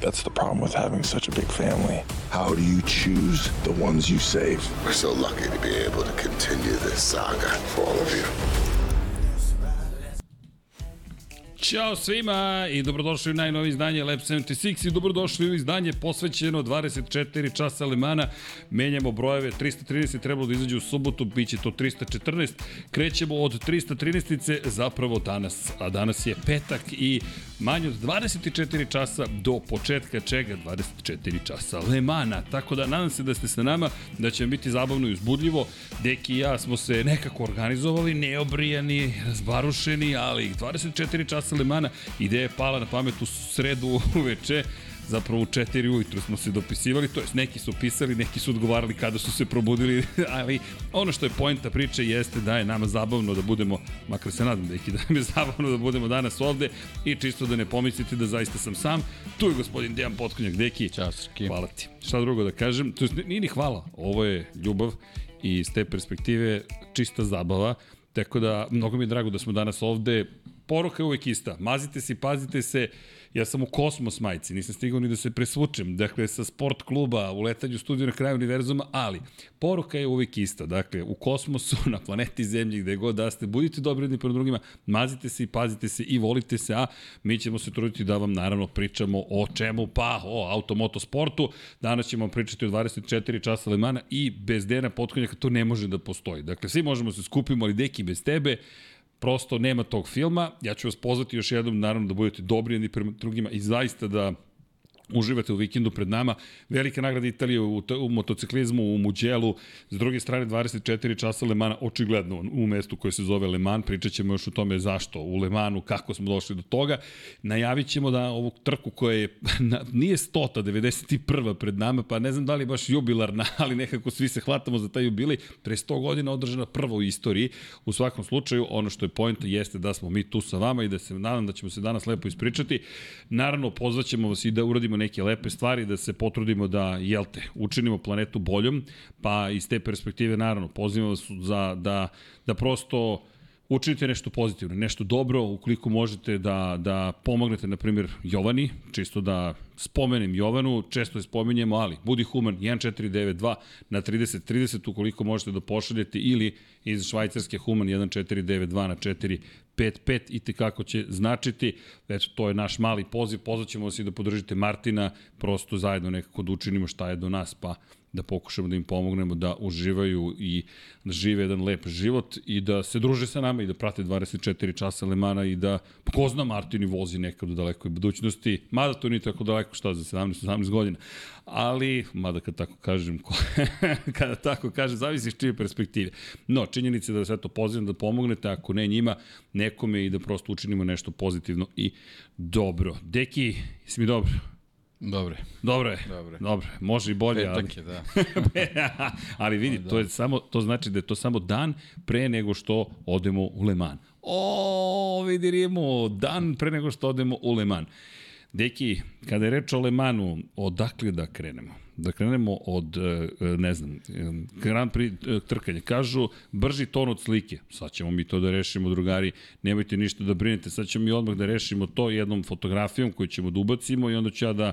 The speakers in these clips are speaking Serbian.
That's the problem with having such a big family. How do you choose the ones you save? We're so lucky to be able to continue this saga for all of you. Ćao svima i dobrodošli u najnovi izdanje Lab 76 i dobrodošli u izdanje posvećeno 24 časa Lemana. Menjamo brojeve, 330 trebalo da izađe u subotu, bit će to 314. Krećemo od 313-ice zapravo danas, a danas je petak i manje od 24 časa do početka čega 24 časa Lemana. Tako da nadam se da ste sa nama, da će biti zabavno i uzbudljivo. Deki i ja smo se nekako organizovali, neobrijani, razbarušeni, ali 24 časa Lemana. Ideja je pala na pamet u sredu uveče, zapravo u 4 ujutru smo se dopisivali, to jest neki su pisali, neki su odgovarali kada su se probudili, ali ono što je pojenta priče jeste da je nama zabavno da budemo, makar se nadam da ih da nam je zabavno da budemo danas ovde i čisto da ne pomislite da zaista sam sam. Tu je gospodin Dejan Potkonjak, Deki. Ćao, Srki. Hvala ti. Šta drugo da kažem? To je, nije ni hvala, ovo je ljubav i s te perspektive čista zabava. Tako da, mnogo mi je drago da smo danas ovde. Poruka je uvek ista. Mazite se pazite se. Ja sam u kosmos majici, nisam stigao ni da se presvučem. Dakle, sa sport kluba, u letanju studiju na kraju univerzuma, ali poruka je uvek ista. Dakle, u kosmosu, na planeti Zemlji, gde god da ste, budite dobri jedni prema drugima, mazite se i pazite se i volite se, a mi ćemo se truditi da vam naravno pričamo o čemu, pa o automotosportu. Danas ćemo pričati o 24 časa Lemana i bez Dena Potkonjaka to ne može da postoji. Dakle, svi možemo se skupimo, ali deki bez tebe, prosto nema tog filma. Ja ću vas pozvati još jednom, naravno, da budete dobri jedni prema drugima i zaista da uživate u vikendu pred nama. Velika nagrada Italije u, u motociklizmu, u Muđelu. S druge strane, 24 časa Lemana, očigledno u mestu koje se zove Leman. Pričat ćemo još o tome zašto u Lemanu, kako smo došli do toga. Najavit ćemo da ovu trku koja je, na, nije stota, 91. pred nama, pa ne znam da li baš jubilarna, ali nekako svi se hvatamo za taj jubilej. Pre 100 godina održana prva u istoriji. U svakom slučaju, ono što je point jeste da smo mi tu sa vama i da se nadam da ćemo se danas lepo ispričati. Naravno, pozvaćemo vas i da uradimo neke lepe stvari, da se potrudimo da, jel te, učinimo planetu boljom, pa iz te perspektive, naravno, pozivamo vas za, da, da prosto učinite nešto pozitivno, nešto dobro, ukoliko možete da, da pomognete, na primjer, Jovani, čisto da spomenem Jovanu, često je spominjemo, ali budi human 1492 na 3030 ukoliko možete da pošaljete ili iz švajcarske human 1492 na 455 i tekako će značiti. Eto, to je naš mali poziv, pozvaćemo vas i da podržite Martina, prosto zajedno nekako da učinimo šta je do nas, pa da pokušamo da im pomognemo da uživaju i da žive jedan lep život i da se druže sa nama i da prate 24 časa Lemana i da ko zna Martini vozi nekad u dalekoj budućnosti, mada to nije tako daleko šta za 17-18 godina, ali mada kad tako kažem kada tako kažem, zavisi iz čije perspektive. No, činjenica je da sve to pozivam da pomognete, ako ne njima, nekome i da prosto učinimo nešto pozitivno i dobro. Deki, jesi mi dobro? Dobre. Dobro je. Dobre. Dobro, može i bolje, Petak ali... je, da. ali vidi, da. to je samo to znači da je to samo dan pre nego što odemo u Le Mans. O, vidi Rimu, dan pre nego što odemo u Le Mans. Deki, kada je reč o Le Mansu, odakle da krenemo? Da krenemo od, ne znam, Grand Prix trkanja. Kažu, brži ton od slike. Sad ćemo mi to da rešimo, drugari. Nemojte ništa da brinete. Sad ćemo mi odmah da rešimo to jednom fotografijom koju ćemo da ubacimo i onda ću ja da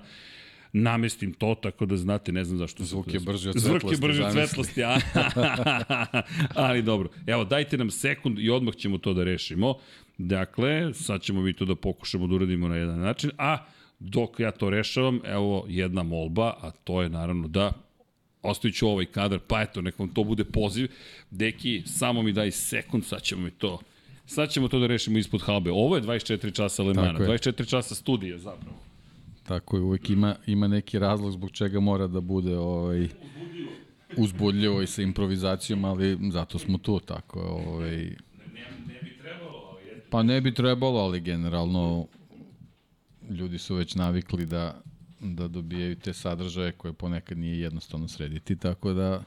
namestim to, tako da znate, ne znam zašto. Zvuk je brži od svetlosti. Zvuk je brži od svetlosti, a, ali dobro. Evo, dajte nam sekund i odmah ćemo to da rešimo. Dakle, sad ćemo mi to da pokušamo da uradimo na jedan način, a dok ja to rešavam, evo jedna molba, a to je naravno da ostavit ću ovaj kadar, pa eto, nek vam to bude poziv. Deki, samo mi daj sekund, sad ćemo mi to sad ćemo to da rešimo ispod halbe. Ovo je 24 časa Lemana, Tako je. 24 časa studija zapravo. Tako je, uvek ima, ima neki razlog zbog čega mora da bude ovaj, uzbudljivo i sa improvizacijom, ali zato smo tu, tako ovaj, Pa ne bi trebalo, ali generalno ljudi su već navikli da, da dobijaju te sadržaje koje ponekad nije jednostavno srediti, tako da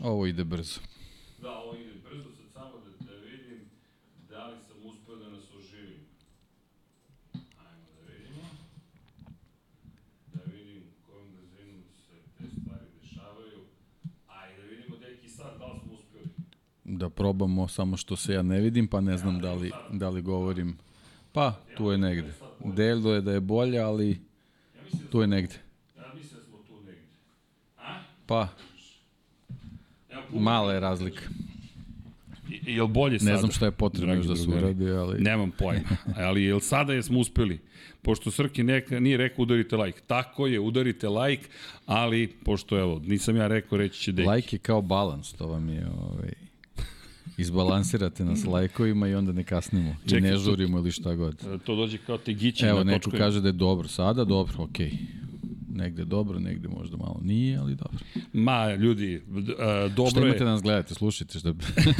ovo ide brzo. Da, ovo ide brzo, sad samo da, da vidim da li sam uspeo da nas oživim. Ajmo da vidimo. Da vidim kojom brzinom se te stvari dešavaju. A i da vidimo deki sad da li smo uspeli. Da probamo, samo što se ja ne vidim, pa ne znam da li, da li govorim. Pa, tu je negde. Delo je da je bolje, ali tu je negde. Pa, mala je razlika. I, jel bolje sada? Ne znam šta je potrebno još da se uradi, ali... Nemam pojma. Ali jel sada jesmo uspeli? Pošto Srki neka, nije rekao udarite like. Tako je, udarite like, ali pošto evo, nisam ja rekao, reći će deki. Like je kao balans, to vam je ovaj, izbalansirate nas lajkovima i onda ne kasnimo. I Čekaj, ne to- žurimo ili šta god. To dođe kao tegići Evo, na neko kaže da je dobro sada, dobro, okej. Negde dobro, negde možda malo nije, ali dobro. Ma, ljudi, a, dobro Šta je... imate da nas gledate, slušajte šta,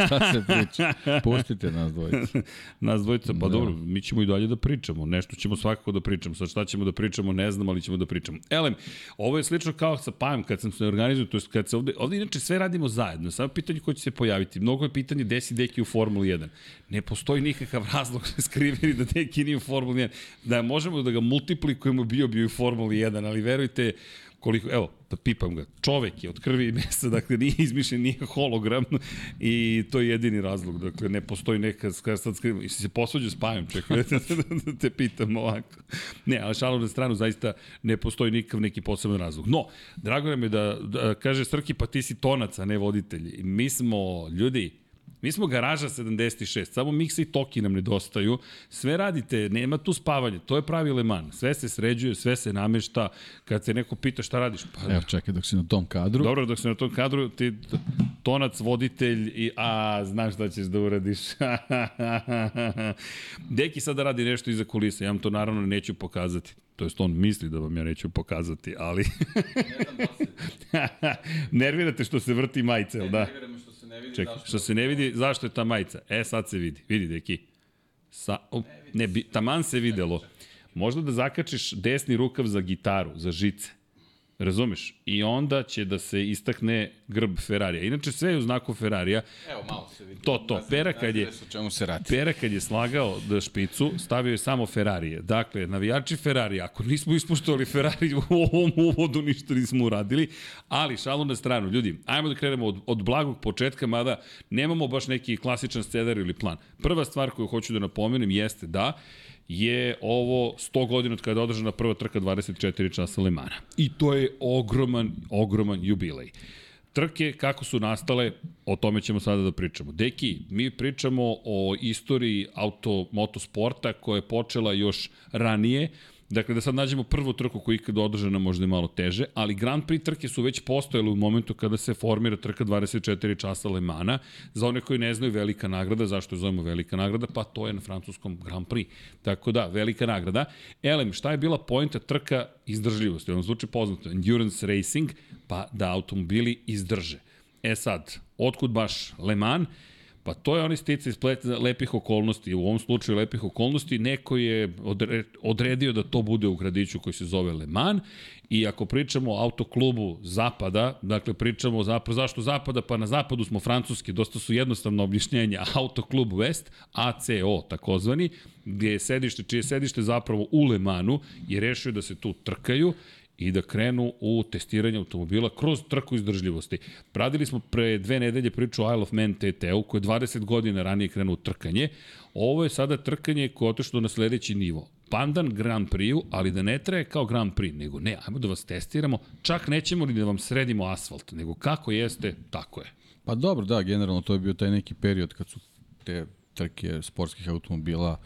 šta se priča. Pustite nas dvojice. Nas dvojica, pa Da. dobro, mi ćemo i dalje da pričamo. Nešto ćemo svakako da pričamo. Sad šta ćemo da pričamo, ne znam, ali ćemo da pričamo. Elem, ovo je slično kao sa Pajem, kad sam se organizuo, to je kad se ovde, ovde inače sve radimo zajedno. Samo pitanje ko će se pojaviti. Mnogo je pitanje gde si Deki u Formuli 1. Ne postoji nikakav razlog skriveni da Deki nije u Formuli 1. Da možemo da ga multiplikujemo, bio bi u Formuli 1, ali verujte, koliko, evo, da pipam ga, čovek je od krvi i mesa, dakle nije izmišljen, nije hologram i to je jedini razlog, dakle ne postoji neka, skrivam, i se posvađao s Pajom, čekaj, da, da, te pitam ovako. Ne, ali šalom na stranu, zaista ne postoji nikav neki poseban razlog. No, drago nam je da, da kaže Srki, pa ti si tonac, a ne voditelj. Mi smo, ljudi, Mi smo garaža 76, samo miksa i toki nam nedostaju. Sve radite, nema tu spavanje, to je pravi Le Mans. Sve se sređuje, sve se namešta. Kad se neko pita šta radiš, pa Evo, čekaj dok si na tom kadru. Dobro, dok se na tom kadru, ti tonac, voditelj i a, znaš šta ćeš da uradiš. Deki sada radi nešto iza kulisa, ja vam to naravno neću pokazati. To jest on misli da vam ja neću pokazati, ali... Nervirate što se vrti majice, jel da? što se ne vidi Čekaj, što se ne vidi, zašto je ta majica? E, sad se vidi. Vidi, deki. Sa, o, ne, bi, taman se videlo. Možda da zakačiš desni rukav za gitaru, za žice. Razumeš? I onda će da se istakne grb Ferrarija. Inače, sve je u znaku Ferrarija. Evo, malo se vidi. To, to. Pera kad je, čemu se radi? Pera kad je slagao da špicu, stavio je samo Ferrarije. Dakle, navijači Ferrari, ako nismo ispuštovali Ferrari u ovom uvodu, ništa nismo uradili, ali šalu na stranu. Ljudi, ajmo da krenemo od, od blagog početka, mada nemamo baš neki klasičan scenar ili plan. Prva stvar koju hoću da napomenem jeste da je ovo 100 godina od kada je održana prva trka 24 časa Le Mana. I to je ogroman, ogroman jubilej. Trke, kako su nastale, o tome ćemo sada da pričamo. Deki, mi pričamo o istoriji auto, motosporta koja je počela još ranije, Dakle, da sad nađemo prvu trku koja je ikada održana možda je malo teže, ali Grand Prix trke su već postojale u momentu kada se formira trka 24 časa Le Mana. Za one koji ne znaju velika nagrada, zašto je zovemo velika nagrada? Pa to je na francuskom Grand Prix. Tako da, velika nagrada. Elem, šta je bila pojenta trka izdržljivosti? On zvuči poznato. Endurance Racing, pa da automobili izdrže. E sad, otkud baš Le Mans? Pa to je onaj stica iz lepih okolnosti. U ovom slučaju lepih okolnosti neko je odre, odredio da to bude u gradiću koji se zove Le Mans. I ako pričamo o autoklubu Zapada, dakle pričamo zapravo zašto Zapada, pa na Zapadu smo francuski, dosta su jednostavno objašnjenja, Autoklub West, ACO takozvani, gdje je sedište, čije je sedište zapravo u Le Mansu je rešio da se tu trkaju i da krenu u testiranje automobila kroz trku izdržljivosti. Pradili smo pre dve nedelje priču o Isle of Man TT-u koji je 20 godina ranije krenuo u trkanje. Ovo je sada trkanje koje je otišlo na sledeći nivo. Pandan Grand Prix-u, ali da ne traje kao Grand Prix, nego ne, ajmo da vas testiramo, čak nećemo ni da vam sredimo asfalt, nego kako jeste, tako je. Pa dobro, da, generalno to je bio taj neki period kad su te trke sportskih automobila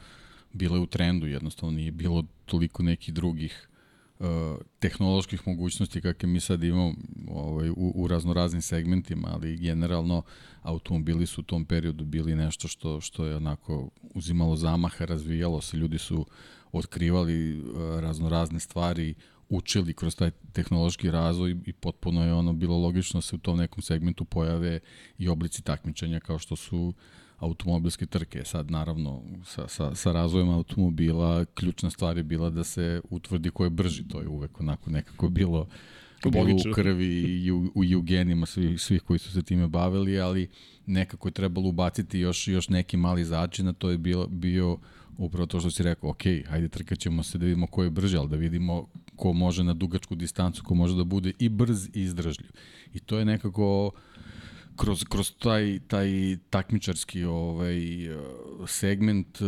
bile u trendu, jednostavno nije bilo toliko nekih drugih tehnoloških mogućnosti kakve mi sad imamo ovaj, u, u raznoraznim segmentima, ali generalno automobili su u tom periodu bili nešto što, što je onako uzimalo zamaha, razvijalo se, ljudi su otkrivali raznorazne stvari, učili kroz taj tehnološki razvoj i potpuno je ono bilo logično da se u tom nekom segmentu pojave i oblici takmičenja kao što su automobilske trke. Sad, naravno, sa, sa, sa razvojem automobila, ključna stvar je bila da se utvrdi ko je brži. To je uvek onako nekako bilo, bilo u krvi i u, u, u genima svih, svih koji su se time bavili, ali nekako je trebalo ubaciti još, još neki mali začin, a to je bilo, bio upravo to što si rekao, ok, hajde trkat ćemo se da vidimo ko je brži, ali da vidimo ko može na dugačku distancu, ko može da bude i brz i izdržljiv. I to je nekako kroz, kroz taj, taj takmičarski ovaj, segment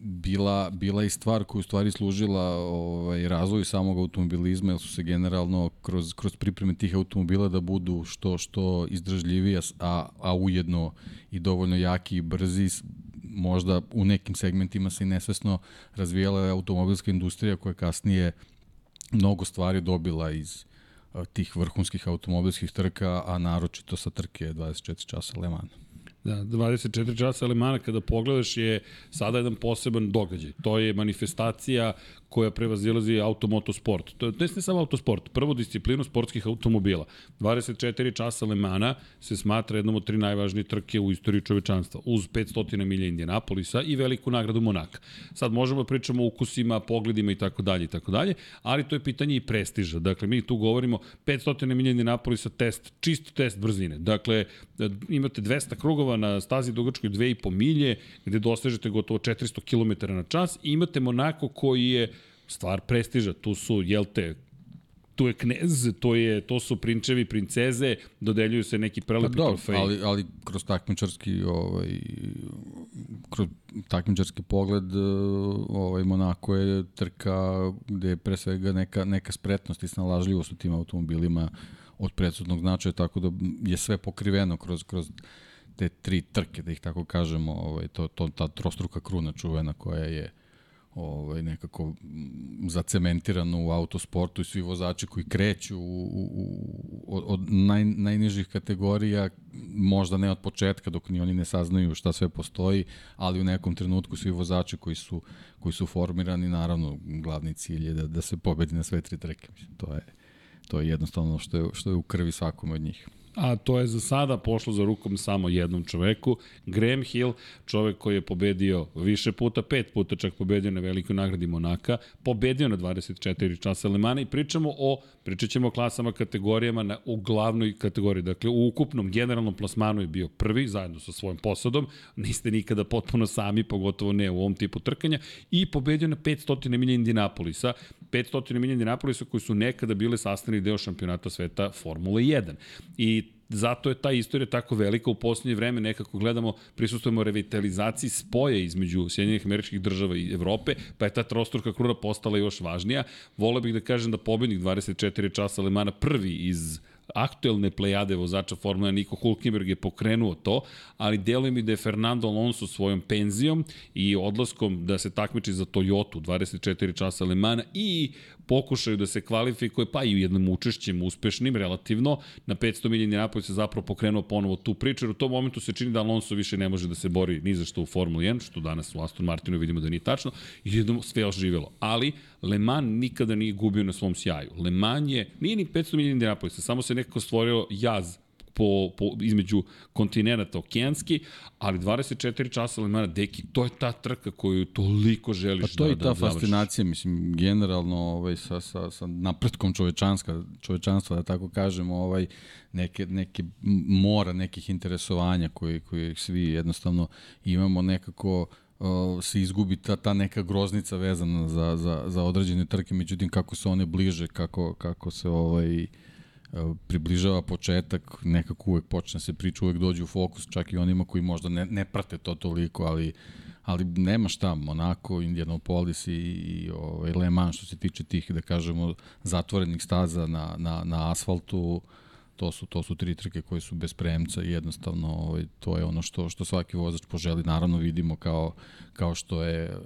bila, bila i stvar koja u stvari služila ovaj, razvoju samog automobilizma, jer su se generalno kroz, kroz pripreme tih automobila da budu što, što izdržljiviji, a, a ujedno i dovoljno jaki i brzi, možda u nekim segmentima se i nesvesno razvijala automobilska industrija koja kasnije mnogo stvari dobila iz tih vrhunskih automobilskih trka, a naročito sa trke 24 časa Le Mans. Da, 24 časa Alemana kada pogledaš je sada jedan poseban događaj. To je manifestacija koja prevazilazi automotosport. To je ne samo autosport, prvu disciplinu sportskih automobila. 24 časa Lemana se smatra jednom od tri najvažnije trke u istoriji čovečanstva, uz 500 milija Indianapolisa i veliku nagradu Monaka. Sad možemo da pričamo o ukusima, pogledima i tako dalje i tako dalje, ali to je pitanje i prestiža. Dakle, mi tu govorimo 500 milija Indianapolisa test, čist test brzine. Dakle, imate 200 krugova na stazi dugačkoj 2,5 milje, gde dosežete gotovo 400 km na čas i imate Monako koji je stvar prestiža. Tu su, jel te, tu je knez, to, je, to su prinčevi, princeze, dodeljuju se neki prelepi pa, trofeji. Ali, ali kroz takmičarski, ovaj, kroz takmičarski pogled, ovaj, Monako je trka gde je pre svega neka, neka spretnost i snalažljivost u tim automobilima od predsutnog značaja, tako da je sve pokriveno kroz, kroz te tri trke, da ih tako kažemo, ovaj, to, to, ta trostruka kruna čuvena koja je ovaj, nekako zacementirano u autosportu i svi vozači koji kreću u, u, u, od naj, najnižih kategorija, možda ne od početka dok ni oni ne saznaju šta sve postoji, ali u nekom trenutku svi vozači koji su, koji su formirani, naravno, glavni cilj je da, da se pobedi na sve tri trke. Mislim, to je, to je jednostavno što je, što je u krvi svakome od njih a to je za sada pošlo za rukom samo jednom čoveku. Graham Hill, čovek koji je pobedio više puta, pet puta čak pobedio na velikoj nagradi Monaka, pobedio na 24 časa Lemana i pričamo o, pričat ćemo o klasama, kategorijama na, u glavnoj kategoriji. Dakle, u ukupnom generalnom plasmanu je bio prvi, zajedno sa svojim posadom, niste nikada potpuno sami, pogotovo ne u ovom tipu trkanja, i pobedio na 500 milija Indinapolisa, 500 milija Indinapolisa koji su nekada bile sastavni deo šampionata sveta Formule 1. I zato je ta istorija tako velika. U poslednje vreme nekako gledamo, prisustujemo revitalizaciji spoja između Sjedinjenih američkih država i Evrope, pa je ta trostruka kruna postala još važnija. Vole bih da kažem da pobednik 24 časa Lemana prvi iz aktuelne plejade vozača Formula Niko Hulkenberg je pokrenuo to, ali deluje mi da je Fernando Alonso svojom penzijom i odlaskom da se takmiči za Toyota 24 časa Le Mans i pokušaju da se kvalifikuje, pa i jednom učešćem uspešnim relativno, na 500 milijeni napoj se zapravo pokrenuo ponovo tu priču, jer u tom momentu se čini da Alonso više ne može da se bori ni za što u Formuli 1, što danas u Aston Martinu vidimo da nije tačno, i jednom sve oživjelo. Ali, Le Mans nikada nije gubio na svom sjaju. Le Mans je, nije ni 500 milijeni Indianapolisa, samo se nekako stvorio jaz po, po, između kontinenta okeanski, ali 24 časa Lemana, deki, to je ta trka koju toliko želiš pa to da, je da ta fascinacija, mislim, generalno ovaj, sa, sa, sa napretkom čovečanska, čovečanstva, da tako kažemo, ovaj, neke, neke mora nekih interesovanja koji, koji svi jednostavno imamo nekako uh, se izgubi ta, ta neka groznica vezana za, za, za određene trke, međutim kako se one bliže, kako, kako se ovaj, uh, približava početak, nekako uvek počne se priča, uvek dođe u fokus, čak i onima koji možda ne, ne prate to toliko, ali ali nema šta, Monaco, Indianapolis i, i ovaj, Le Mans što se tiče tih, da kažemo, zatvorenih staza na, na, na asfaltu, to su, to su tri trke koje su bez premca i jednostavno ovaj, to je ono što, što svaki vozač poželi. Naravno vidimo kao, kao što je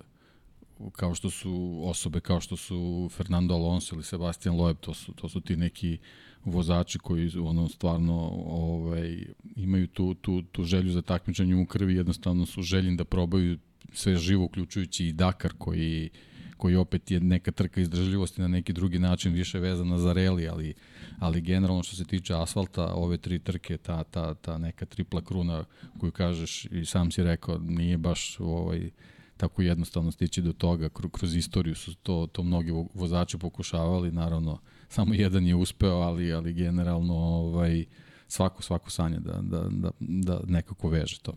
kao što su osobe kao što su Fernando Alonso ili Sebastian Loeb, to su, to su ti neki vozači koji ono stvarno ovaj imaju tu tu tu želju za takmičenje u krvi, jednostavno su željni da probaju sve živo uključujući i Dakar koji koji opet je neka trka izdržljivosti na neki drugi način više vezana za reli, ali, ali generalno što se tiče asfalta, ove tri trke, ta, ta, ta neka tripla kruna koju kažeš i sam si rekao, nije baš ovaj, tako jednostavno stići do toga, kroz istoriju su to, to mnogi vozači pokušavali, naravno samo jedan je uspeo, ali, ali generalno ovaj, svako, svako sanje da, da, da, da nekako veže to.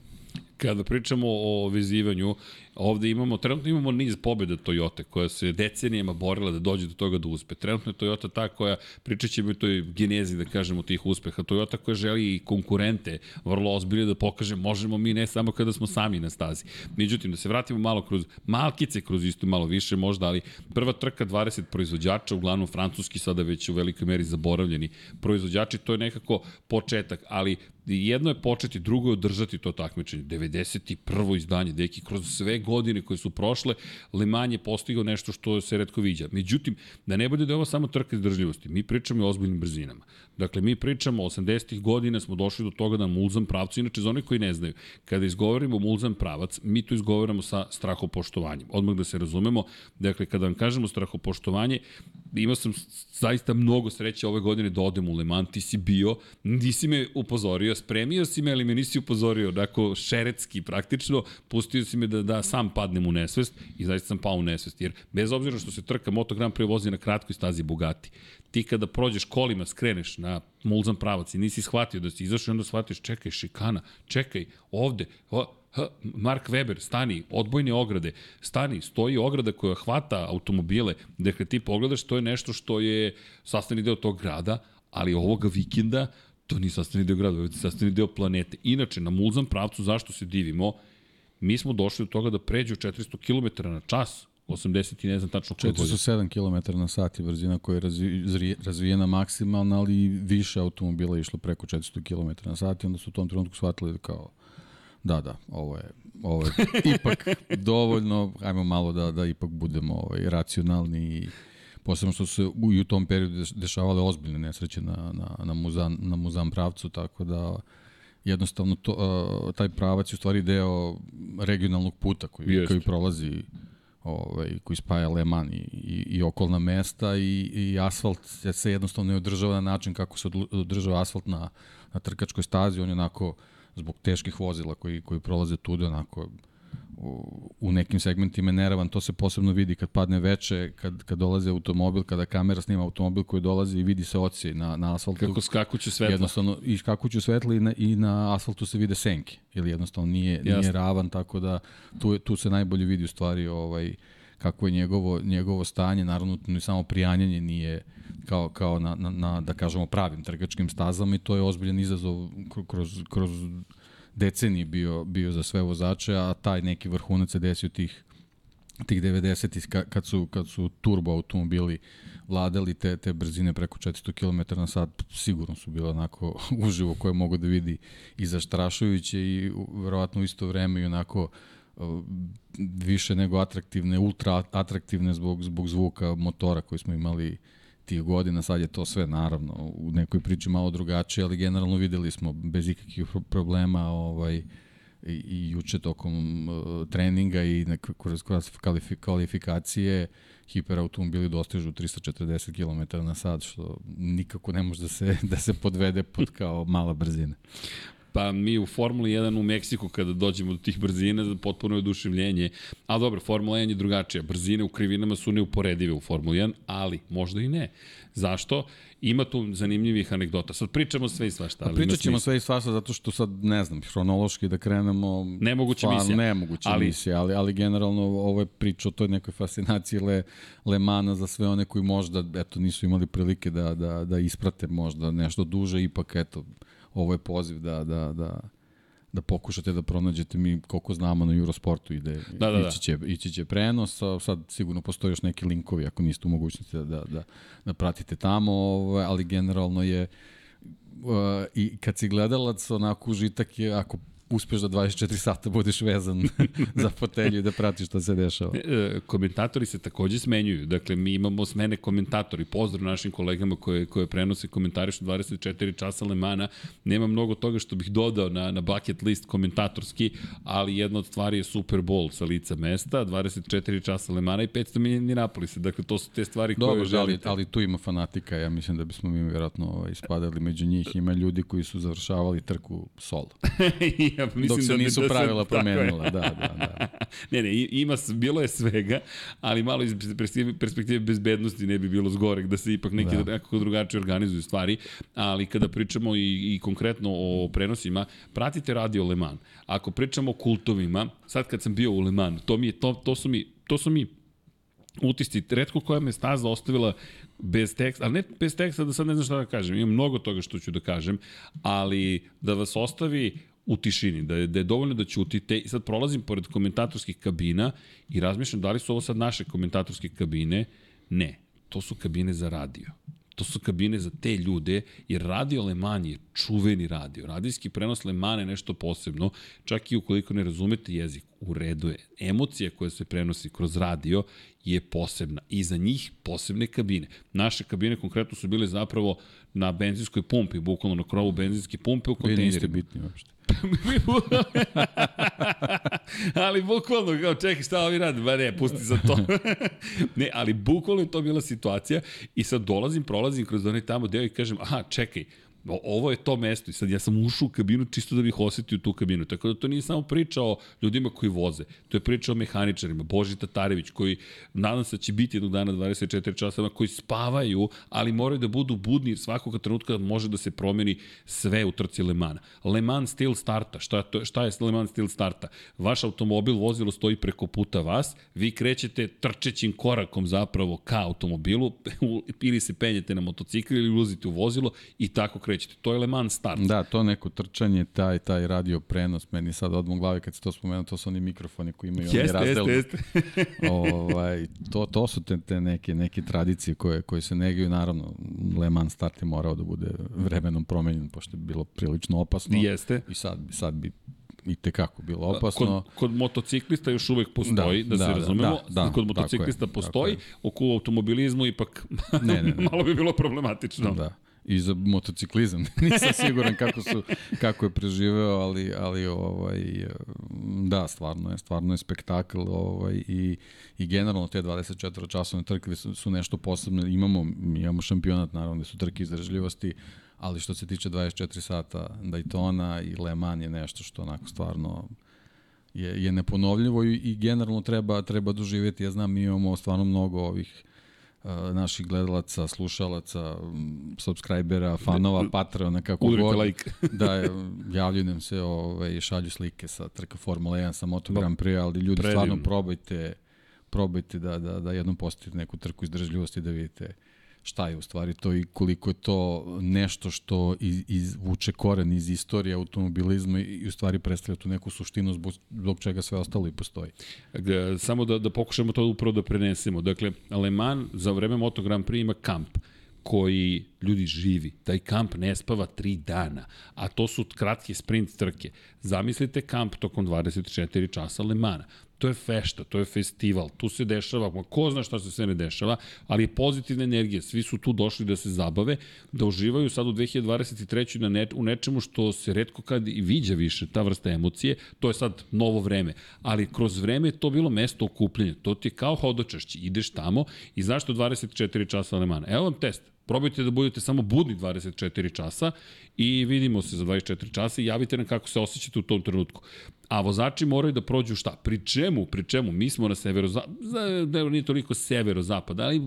Kada pričamo o vezivanju, ovde imamo, trenutno imamo niz pobjeda Toyota koja se decenijama borila da dođe do toga da uspe. Trenutno je Toyota ta koja, pričat ćemo i toj genezi, da kažemo, tih uspeha. Toyota koja želi i konkurente vrlo ozbiljno da pokaže možemo mi ne samo kada smo sami na stazi. Međutim, da se vratimo malo kroz malkice, kroz isto malo više možda, ali prva trka 20 proizvođača, uglavnom francuski sada već u velikoj meri zaboravljeni proizvođači, to je nekako početak, ali jedno je početi, drugo je održati to takmičenje. 91. izdanje, deki, kroz sve godine koje su prošle, Le Mans je postigao nešto što se redko viđa. Međutim, da ne bude da je ovo samo trka izdržljivosti, mi pričamo o ozbiljnim brzinama. Dakle, mi pričamo, 80. godina smo došli do toga da Mulzan pravcu, inače za one koji ne znaju, kada izgovorimo Mulzan pravac, mi to izgovaramo sa strahopoštovanjem. Odmah da se razumemo, dakle, kada vam kažemo strahopoštovanje, imao sam zaista mnogo sreće ove godine da odem u Le Mans, ti si bio, nisi me upozorio, spremio si me, ali me nisi upozorio, dakle, šeretski praktično, pustio si me da, da sam padnem u nesvest i zaista sam pao u nesvest, jer bez obzira što se trka Moto Grand Prix vozi na kratkoj stazi Bugatti, ti kada prođeš kolima, skreneš na mulzan pravac i nisi shvatio da si izašao i onda shvatiš, čekaj, šikana, čekaj, ovde, o, H, Mark Weber, stani, odbojne ograde, stani, stoji ograda koja hvata automobile, dakle ti pogledaš, to je nešto što je sastavni deo tog grada, ali ovoga vikenda to nije sastavni deo grada, je sastavni deo planete. Inače, na mulzan pravcu, zašto se divimo, mi smo došli do toga da pređu 400 km na čas, 80 i ne znam tačno koje 407 km na sat je brzina koja je razvi, razvijena maksimalna, ali više automobila je išlo preko 400 km na sat i onda su u tom trenutku shvatili da kao da, da, ovo je, ovo je ipak dovoljno, ajmo malo da, da ipak budemo ovaj, racionalni i posebno što se u, u tom periodu dešavale ozbiljne nesreće na, na, na, muzan, na muzan pravcu, tako da jednostavno to, uh, taj pravac je u stvari deo regionalnog puta koji, Jest. koji prolazi ovaj, koji spaja Le Mans i, i, i okolna mesta i, i asfalt se jednostavno ne održava na način kako se održava asfalt na, na trkačkoj stazi, on je onako zbog teških vozila koji, koji prolaze tude, onako u, nekim segmentima neravan, to se posebno vidi kad padne veče, kad, kad dolaze automobil, kada kamera snima automobil koji dolazi i vidi se oci na, na asfaltu. Kako skakuću svetla. Jednostavno, i skakuću svetla i na, i na asfaltu se vide senke, ili jednostavno nije, Jasne. nije ravan, tako da tu, tu se najbolje vidi u stvari ovaj, kako je njegovo, njegovo stanje, naravno samo prijanjanje nije kao, kao na, na, na, da kažemo, pravim trgačkim stazama i to je ozbiljan izazov kroz, kroz deceniji bio, bio za sve vozače, a taj neki vrhunac se desio tih tih 90 kad su kad su turbo automobili vladali te te brzine preko 400 km na sat sigurno su bile onako uživo koje mogu da vidi i zastrašujuće i verovatno u isto vreme i onako više nego atraktivne, ultra atraktivne zbog zbog zvuka motora koji smo imali tih godina, sad je to sve naravno u nekoj priči malo drugačije, ali generalno videli smo bez ikakvih problema ovaj, i, i juče tokom uh, treninga i kroz, kroz kvalifikacije hiperautomobili dostižu 340 km na sat, što nikako ne može da se, da se podvede pod kao mala brzina. Pa mi u Formuli 1 u Meksiku kada dođemo do tih brzina, potpuno je oduševljenje. A dobro, Formula 1 je drugačija. Brzine u krivinama su neuporedive u Formuli 1, ali možda i ne. Zašto? Ima tu zanimljivih anegdota. Sad pričamo sve i svašta. Ali pričat ćemo sve i svašta zato što sad, ne znam, hronološki da krenemo... Nemoguća misija. Nemoguća ali, misija, ali, ali generalno ovo je priča o toj nekoj fascinaciji Le, Le Mana za sve one koji možda, eto, nisu imali prilike da, da, da isprate možda nešto duže, ipak, eto, ovo je poziv da, da, da, da pokušate da pronađete mi koliko znamo na Eurosportu ide da, da, da. Ići, će, ići će prenos, a sad sigurno postoje još neki linkovi ako niste u mogućnosti da, da, da, da pratite tamo, ovaj, ali generalno je uh, i kad si gledalac onako užitak je ako uspeš da 24 sata budeš vezan za fotelju i da pratiš šta se dešava. E, komentatori se takođe smenjuju. Dakle, mi imamo smene komentatori. Pozdrav našim kolegama koje, koje prenose komentarišu 24 časa Lemana. Nema mnogo toga što bih dodao na, na bucket list komentatorski, ali jedna od stvari je Super Bowl sa lica mesta, 24 časa Lemana i 500 milijeni Indianapolisa. Dakle, to su te stvari Dobro, koje ali, želite. ali tu ima fanatika, ja mislim da bismo mi vjerojatno ovaj, spadali među njih. Ima ljudi koji su završavali trku solo. ja mislim Dok se da nisu da sam- pravila je. promenila, da, da, da. ne, ne, ima, bilo je svega, ali malo iz perspektive, bezbednosti ne bi bilo zgorek da se ipak neki Da. da. nekako drugačije organizuju stvari, ali kada pričamo i, i konkretno o prenosima, pratite Radio Le Mans. Ako pričamo o kultovima, sad kad sam bio u Le Mans, to, mi je, to, to su mi, to su mi utisci, redko koja me staza ostavila bez teksta, ali ne bez teksta da sad ne znam šta da kažem, imam mnogo toga što ću da kažem, ali da vas ostavi u tišini, da je, da je dovoljno da ćutite i sad prolazim pored komentatorskih kabina i razmišljam da li su ovo sad naše komentatorske kabine, ne, to su kabine za radio. To su kabine za te ljude, jer Radio Le Mans je čuveni radio. Radijski prenos Le Mans je nešto posebno, čak i ukoliko ne razumete jezik, u redu je. Emocija koja se prenosi kroz radio je posebna i za njih posebne kabine. Naše kabine konkretno su bile zapravo na benzinskoj pumpi, bukvalno na krovu benzinske pumpe u Vi niste kontejnerima. bitni uopšte. ali bukvalno, kao čekaj šta ovi rade, ba ne, pusti za to. ne, ali bukvalno je to bila situacija i sad dolazim, prolazim kroz onaj tamo deo i kažem, aha, čekaj, ovo je to mesto i sad ja sam ušao u kabinu čisto da bih osetio tu kabinu. Tako da to nije samo priča o ljudima koji voze, to je priča o mehaničarima, Boži Tatarević koji nadam se da će biti jednog dana 24 časova koji spavaju, ali moraju da budu budni jer svakog trenutka može da se promeni sve u trci Le Mans. Le Mans stil starta, šta, to, šta je Le Mans stil starta? Vaš automobil, vozilo stoji preko puta vas, vi krećete trčećim korakom zapravo ka automobilu ili se penjete na motocikl ili ulazite u vozilo i tako krećete. To je Le Mans start. Da, to neko trčanje, taj, taj radio prenos, meni sad odmah u glavi kad se to spomenuo, to su oni mikrofoni koji imaju Jeste, razdel. jeste, jeste. ovaj, to, to su te, te neke, neke tradicije koje, koje se neguju, naravno, Le Mans start je morao da bude vremenom promenjen, pošto je bilo prilično opasno. Jeste. I sad, sad bi i tekako bilo opasno. Kod, kod motociklista još uvek postoji, da, Da, da se da, razumemo. da, da, kod motociklista je, postoji, oko automobilizmu ipak Ne, ne, ne. malo bi bilo problematično. Da. I za motociklizam nisam siguran kako su kako je preživeo, ali ali ovaj da, stvarno je, stvarno je spektakl, ovaj i i generalno te 24 časovne trke su, su nešto posebno. Imamo imamo šampionat naravno su trke izdržljivosti, ali što se tiče 24 sata Daytona i Le Mans je nešto što onako stvarno je, je neponovljivo i, i generalno treba, treba doživjeti. Ja znam, mi imamo stvarno mnogo ovih naših gledalaca, slušalaca, subscribera, fanova, patrona, kako Udrite god. like. da, javljaju nam se, ovaj, šalju slike sa trka Formula 1, sa Moto Grand Prix, ali ljudi predivno. stvarno probajte, probajte da, da, da jednom postavite neku trku izdržljivosti da vidite šta je u stvari to i koliko je to nešto što iz, izvuče koren iz istorije automobilizma i u stvari predstavlja tu neku suštinu zbog, zbog čega sve ostalo i postoji. Samo da, da pokušamo to upravo da prenesemo. Dakle, Le Mans za vreme Moto Grand Prix ima kamp koji ljudi živi. Taj kamp ne spava tri dana, a to su kratke sprint trke. Zamislite kamp tokom 24 časa Le Mana. To je fešta, to je festival, tu se dešava, ko zna šta se sve ne dešava, ali je pozitivna energija, svi su tu došli da se zabave, da uživaju sad u 2023. Na ne, u nečemu što se redko kad i viđa više, ta vrsta emocije, to je sad novo vreme, ali kroz vreme je to bilo mesto okupljenja, to ti je kao hodočašće, ideš tamo i zašto 24 časa Alemana? Evo vam test, Probajte da budete samo budni 24 časa i vidimo se za 24 časa i javite nam kako se osjećate u tom trenutku. A vozači moraju da prođu šta? Pri čemu? Pri čemu? Mi smo na severo da nije toliko severo-zapad, ali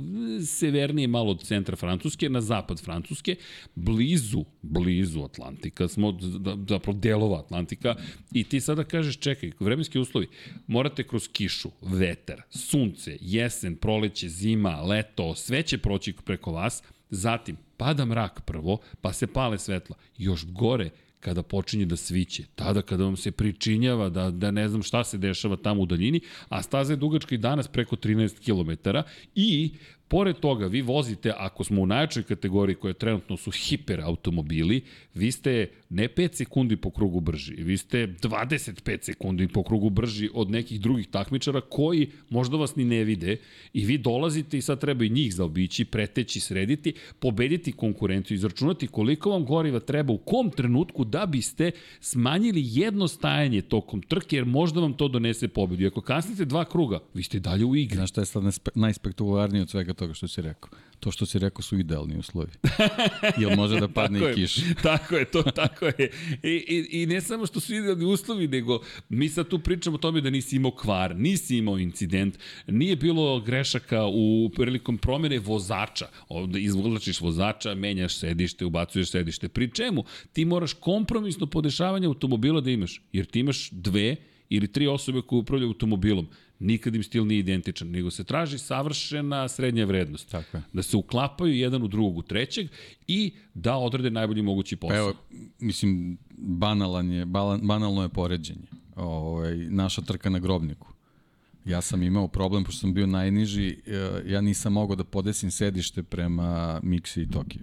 severnije malo od centra Francuske, na zapad Francuske, blizu, blizu Atlantika, smo da- zapravo delova Atlantika i ti sada kažeš, čekaj, vremenski uslovi, morate kroz kišu, vetar, sunce, jesen, proleće, zima, leto, sve će proći preko vas, zatim pada mrak prvo, pa se pale svetla. Još gore, kada počinje da sviće, tada kada vam se pričinjava da, da ne znam šta se dešava tamo u daljini, a staza je dugačka i danas preko 13 km i Pored toga, vi vozite, ako smo u najjačoj kategoriji koja trenutno su hiper automobili, vi ste ne 5 sekundi po krugu brži, vi ste 25 sekundi po krugu brži od nekih drugih takmičara koji možda vas ni ne vide i vi dolazite i sad treba i njih zaobići, preteći, srediti, pobediti konkurenciju, izračunati koliko vam goriva treba u kom trenutku da biste smanjili jedno stajanje tokom trke, jer možda vam to donese pobedu. I ako kasnite dva kruga, vi ste dalje u igri. Znaš šta je sad najspektakularnije od svega toga što si rekao? To što si rekao su idealni uslovi. Jel može da padne i kiš? tako je, to tako je. I, i, I ne samo što su idealni uslovi, nego mi sad tu pričamo o tome da nisi imao kvar, nisi imao incident, nije bilo grešaka u prilikom promene vozača. Ovde izvlačiš vozača, menjaš sedište, ubacuješ sedište. Pri čemu ti moraš kompromisno podešavanje automobila da imaš, jer ti imaš dve ili tri osobe koje upravljaju automobilom nikad im stil nije identičan, nego se traži savršena srednja vrednost. Tako je. Da se uklapaju jedan u drugog u trećeg i da odrede najbolji mogući posao. Evo, mislim, banalan je, banalno je poređenje. Ovaj, naša trka na grobniku. Ja sam imao problem, pošto sam bio najniži, e, ja nisam mogao da podesim sedište prema Miksi i Tokiju.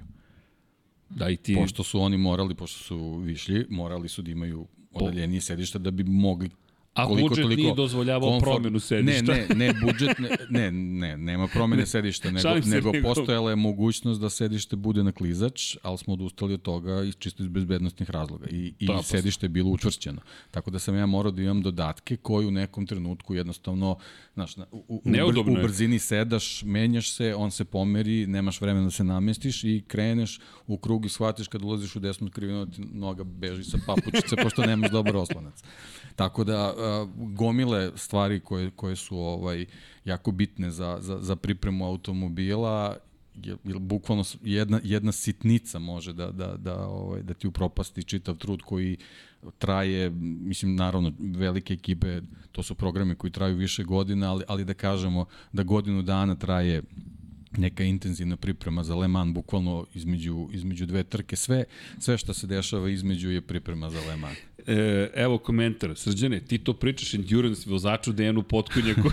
Da, i ti... Pošto su oni morali, pošto su višlji, morali su da imaju odaljenije sedište da bi mogli A koliko, budžet toliko nije dozvoljavao komfort... promenu sedišta. Ne, ne, ne, budžet, ne, ne, ne nema promene sedišta, nego, nego, nego postojala je mogućnost da sedište bude na klizač, ali smo odustali od toga iz čisto iz bezbednostnih razloga i, i da, sedište je bilo učvršćeno. Tako da sam ja morao da imam dodatke koji u nekom trenutku jednostavno, znaš, u, u, u brzini sedaš, menjaš se, on se pomeri, nemaš vremena da se namestiš i kreneš u krug i shvatiš kad ulaziš u desnu krivinu, da ti noga beži sa papučice, pošto nemaš dobar oslonac. Tako da gomile stvari koje, koje su ovaj jako bitne za, za, za pripremu automobila je, je bukvalno jedna, jedna sitnica može da, da, da, ovaj, da ti upropasti čitav trud koji traje, mislim, naravno, velike ekipe, to su programe koji traju više godina, ali, ali da kažemo da godinu dana traje neka intenzivna priprema za Le Mans, bukvalno između, između dve trke. Sve, sve što se dešava između je priprema za Le Mans. E, evo komentar. Srđane, ti to pričaš endurance vozaču Dejanu Potkunjaku.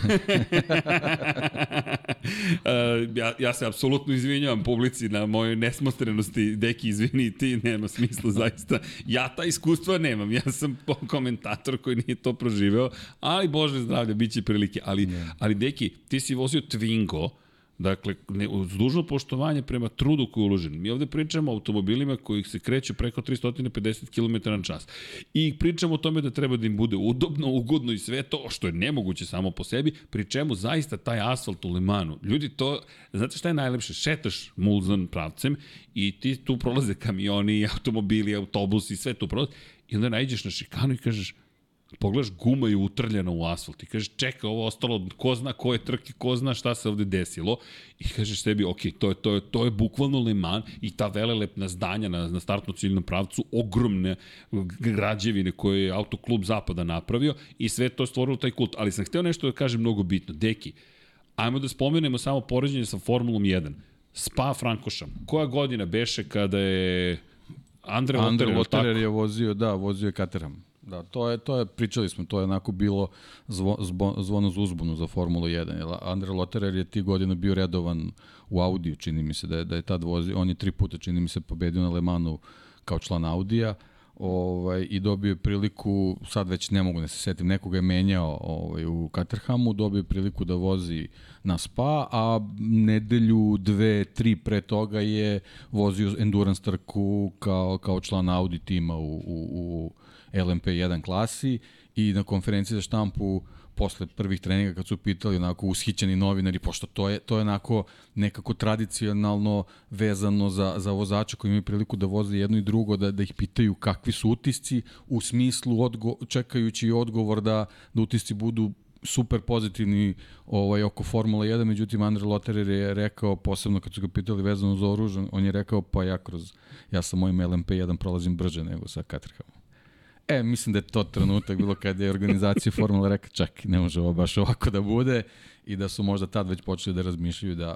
e, ja, ja se apsolutno izvinjavam publici na mojoj nesmotrenosti. Deki, izvini, ti nema smisla zaista. Ja ta iskustva nemam. Ja sam komentator koji nije to proživeo, ali bože zdravlje, bit će prilike. Ali, ali Deki, ti si vozio Twingo, Dakle, ne, uz dužno poštovanje prema trudu koji je uložen. Mi ovde pričamo o automobilima koji se kreću preko 350 km na čas. I pričamo o tome da treba da im bude udobno, ugodno i sve to, što je nemoguće samo po sebi, pri čemu zaista taj asfalt u Lemanu, ljudi to, znate šta je najlepše? Šetaš Mulzan pravcem i ti tu prolaze kamioni, automobili, autobusi, sve tu prolaze i onda najđeš na šikanu i kažeš, pogledaš guma je utrljena u asfalt i kažeš čeka ovo ostalo ko zna koje trke, ko zna šta se ovde desilo i kažeš sebi ok, to je, to je, to je bukvalno Le Mans i ta velelepna zdanja na, na startno ciljnom pravcu, ogromne građevine koje je autoklub Zapada napravio i sve to stvorilo taj kult, ali sam hteo nešto da kažem mnogo bitno, deki, ajmo da spomenemo samo poređenje sa Formulom 1, Spa Frankošam, koja godina beše kada je Andre, Andre Lotterer je vozio, da, vozio je Caterham. Da, to je, to je, pričali smo, to je onako bilo zvo, zvo, zvono za uzbunu za Formulu 1. Jel, Andre Lotterer je ti godina bio redovan u Audiju, čini mi se da je, da je tad vozio, on je tri puta, čini mi se, pobedio na Le Manu kao član Audija ovaj, i dobio je priliku, sad već ne mogu da se setim, nekoga je menjao ovaj, u Caterhamu, dobio je priliku da vozi na Spa, a nedelju, dve, tri pre toga je vozio endurance trku kao, kao član Audi tima u, u, u LMP1 klasi i na konferenciji za štampu posle prvih treninga kad su pitali onako ushićeni novinari, pošto to je, to je onako nekako tradicionalno vezano za, za vozača koji imaju priliku da voze jedno i drugo, da, da ih pitaju kakvi su utisci u smislu odgo, čekajući odgovor da, da utisci budu super pozitivni ovaj, oko Formula 1, međutim Andre Lotterer je rekao, posebno kad su ga pitali vezano za oružje, on je rekao pa ja kroz, ja sa mojim LMP1 prolazim brže nego sa Caterhamom. E, mislim da je to trenutak bilo kada je organizacija Formula rekla čak, ne može ovo baš ovako da bude i da su možda tad već počeli da razmišljaju da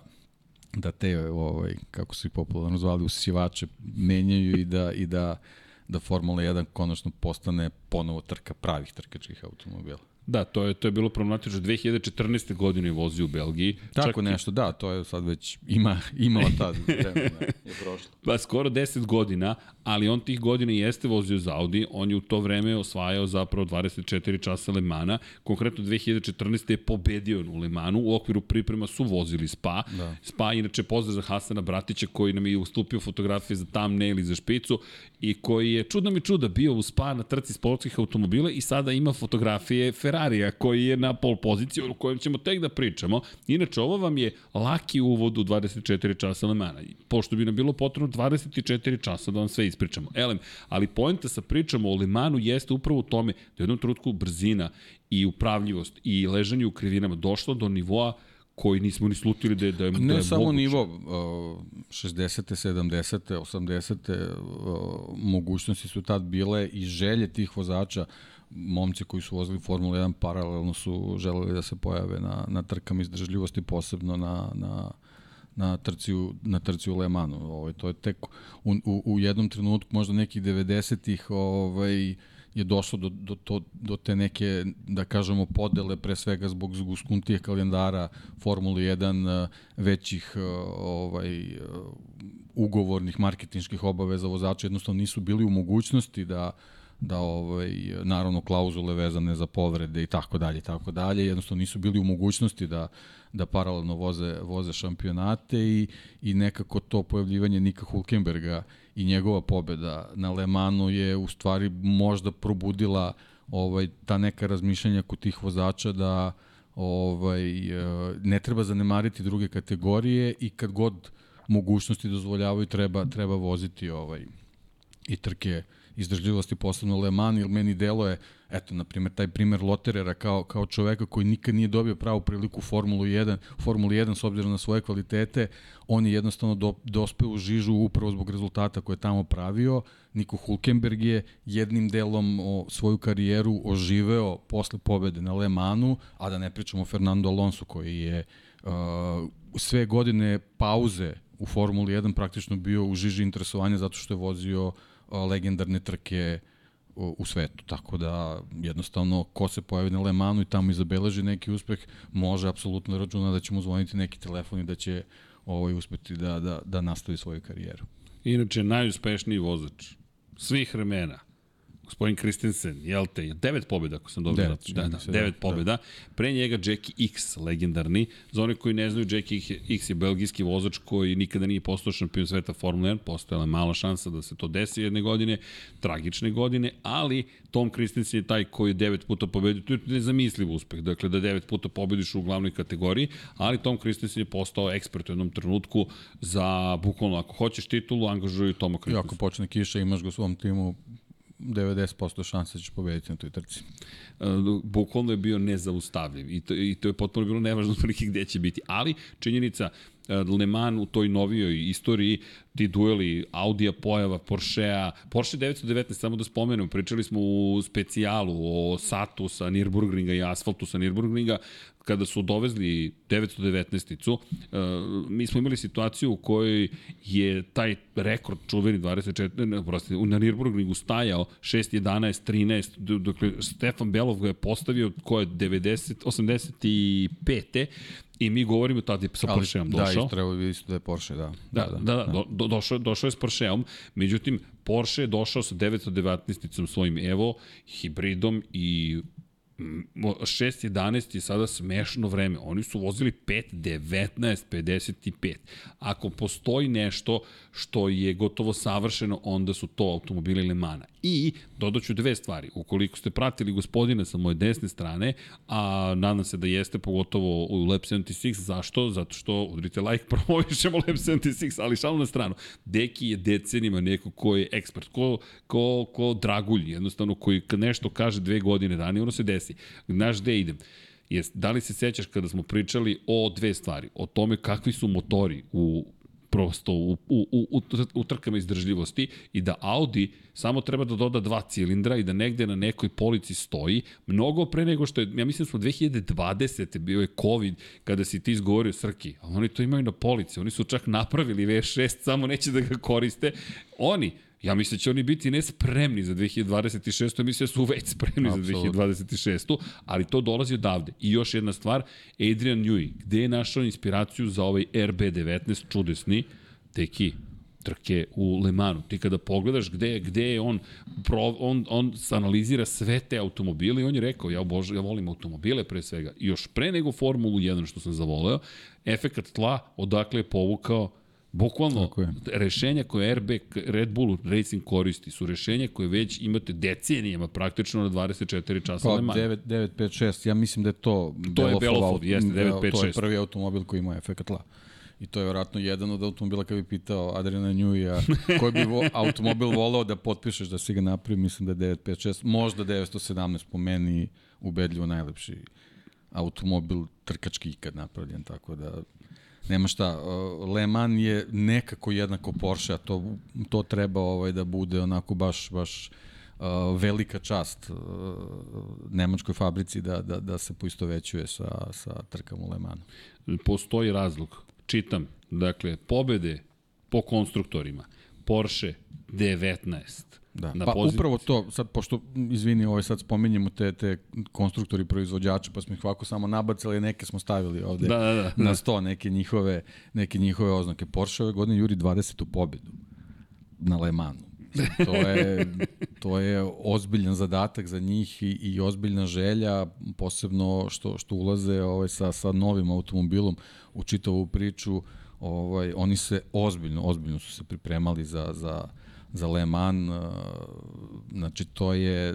da te, ovaj, kako su ih popularno zvali, usisivače menjaju i da, i da, da Formula 1 konačno postane ponovo trka pravih trkačkih automobila. Da, to je, to je bilo problematično. 2014. godine je vozio u Belgiji. Tako Čak i- nešto, da, to je sad već ima, imala tad vremena, je prošlo. Pa skoro 10 godina, ali on tih godina i jeste vozio za Audi, on je u to vreme osvajao zapravo 24 časa Le Mana, konkretno 2014. je pobedio u Le Manu, u okviru priprema su vozili Spa, Da. Spa inače pozdrav za Hasana Bratića koji nam je ustupio fotografije za thumbnail i za špicu i koji je čudno mi čuda bio u Spa na trci sportskih automobila i sada ima fotografije Ferrarija koji je na pol poziciji o kojem ćemo tek da pričamo. Inače, ovo vam je laki uvod u 24 časa Le Mana. Pošto bi nam bilo potrebno 24 časa da vam sve ispričamo. Elem, ali poenta sa pričamo o Le Manu jeste upravo u tome da je u jednom trenutku brzina i upravljivost i ležanje u krivinama došlo do nivoa koji nismo ni slutili da je, da je, da Ne je samo moguće. nivo, uh, 60. 70. 80. Uh, mogućnosti su tad bile i želje tih vozača, momci koji su vozili Formula 1 paralelno su želeli da se pojave na, na trkama izdržljivosti, posebno na, na na trci u, na trci u Le Manu. Ovaj, to je tek u, u, u jednom trenutku, možda nekih 90-ih, ovaj, je došlo do, do, do, do te neke, da kažemo, podele, pre svega zbog zguskuntijih kalendara Formule 1, eh, većih eh, ovaj, eh, ugovornih marketinških obaveza vozača jednostavno nisu bili u mogućnosti da da ovaj naravno klauzule vezane za povrede i tako dalje i tako dalje. Jednostavno nisu bili u mogućnosti da da paralelno voze voze šampionate i i nekako to pojavljivanje Nika Hulkenberga i njegova pobeda na Le Manu je u stvari možda probudila ovaj ta neka razmišljanja kod tih vozača da ovaj ne treba zanemariti druge kategorije i kad god mogućnosti dozvoljavaju treba treba voziti ovaj i trke izdržljivosti posebno Le Mans, ili meni delo je, eto, na primjer, taj primer Loterera kao, kao čoveka koji nikad nije dobio pravu priliku u Formulu 1, Formulu 1 s obzirom na svoje kvalitete, on je jednostavno do, dospeo u žižu upravo zbog rezultata koje je tamo pravio. Niko Hulkenberg je jednim delom o, svoju karijeru oživeo posle pobede na Le Mansu, a da ne pričamo o Fernando Alonso koji je uh, sve godine pauze u Formuli 1 praktično bio u žiži interesovanja zato što je vozio legendarne trke u, svetu. Tako da jednostavno ko se pojavi na Le Manu i tamo izabeleži neki uspeh, može apsolutno računa da će mu zvoniti neki telefon i da će ovaj uspeti da, da, da nastavi svoju karijeru. Inače, najuspešniji vozač svih vremena, gospodin Kristensen, jel te, devet pobjeda, ako sam dobro Devet, čini da, da, se, devet da, pobjeda. Pre njega Jackie X, legendarni. Za one koji ne znaju, Jackie X je belgijski vozač koji nikada nije postao šampion sveta Formula 1, postojala je mala šansa da se to desi jedne godine, tragične godine, ali Tom Kristensen je taj koji je devet puta pobedio, to je nezamisliv uspeh, dakle da devet puta pobediš u glavnoj kategoriji, ali Tom Kristensen je postao ekspert u jednom trenutku za, bukvalno, ako hoćeš titulu, angažuju Toma I Kristensen. ako počne kiša, imaš ga u svom timu, 90% šanse da ćeš pobediti na toj trci. Uh, bukvalno je bio nezaustavljiv i to, i to je potpuno bilo nevažno prilike gde će biti. Ali činjenica, uh, Le Mans u toj novijoj istoriji, ti dueli Audija pojava, Porschea, Porsche 919, samo da spomenem, pričali smo u specijalu o satu sa Nürburgringa i asfaltu sa Nürburgringa, kada su dovezli 919-icu, uh, mi smo imali situaciju u kojoj je taj rekord čuveni 24, ne, prosti, na Nürburgringu stajao 6, 11, 13, dokle Stefan Belov ga je postavio ko je 90, 85. I mi govorimo tada je sa Porscheom da, došao. isto treba isto da je Porsche, da. Da, da, da, da, do, došao, došao je s Porscheom, međutim, Porsche je došao sa 919-icom svojim Evo, hibridom i 6.11 je sada smešno vreme. Oni su vozili 5.19.55. Ako postoji nešto što je gotovo savršeno, onda su to automobili Le Mana. I dodaću dve stvari. Ukoliko ste pratili gospodina sa moje desne strane, a nadam se da jeste, pogotovo u Lab 76, zašto? Zato što udrite like, promovišemo Lab 76, ali šalno na stranu. Deki je decenima neko ko je ekspert, ko, ko, ko dragulj, jednostavno, koji nešto kaže dve godine ranije, ono se desi. Znaš gde idem? Jest, da li se sećaš kada smo pričali o dve stvari? O tome kakvi su motori u prosto u, u, u, u, trkama izdržljivosti i da Audi samo treba da doda dva cilindra i da negde na nekoj polici stoji mnogo pre nego što je, ja mislim da smo 2020. bio je COVID kada si ti izgovorio Srki, ali oni to imaju na polici, oni su čak napravili V6, samo neće da ga koriste. Oni, Ja mislim da će oni biti ne spremni za 2026. Mislim da su već spremni Apsolutno. za 2026. Ali to dolazi odavde. I još jedna stvar, Adrian Newey, gde je našao inspiraciju za ovaj RB19 čudesni, teki, trke u Le Manu. Ti kada pogledaš gde, gde je on, pro, on, on analizira sve te automobile i on je rekao, ja, oboža, ja volim automobile pre svega. I još pre nego Formulu 1 što sam zavoleo, efekat tla odakle je povukao Bukvalno, rešenja koje RB Red Bull Racing koristi su rešenja koje već imate decenijama praktično na 24 časa Pa Le Mans. 9, 956, ja mislim da je to To je Belofov Belofov, auto- jeste, To je 956. prvi automobil koji ima efekt tla. I to je vjerojatno jedan od automobila kad bi pitao Adriana Njuija koji bi vo, automobil volao da potpišeš da si ga napravi, mislim da je 956, možda 917 po meni ubedljivo najlepši automobil trkački ikad napravljen, tako da nema šta. Le Mans je nekako jednako Porsche, a to, to treba ovaj, da bude onako baš, baš uh, velika čast uh, nemačkoj fabrici da, da, da se poistovećuje sa, sa trkama u Le Mansu. Postoji razlog. Čitam. Dakle, pobede po konstruktorima. Porsche 19. Da. Na pa poziciji- upravo to, sad pošto, izvini, ovaj, sad spominjemo te, te konstruktori proizvođače, pa smo ih ovako samo nabacali, neke smo stavili ovde Da, da, da. na sto, neke njihove, neke njihove oznake. Porsche ove godine juri 20. pobedu na Le Mansu. To je, to je ozbiljan zadatak za njih i, i ozbiljna želja, posebno što, što ulaze ovaj, sa, sa novim automobilom u čitavu priču. Ovaj, oni se ozbiljno, ozbiljno su se pripremali za, za, za Le Mans. uh, Znači, to je,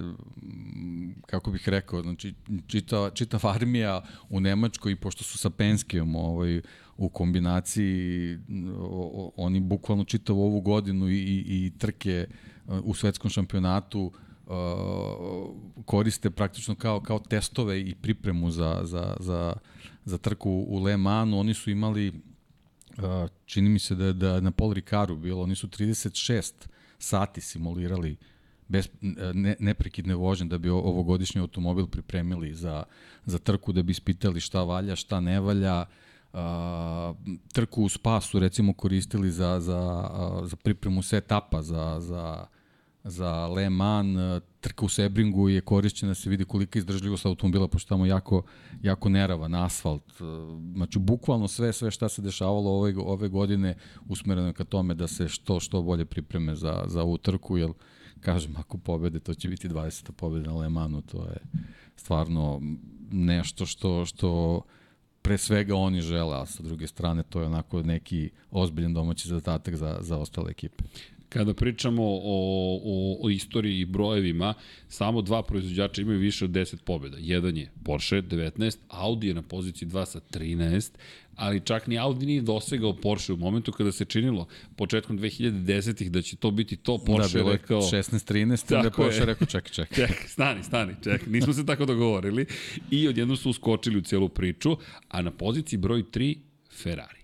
kako bih rekao, znači, čitava, čitava armija u Nemačkoj, pošto su sa Penskijom ovaj, u kombinaciji, oni bukvalno čitavu ovu godinu i, i, i trke uh, u svetskom šampionatu uh, koriste praktično kao, kao testove i pripremu za, za, za, za trku u Le Mansu. Oni su imali čini mi se da da na Paul Ricaru bilo, oni su 36 sati simulirali bez ne, neprekidne vožnje da bi ovogodišnji automobil pripremili za, za trku, da bi ispitali šta valja, šta ne valja. Uh, trku u Spa su recimo koristili za, za, uh, za pripremu setapa za, za, za Le Mans, uh, trka u Sebringu je korišćena da se vidi kolika izdržljivost automobila, pošto tamo jako, jako neravan asfalt. Uh, Znači, bukvalno sve, sve šta se dešavalo ove, ove godine usmereno je ka tome da se što, što bolje pripreme za, za ovu trku, jer, kažem, ako pobede, to će biti 20. pobeda na Le Mansu, to je stvarno nešto što, što pre svega oni žele, a sa druge strane to je onako neki ozbiljan domaći zadatak za, za ostale ekipe. Kada pričamo o, o, o istoriji i brojevima, samo dva proizvođača imaju više od 10 pobjeda. Jedan je Porsche 19, Audi je na poziciji 2 sa 13, ali čak ni Audi nije dosegao Porsche u momentu kada se činilo početkom 2010-ih da će to biti to. Porsche da, bilo rekao... 16-13, onda je. Porsche rekao čekaj, čekaj. Čekaj, stani, stani, čekaj, nismo se tako dogovorili. I odjednom su uskočili u celu priču, a na poziciji broj 3 Ferrari.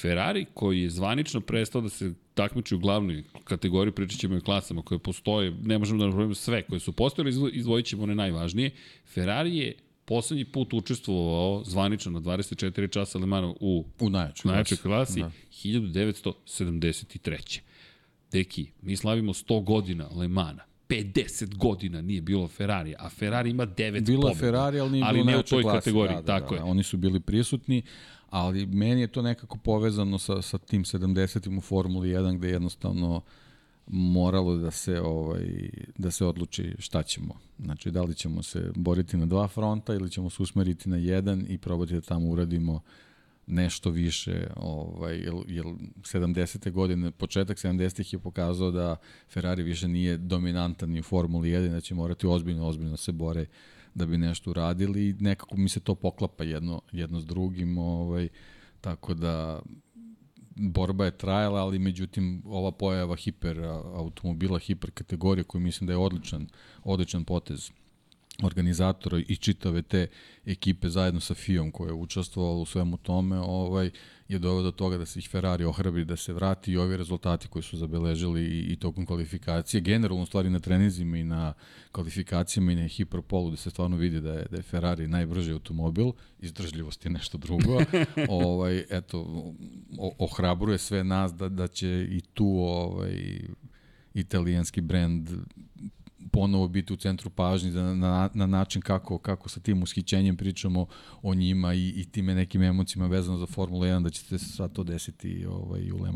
Ferrari koji je zvanično prestao da se takmiči u glavnoj kategoriji, pričat ćemo i klasama koje postoje, ne možemo da napravimo sve koje su postojali, izvo- izdvojit ćemo one najvažnije. Ferrari je poslednji put učestvovao zvanično na 24 časa Le Mans u, U najjačoj najjačoj klasi. Da. 1973. Deki, mi slavimo 100 godina Le Mana. 50 godina nije bilo Ferrari, a Ferrari ima 9 Bilo je pobjeda. Ferrari, ali nije ali ne u toj klasi. kategoriji, da, da, tako da, je. Oni su bili prisutni, ali meni je to nekako povezano sa, sa tim 70. u Formuli 1 gde jednostavno moralo da se ovaj da se odluči šta ćemo. Znači da li ćemo se boriti na dva fronta ili ćemo se usmeriti na jedan i probati da tamo uradimo nešto više, ovaj, jel, jel 70. godine, početak 70. je pokazao da Ferrari više nije dominantan ni u Formuli 1, da će morati ozbiljno, ozbiljno se bore da bi nešto uradili i nekako mi se to poklapa jedno, jedno s drugim, ovaj, tako da borba je trajala, ali međutim ova pojava hiper automobila, hiper kategorije koju mislim da je odličan, odličan potez organizatora i čitave te ekipe zajedno sa FIOM koja je učestvovala u svemu tome, ovaj je doveo do toga da se ih Ferrari ohrabri da se vrati i ovi rezultati koji su zabeležili i, i tokom kvalifikacije, generalno stvari na trenizima i na kvalifikacijama i na hiperpolu da se stvarno vidi da je, da je Ferrari najbrži automobil, izdržljivost je nešto drugo. ovaj, eto, o, ohrabruje sve nas da, da će i tu ovaj, italijanski brend ponovo biti u centru pažnje na, na, na način kako, kako sa tim ushićenjem pričamo o njima i, i time nekim emocijama vezano za Formula 1 da će se sva to desiti ovaj, u Le.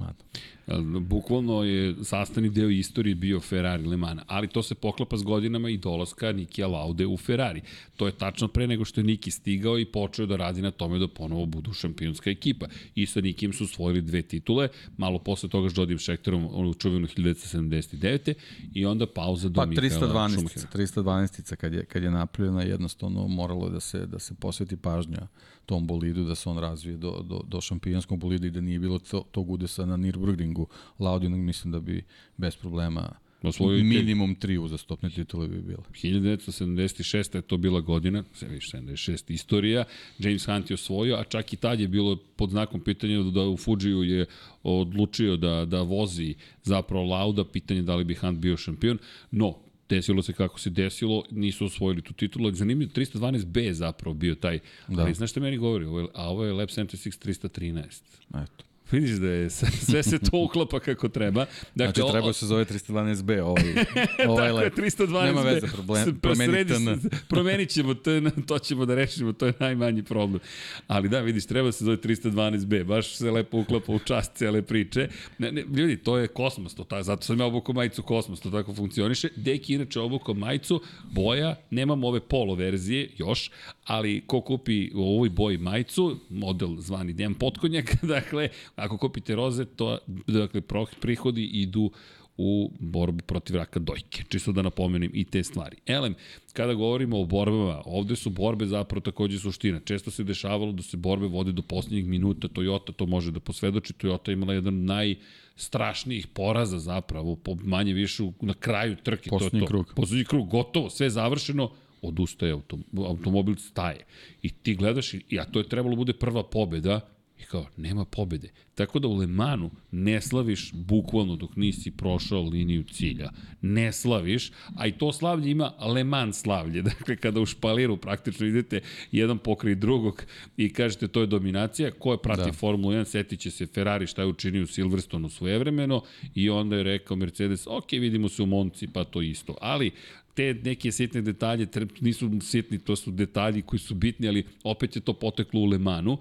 Bukvalno je sastavni deo istorije bio Ferrari Le Mans, ali to se poklapa s godinama i dolaska Nikija Laude u Ferrari. To je tačno pre nego što je Niki stigao i počeo da radi na tome da ponovo budu šampionska ekipa. I sa Nikim su osvojili dve titule, malo posle toga s Jodim Šekterom u čuvenu 1979. i onda pauza do pa, Mikaela 312 312 kad je, kad je napravljena jednostavno moralo da se, da se posveti pažnja tom bolidu, da se on razvije do, do, do šampionskog bolida i da nije bilo to, tog udesa na Nürburgringu Laudinog, mislim da bi bez problema Osvojio minimum tri uzastopne titule bi bilo. 1976. je to bila godina, sve više 76. istorija, James Hunt je osvojio, a čak i tad je bilo pod znakom pitanja da u Fujiju je odlučio da, da vozi zapravo Lauda, pitanje da li bi Hunt bio šampion, no desilo se kako se desilo, nisu osvojili tu titulu. Zanimljivo, 312B je zapravo bio taj, da. ali znaš šta meni govori? Ovo je, a ovo je Lab 76 313. Eto. Vidiš da je sve se to uklapa kako treba. Dakle, znači, treba se zove 312B, ovaj, ovaj lep. 312B. Nema veze, problem, promenite na... Promenit ćemo, to, je, to ćemo da rešimo, to je najmanji problem. Ali da, vidiš, treba se zove 312B, baš se lepo uklapa u čast cele priče. Ne, ne, ljudi, to je kosmos, to ta, zato sam ja obukao majicu kosmos, to tako funkcioniše. Deki inače obukao majicu, boja, nemamo ove polo verzije još, ali ko kupi u ovoj boji majicu, model zvani Dejan Potkonjak, dakle, ako kupite roze, to, dakle, prihodi idu u borbu protiv raka dojke. Čisto da napomenem i te stvari. Elem, kada govorimo o borbama, ovde su borbe zapravo takođe suština. Često se dešavalo da se borbe vode do poslednjih minuta, Toyota to može da posvedoči, Toyota imala jedan naj strašnijih poraza zapravo, po manje više na kraju trke. Poslednji to to. krug. Poslednji krug, gotovo, sve završeno, odustaje autom, automobil staje. I ti gledaš, i, a to je trebalo bude prva pobeda, I kao, nema pobede. Tako da u Lemanu ne slaviš bukvalno dok nisi prošao liniju cilja. Ne slaviš, a i to slavlje ima Leman slavlje. Dakle, kada u špaliru praktično idete jedan pokraj drugog i kažete to je dominacija, ko je prati da. Formulu 1, setit će se Ferrari šta je učinio u Silverstonu svojevremeno i onda je rekao Mercedes, ok, vidimo se u Monci, pa to isto. Ali te neke sitne detalje nisu sitni, to su detalji koji su bitni, ali opet je to poteklo u Lemanu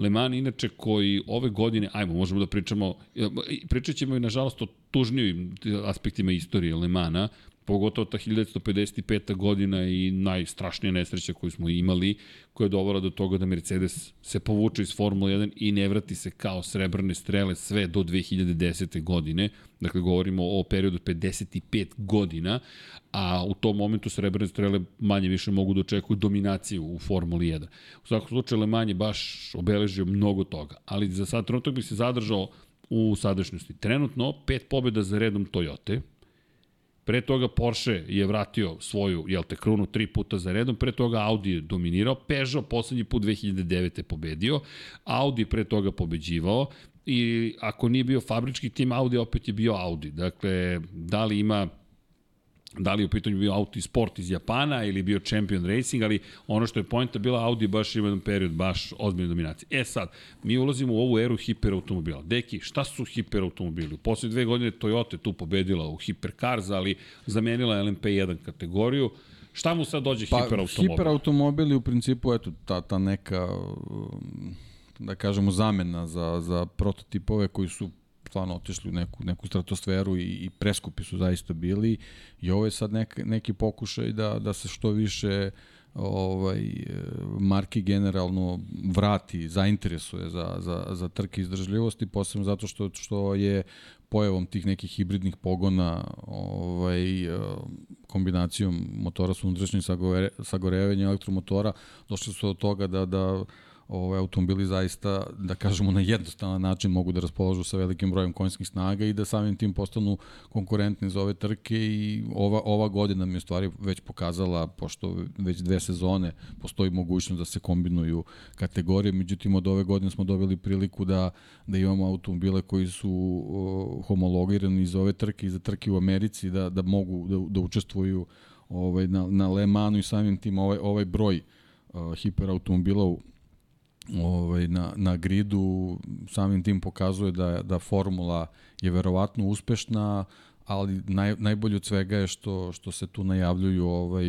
Le Mans inače koji ove godine, ajmo, možemo da pričamo, pričat ćemo i nažalost o tužnijim aspektima istorije Le Mana, pogotovo ta 1955. godina i najstrašnija nesreća koju smo imali, koja je dovela do toga da Mercedes se povuče iz Formule 1 i ne vrati se kao srebrne strele sve do 2010. godine. Dakle, govorimo o periodu 55 godina, a u tom momentu srebrne strele manje više mogu da očekuju dominaciju u Formuli 1. U svakom slučaju Le Mans je baš obeležio mnogo toga, ali za sad trenutak bi se zadržao u sadašnjosti. Trenutno pet pobjeda za redom Toyota, Pre toga Porsche je vratio svoju, jel te, krunu tri puta za redom, pre toga Audi je dominirao, Peugeot poslednji put 2009. je pobedio, Audi pre toga pobeđivao, i ako nije bio fabrički tim Audi, opet je bio Audi. Dakle, da li ima da li je u pitanju bio auto sport iz Japana ili bio champion racing, ali ono što je pojenta bila Audi baš ima jedan period baš ozbiljne dominacije. E sad, mi ulazimo u ovu eru hiperautomobila. Deki, šta su hiperautomobili? U poslednje dve godine Toyota tu pobedila u hipercars, ali zamenila LMP1 kategoriju. Šta mu sad dođe pa, hiperautomobil? Hiperautomobili u principu, eto, ta, ta neka da kažemo zamena za, za prototipove koji su stvarno otišli u neku, neku stratosferu i, i preskupi su zaista bili. I ovo je sad nek, neki pokušaj da, da se što više ovaj marki generalno vrati, zainteresuje za, za, za trke izdržljivosti, posebno zato što, što je pojavom tih nekih hibridnih pogona ovaj, kombinacijom motora sa unutrašnjim sagorevanjem elektromotora došli su od toga da, da ovaj, automobili zaista, da kažemo, na jednostavan način mogu da raspolažu sa velikim brojem konjskih snaga i da samim tim postanu konkurentni za ove trke i ova, ova godina mi je stvari već pokazala, pošto već dve sezone postoji mogućnost da se kombinuju kategorije, međutim od ove godine smo dobili priliku da, da imamo automobile koji su uh, homologirani za ove trke i za trke u Americi, da, da mogu da, da učestvuju ovaj, na, na Le Manu i samim tim ovaj, ovaj broj uh, hiperautomobila u, ovaj, na, na gridu samim tim pokazuje da, da formula je verovatno uspešna, ali naj, najbolje od svega je što, što se tu najavljuju ovaj,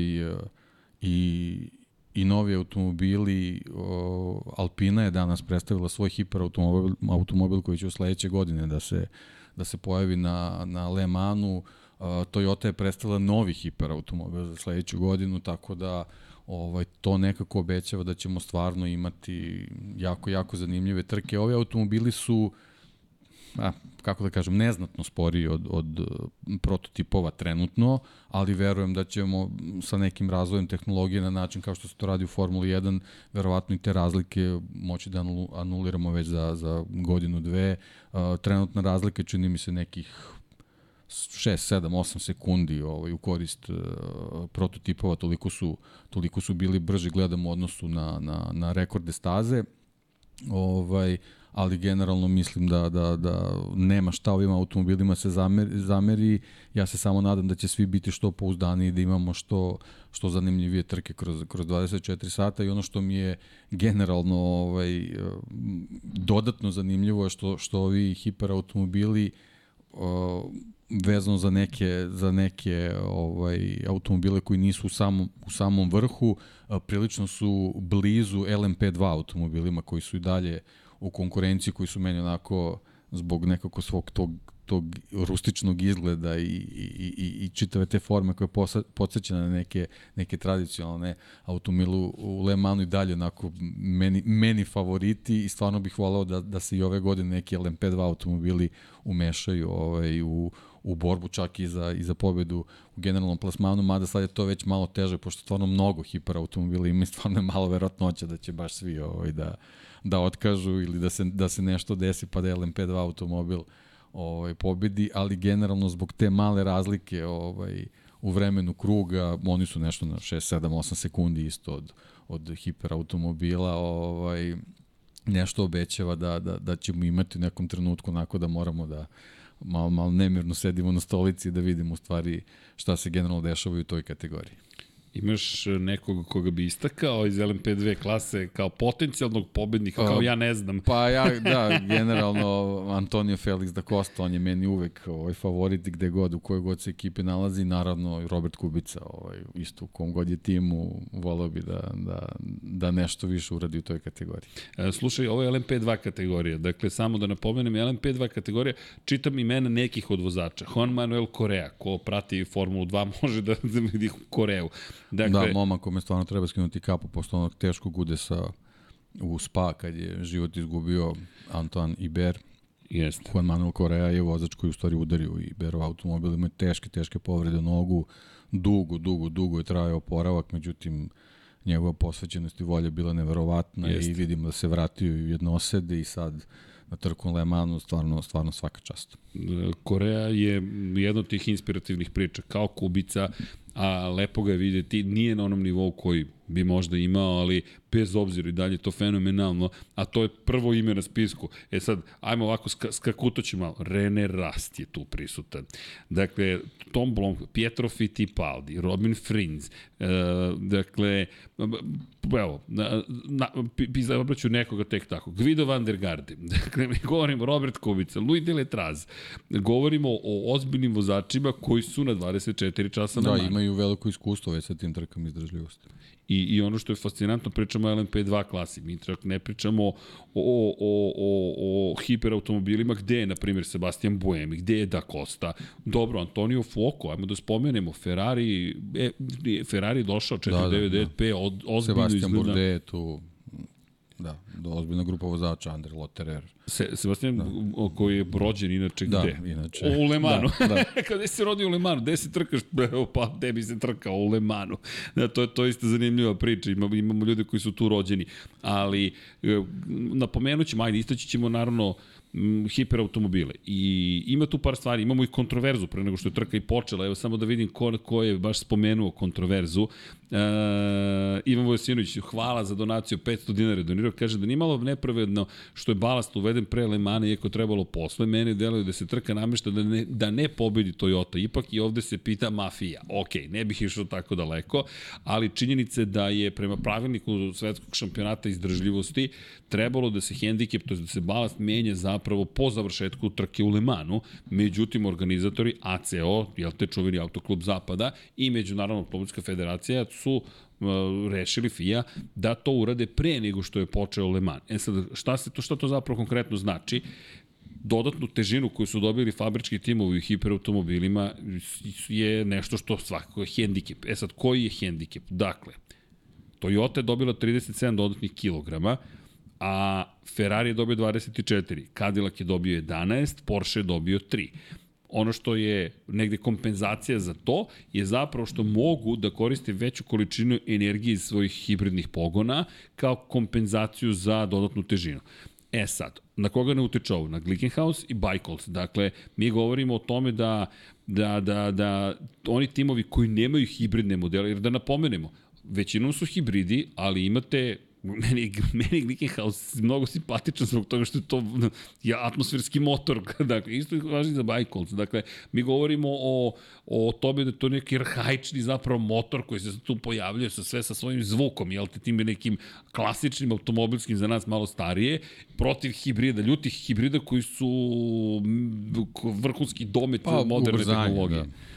i, i novi automobili. Alpina je danas predstavila svoj hiperautomobil automobil koji će u sledeće godine da se, da se pojavi na, na Le Mansu. Toyota je predstavila novi hiperautomobil za sledeću godinu, tako da ovaj, to nekako obećava da ćemo stvarno imati jako, jako zanimljive trke. Ovi automobili su a, kako da kažem, neznatno sporiji od, od prototipova trenutno, ali verujem da ćemo sa nekim razvojem tehnologije na način kao što se to radi u Formuli 1, verovatno i te razlike moći da anuliramo već za, za godinu, dve. Uh, trenutna razlika čini mi se nekih 6, 7, 8 sekundi ovaj, u korist uh, prototipova, toliko su, toliko su bili brži, gledamo u odnosu na, na, na rekorde staze. Ovaj, ali generalno mislim da, da, da nema šta ovim automobilima se zameri, zameri. Ja se samo nadam da će svi biti što pouzdani i da imamo što, što zanimljivije trke kroz, kroz 24 sata i ono što mi je generalno ovaj, dodatno zanimljivo je što, što ovi hiperautomobili vezano za neke za neke ovaj automobile koji nisu u samom u samom vrhu prilično su blizu LMP2 automobilima koji su i dalje u konkurenciji koji su meni onako zbog nekako svog tog tog rustičnog izgleda i, i, i, i čitave te forme koje podsjeća na neke, neke tradicionalne automilu u Le Manu i dalje onako meni, meni favoriti i stvarno bih volao da, da se i ove godine neki LMP2 automobili umešaju ovaj, u, u borbu čak i za, i za pobedu u generalnom plasmanu, mada sad je to već malo teže, pošto stvarno mnogo hiperautomobila ima i stvarno je malo verotnoća da će baš svi ovaj, da, da otkažu ili da se, da se nešto desi pa da je LMP2 automobil ovaj, pobedi, ali generalno zbog te male razlike ovaj, u vremenu kruga, oni su nešto na 6, 7, 8 sekundi isto od, od hiperautomobila, ovaj, nešto obećava da, da, da ćemo imati u nekom trenutku onako da moramo da malo, malo nemirno sedimo na stolici da vidimo u stvari šta se generalno dešava u toj kategoriji. Imaš nekog koga bi istakao iz LMP2 klase kao potencijalnog pobednika, kao ja ne znam. Pa ja, da, generalno Antonio Felix da Costa, on je meni uvek ovaj, favorit gde god, u kojoj god se ekipe nalazi, naravno Robert Kubica, ovaj, isto u kom god je timu, volao bi da, da, da nešto više uradi u toj kategoriji. E, slušaj, ovo je LMP2 kategorija, dakle samo da napomenem, LMP2 kategorija, čitam imena nekih od vozača, Juan Manuel Correa, ko prati Formulu 2 može da vidi Koreu. Dakle, da, momak kome stvarno treba skinuti kapu posle onog teškog udesa u Spa kad je život izgubio Antoine Iber. Jeste. Juan Manuel Correa je vozač koji u stvari udario Iberov automobil, ima teške, teške povrede nogu, dugo, dugo, dugo je trajao oporavak, međutim njegova posvećenost i volja bila neverovatna Jeste. i vidimo da se vratio u jednosede i sad na trku Le Manu, stvarno, stvarno svaka čast. Koreja je jedna od tih inspirativnih priča, kao Kubica, a lepo ga je videti, nije na onom nivou koji bi možda imao, ali bez obzira i dalje to fenomenalno, a to je prvo ime na spisku. E sad, ajmo ovako ska, skakutoći malo. Rene Rast je tu prisutan. Dakle, Tom Blom, Pietro Fittipaldi, Robin Frinz, e, dakle, evo, na, na, obraću nekoga tek tako, Guido van der Garde, dakle, mi govorimo Robert Kubica, Louis Deletraz, govorimo o ozbiljnim vozačima koji su na 24 časa da, na Da, imaju veliko iskustvo već sa tim trkama izdržljivosti. I, I ono što je fascinantno, pričamo o LMP2 klasi. Mi čak ne pričamo o, o, o, o, o hiperautomobilima gde je, na primjer, Sebastian Buemi, gde je Da Costa. Dobro, Antonio Fuoco, ajmo da spomenemo, Ferrari, e, Ferrari došao 499P, da, da, da. ozbiljno Sebastian izgleda. Sebastian Bourdais tu Da, do ozbiljna grupa vozača, Andre Lotterer. Se, Sebastian, da. koji je rođen inače da, gde? inače. U Lemanu. Da, da. Kada se rodi u Lemanu, gde se trkaš? Pa, bi se trkao u Lemanu. Da, to je to isto zanimljiva priča. Imamo, imamo ljude koji su tu rođeni. Ali, e, napomenut ćemo, ajde, istaći ćemo naravno hiperautomobile. I ima tu par stvari, imamo i kontroverzu pre nego što je trka i počela. Evo samo da vidim ko, ko je baš spomenuo kontroverzu. E, Ivan Vojsinović, hvala za donaciju 500 dinara donirao, kaže da nije malo nepravedno što je balast uveden pre Lemana, iako trebalo posle. Mene deluje da se trka namešta da ne, da ne pobedi Toyota. Ipak i ovde se pita mafija. Ok, ne bih išao tako daleko, ali činjenice da je prema pravilniku svetskog šampionata izdržljivosti trebalo da se hendikep, to je da se balast menja zapravo po završetku trke u Lemanu. Međutim, organizatori ACO, jel te čuveni autoklub Zapada i Međunarodna automobilska federacija su uh, rešili FIA da to urade pre nego što je počeo Le Mans. E sad, šta, se to, šta to zapravo konkretno znači? dodatnu težinu koju su dobili fabrički timovi u hiperautomobilima je nešto što svakako je hendikep. E sad, koji je hendikep? Dakle, Toyota je dobila 37 dodatnih kilograma, a Ferrari je dobio 24, Cadillac je dobio 11, Porsche je dobio 3 ono što je negde kompenzacija za to je zapravo što mogu da koriste veću količinu energije iz svojih hibridnih pogona kao kompenzaciju za dodatnu težinu. E sad, na koga ne utiče ovo? Na Glickenhaus i Bajkolt. Dakle, mi govorimo o tome da, da, da, da oni timovi koji nemaju hibridne modele, jer da napomenemo, većinom su hibridi, ali imate meni, meni Glickenhaus mnogo simpatičan zbog toga što je to ja, atmosferski motor, dakle, isto je važno za Bajkolc. Dakle, mi govorimo o, o tome da je to neki arhaični zapravo motor koji se tu pojavljuje sa sve sa svojim zvukom, jel te tim nekim klasičnim automobilskim za nas malo starije, protiv hibrida, ljutih hibrida koji su vrhunski domet pa, moderne tehnologije. Da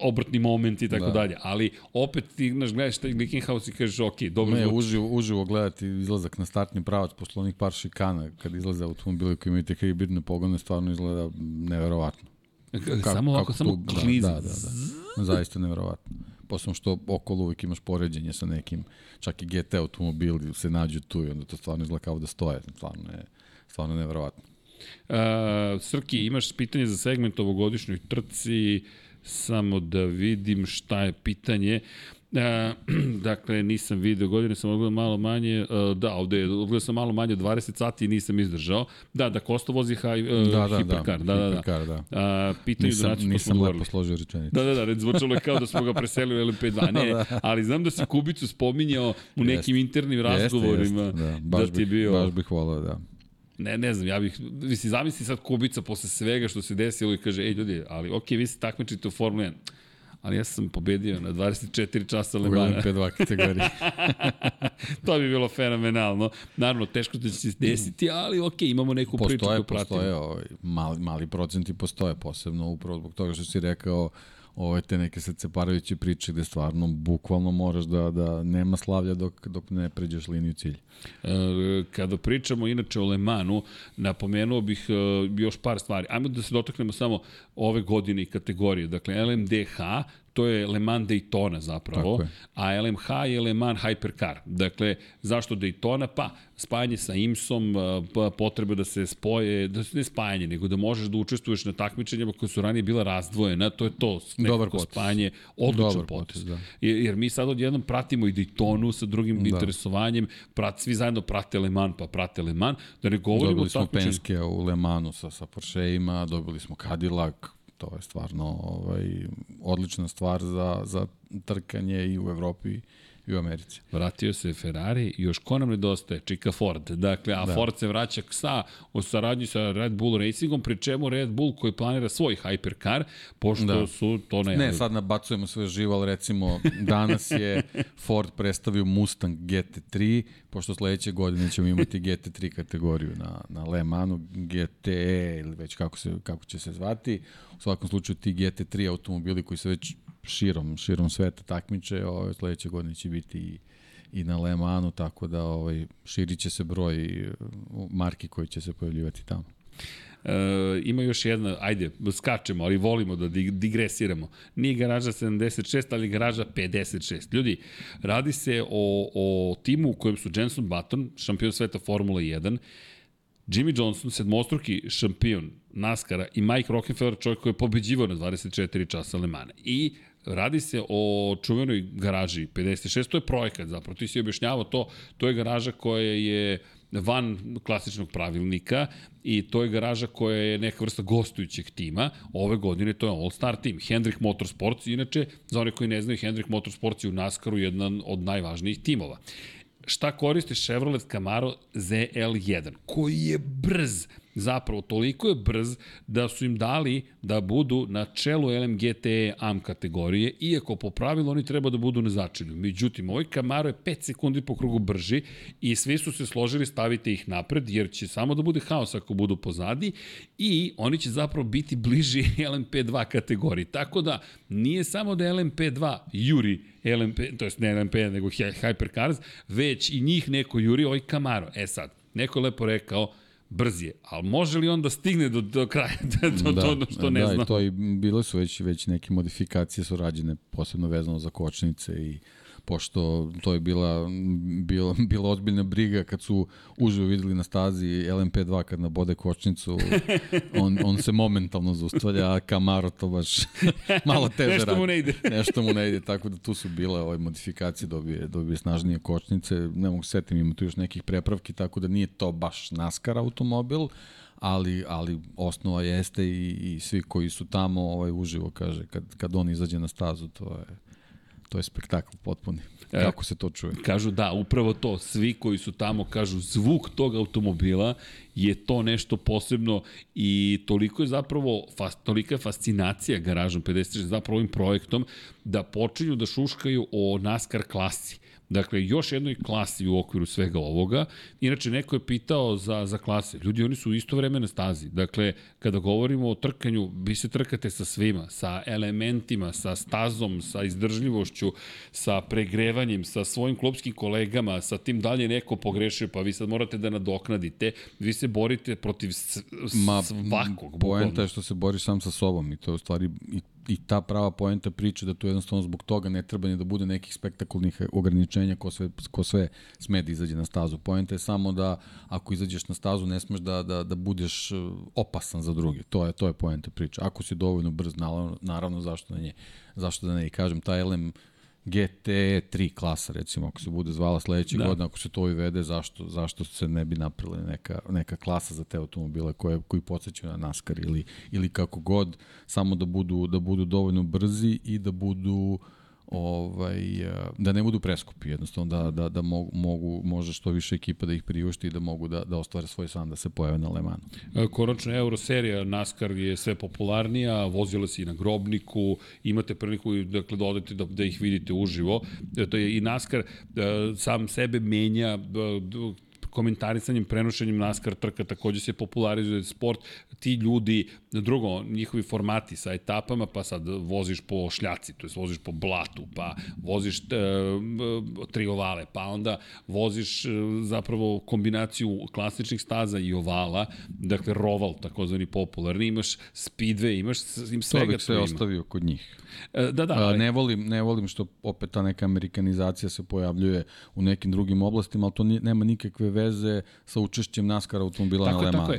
obrtni moment i tako da. dalje. Ali opet ti znaš, gledaš taj Glickenhaus i kažeš ok, dobro ne, uživo, uživo gledati izlazak na startni pravac posle onih par šikana kad izlaze automobili koji imaju te hibridne pogone stvarno izgleda neverovatno. Kako, samo ovako, samo da, klizi. Da, da, da, da. Zaista neverovatno. Posledno što okolo uvijek imaš poređenje sa nekim, čak i GT automobili se nađu tu i onda to stvarno izgleda kao da stoje. Stvarno je, stvarno neverovatno. Uh, Srki, imaš pitanje za segment ovogodišnjoj trci, samo da vidim šta je pitanje. E, dakle, nisam video godine, sam odgledao malo manje, e, da, ovde odgledao sam malo manje 20 sati i nisam izdržao. Da, da Kosto vozi haj, e, da, da, hiperkar, da, da, da. Hiperkar, da. A, pitanje nisam, da nisam lepo složio rečenicu. Da, da, da, red zvučalo je kao da smo ga preselili u LP2. Ne, da. ali znam da si Kubicu spominjao u nekim jest. internim razgovorima jeste, jeste, da, baš da ti je bio... Baš bih volao, da ne, ne znam, ja bih, vi si zamisli sad Kubica posle svega što se desilo i kaže, ej ljudi, ali okej, okay, vi se takmičite u Formula 1, ali ja sam pobedio na 24 časa Le Mans. U LMP2 kategoriji. to bi bilo fenomenalno. Naravno, teško da će se desiti, ali ok, imamo neku postoje, priču koju pratimo. Postoje, ovaj, mali, mali procenti postoje, posebno upravo zbog toga što si rekao, ove te neke srceparajuće priče gde stvarno bukvalno moraš da, da nema slavlja dok, dok ne pređeš liniju cilja. E, kada pričamo inače o Lemanu, napomenuo bih e, još par stvari. Ajmo da se dotaknemo samo ove godine i kategorije. Dakle, LMDH, to je Le Mans Daytona zapravo, a LMH je Le Mans Hypercar. Dakle, zašto Daytona? Pa, spajanje sa IMSom, pa potreba da se spoje, da se ne spajanje, nego da možeš da učestvuješ na takmičenjima koje su ranije bila razdvojena, to je to, Dobar potes. spajanje, odličan potes. Da. Jer, jer mi sad odjednom pratimo i Daytonu sa drugim da. interesovanjem, prat, svi zajedno prate Le Mans, pa prate Le Mans, da ne govorimo dobili smo Penske u Le Mansu sa, sa Porsche-ima, dobili smo Cadillac, to je stvarno ovaj, odlična stvar za, za trkanje i u Evropi i u Americi. Vratio se Ferrari i još ko nam nedostaje? Čika Ford. Dakle, a da. Ford se vraća sa, u saradnji sa Red Bull Racingom, pri čemu Red Bull koji planira svoj hypercar, pošto da. su to ne... Ne, sad nabacujemo sve živo, ali recimo danas je Ford predstavio Mustang GT3, pošto sledeće godine ćemo imati GT3 kategoriju na, na Le Mansu, GTE ili već kako, se, kako će se zvati. U svakom slučaju ti GT3 automobili koji se već širom, širom sveta takmiče, ovaj, sledeće godine će biti i, i na Le Mansu, tako da ovaj, širit će se broj marki koji će se pojavljivati tamo. E, ima još jedna, ajde, skačemo, ali volimo da digresiramo. Nije garaža 76, ali garaža 56. Ljudi, radi se o, o timu u kojem su Jenson Button, šampion sveta Formula 1, Jimmy Johnson, sedmostruki šampion NASCAR-a i Mike Rockefeller, čovjek koji je pobeđivao na 24 časa Le Mans. I Radi se o čuvenoj garaži 56, to je projekat zapravo, ti si objašnjavao to, to je garaža koja je van klasičnog pravilnika i to je garaža koja je neka vrsta gostujućeg tima. Ove godine to je All-Star tim. Hendrick Motorsports, inače, za one koji ne znaju, Hendrick Motorsports je u NASCAR-u jedan od najvažnijih timova šta koristi Chevrolet Camaro ZL1, koji je brz, zapravo toliko je brz da su im dali da budu na čelu LMGT AM kategorije, iako po pravilu oni treba da budu na. Međutim, ovaj Camaro je 5 sekundi po krugu brži i svi su se složili stavite ih napred, jer će samo da bude haos ako budu pozadi i oni će zapravo biti bliži LMP2 kategoriji. Tako da nije samo da LMP2 juri LMP, to jest ne LMP, nego Hypercars, već i njih neko juri ovaj Camaro. E sad, neko lepo rekao, brz je, ali može li on da stigne do, do kraja, do, da, do ono što ne da, znam? Da, i to i bile su već, već neke modifikacije su rađene, posebno vezano za kočnice i pošto to je bila, bila, bila ozbiljna briga kad su uživo videli na stazi LMP2 kad nabode kočnicu, on, on se momentalno zaustavlja, a Camaro to baš malo teže Nešto radi. mu ne ide. Nešto mu ne ide, tako da tu su bile ove modifikacije, dobije, dobije snažnije kočnice, ne mogu setim, ima tu još nekih prepravki, tako da nije to baš NASCAR automobil, ali, ali osnova jeste i, i svi koji su tamo ovaj, uživo, kaže, kad, kad on izađe na stazu, to je to je spektakl potpuni. Kako se to čuje? Kažu da, upravo to. Svi koji su tamo kažu zvuk tog automobila je to nešto posebno i toliko je zapravo, fas, tolika je fascinacija garažom 56 zapravo ovim projektom da počinju da šuškaju o NASCAR klasi. Dakle, još jednoj klasi u okviru svega ovoga. Inače, neko je pitao za, za klase. Ljudi, oni su isto vreme na stazi. Dakle, kada govorimo o trkanju, vi se trkate sa svima, sa elementima, sa stazom, sa izdržljivošću, sa pregrevanjem, sa svojim klubskim kolegama, sa tim dalje neko pogrešio, pa vi sad morate da nadoknadite. Vi se borite protiv s, Ma, svakog. Poenta je što se boriš sam sa sobom i to je u stvari i i ta prava poenta priče da tu jednostavno zbog toga ne treba ni da bude nekih spektakulnih ograničenja ko sve, ko sve sme da izađe na stazu. Poenta je samo da ako izađeš na stazu ne smeš da, da, da budeš opasan za druge. To je, to je poenta priče. Ako si dovoljno brz, naravno, naravno zašto da ne, zašto da ne. I kažem, taj LM GT3 klasa, recimo, ako se bude zvala sledeće da. godine, ako se to uvede, zašto, zašto se ne bi napravili neka, neka klasa za te automobile koje, koji podsjećaju na NASCAR ili, ili kako god, samo da budu, da budu dovoljno brzi i da budu ovaj, da ne budu preskupi, jednostavno da, da, da mogu, mogu, može što više ekipa da ih priušti i da mogu da, da ostvare svoj san da se pojave na Le Manu. Konačno Euroserija NASCAR je sve popularnija, vozila se i na grobniku, imate priliku dakle, da odete da, da ih vidite uživo. To je i NASCAR sam sebe menja komentarisanjem, prenošenjem NASCAR trka takođe se popularizuje sport. Ti ljudi, drugo, njihovi formati sa etapama, pa sad voziš po šljaci, to je voziš po blatu, pa voziš e, triovale, pa onda voziš e, zapravo kombinaciju klasičnih staza i ovala, dakle roval takozvani popularni, imaš speedway, imaš im svega to bih se ostavio kod njih. E, da, da. Ali... Ne, volim, ne volim što opet ta neka amerikanizacija se pojavljuje u nekim drugim oblastima, ali to nema nikakve veze sa učešćem NASCAR automobila tako, na Le Manu.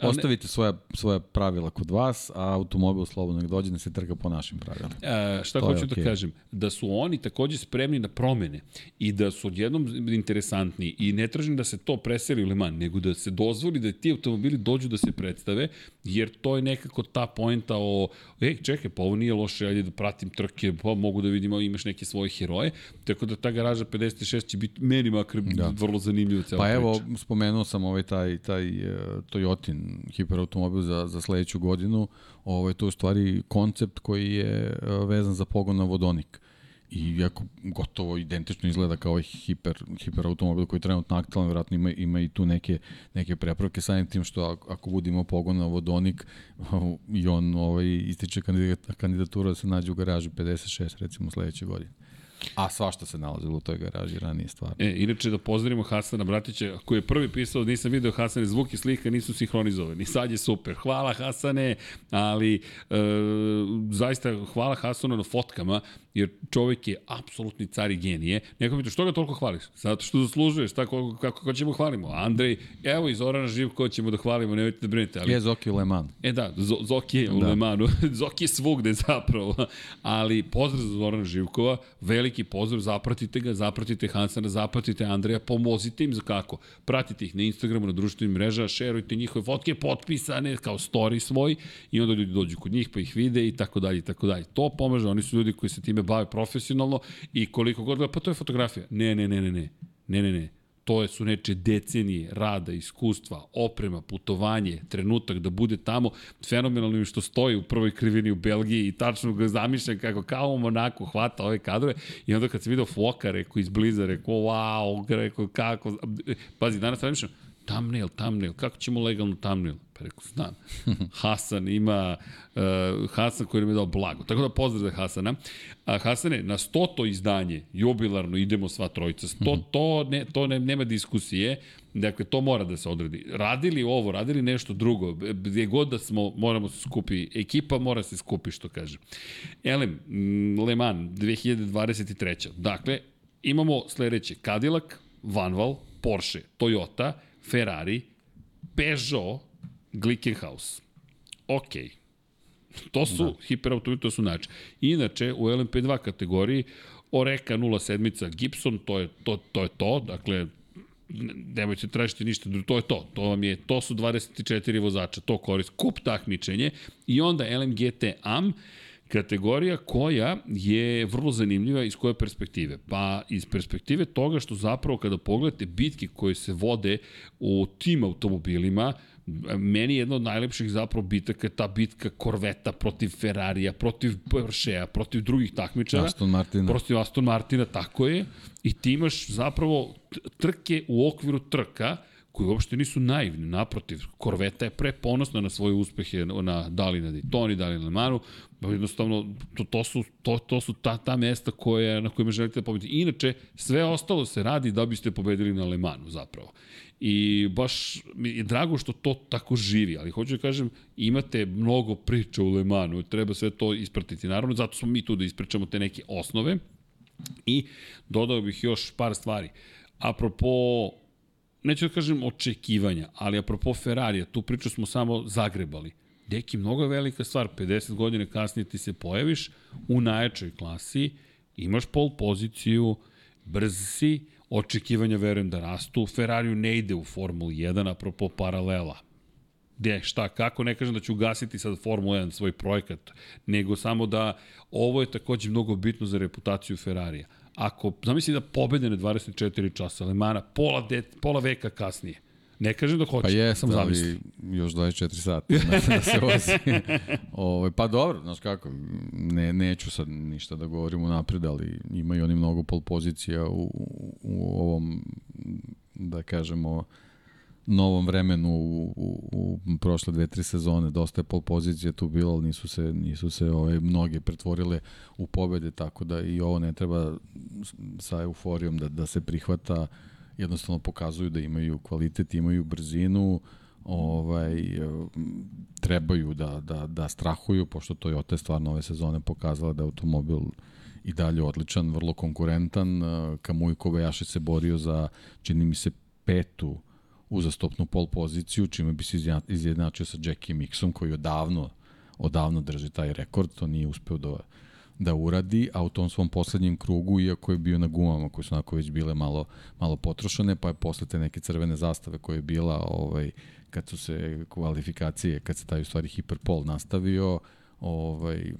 Uh, Ostavite svoja, svoja pravila kod vas, a automobil slobodno dođe da se trka po našim pravilima. Uh, šta to hoću okay. da kažem? Da su oni takođe spremni na promene i da su odjednom interesantni i ne tražim da se to preseli u Le Mans, nego da se dozvoli da ti automobili dođu da se predstave, jer to je nekako ta poenta o, ej, čekaj, pa ovo nije loše, ajde da pratim trke, pa mogu da vidimo imaš neke svoje heroje, tako da ta garaža 56 će biti meni makar da. vrlo zanimljivo celo Pa evo, priča. spomenuo sam ovaj taj, taj uh, Toyotin hiperautomobil za, za sledeću godinu, to je u stvari koncept koji je uh, vezan za pogon na vodonik i iako gotovo identično izgleda kao ovaj hiper, hiper automobil koji je trenutno aktualan, vjerojatno ima, ima i tu neke, neke prepravke samim tim što ako, ako budemo pogon na vodonik i on ovaj, ističe kandidatura da se nađe u garaži 56 recimo sledeće godine. A svašta se nalazilo u toj garaži ranije stvarno. E, inače da pozdravimo Hasana Bratića, koji je prvi pisao, nisam video Hasane, zvuk i slika nisu sinhronizovani. Sad je super. Hvala Hasane, ali e, zaista hvala Hasanu na fotkama, jer čovjek je apsolutni car i genije. Neko mi to, što ga toliko hvališ? Zato što zaslužuješ, tako kako, kako ćemo hvalimo. Andrej, evo iz Orana Živko ćemo da hvalimo, nemojte da brinete. Ali... Je Zoki u Le Manu. E da, Zoki je u da. Le Manu. Zoki je svugde zapravo. Ali pozdrav za Zorana Živkova, veliki veliki pozdrav, zapratite ga, zapratite Hansana, zapratite Andreja, pomozite im za kako. Pratite ih na Instagramu, na društvenim mrežama, šerujte njihove fotke, potpisane kao story svoj i onda ljudi dođu kod njih pa ih vide i tako dalje i tako dalje. To pomaže, oni su ljudi koji se time bave profesionalno i koliko god gleda, pa to je fotografija. Ne, ne, ne, ne, ne. Ne, ne, ne to su neče decenije rada, iskustva, oprema, putovanje, trenutak da bude tamo. Fenomenalno je što stoji u prvoj krivini u Belgiji i tačno ga zamišljam kako kao u Monaku hvata ove kadrove i onda kad se vidio Foka, rekao izbliza, rekao wow, rekao kako, pazi, danas zamišljam, thumbnail, thumbnail, kako ćemo legalno thumbnail? Pa rekao, znam. Hasan ima, uh, Hasan koji nam je dao blago. Tako da pozdrav za Hasana. A Hasane, na stoto izdanje, jubilarno, idemo sva trojica. Sto, Mhm. to, ne, to ne, nema diskusije. Dakle, to mora da se odradi. Radili ovo, radili nešto drugo, gdje god da smo, moramo se skupi, ekipa mora se skupi, što kaže. Elem, mm, Le Mans, 2023. Dakle, imamo sledeće, Cadillac, Vanval, Porsche, Toyota, Ferrari, Peugeot, Glickenhaus. Ok. To su da. hiperautomobili, to su način. Inače, u LMP2 kategoriji, Oreka 07 Gibson, to je to, to je to, dakle, nemojte tražiti ništa, to je to. To vam je, to su 24 vozača, to korist, kup takmičenje i onda LMGT AM, kategorija koja je vrlo zanimljiva iz koje perspektive? Pa iz perspektive toga što zapravo kada pogledate bitke koje se vode u tim automobilima, meni jedna od najlepših zapravo bitaka je ta bitka Korveta protiv Ferrarija, protiv Porschea, protiv drugih takmičara. Aston Martina. Protiv Aston Martina, tako je. I ti imaš zapravo trke u okviru trka koji uopšte nisu naivni, naprotiv, Korveta je preponosna na svoje uspehe na Dali na Daytoni, Dali na Lemanu, jednostavno to, to su, to, to su ta, ta mesta koje, na kojima želite da pobedite. Inače, sve ostalo se radi da biste pobedili na Lemanu zapravo. I baš mi je drago što to tako živi, ali hoću da kažem, imate mnogo priča u Lemanu, treba sve to ispratiti. Naravno, zato smo mi tu da ispričamo te neke osnove i dodao bih još par stvari. Apropo neću da kažem očekivanja, ali apropo Ferrarija, tu priču smo samo zagrebali. Deki, mnogo je velika stvar, 50 godina kasnije ti se pojaviš u najjačoj klasi, imaš pol poziciju, brz si, očekivanja verujem da rastu, Ferrariju ne ide u Formulu 1, apropo paralela. Gde, šta, kako, ne kažem da ću ugasiti sad Formula 1 svoj projekat, nego samo da ovo je takođe mnogo bitno za reputaciju Ferrarija ako, zamisli da pobede na 24 časa Lemana, pola, de, pola veka kasnije. Ne kažem da hoće, pa je, sam zamisli. još 24 sata da, da se vozi. Ovo, pa dobro, znaš kako, ne, neću sad ništa da govorim unapred, ali imaju oni mnogo pol pozicija u, u ovom, da kažemo, novom vremenu u, u, u prošle dve, tri sezone, dosta je pol pozicije tu bilo, ali nisu se, nisu se ove, mnoge pretvorile u pobede, tako da i ovo ne treba sa euforijom da, da se prihvata, jednostavno pokazuju da imaju kvalitet, imaju brzinu, ovaj, trebaju da, da, da strahuju, pošto Toyota je stvarno ove sezone pokazala da je automobil i dalje odličan, vrlo konkurentan. Kamui Kobayashi se borio za, čini mi se, petu uzastopnu pol poziciju, čime bi se izjednačio sa Jackie Mixom, koji odavno, odavno drži taj rekord, to nije uspeo da, da uradi, a u tom svom poslednjem krugu, iako je bio na gumama koje su onako već bile malo, malo potrošene, pa je posle te neke crvene zastave koje je bila, ovaj, kad su se kvalifikacije, kad se taj u stvari hiperpol nastavio, ovaj,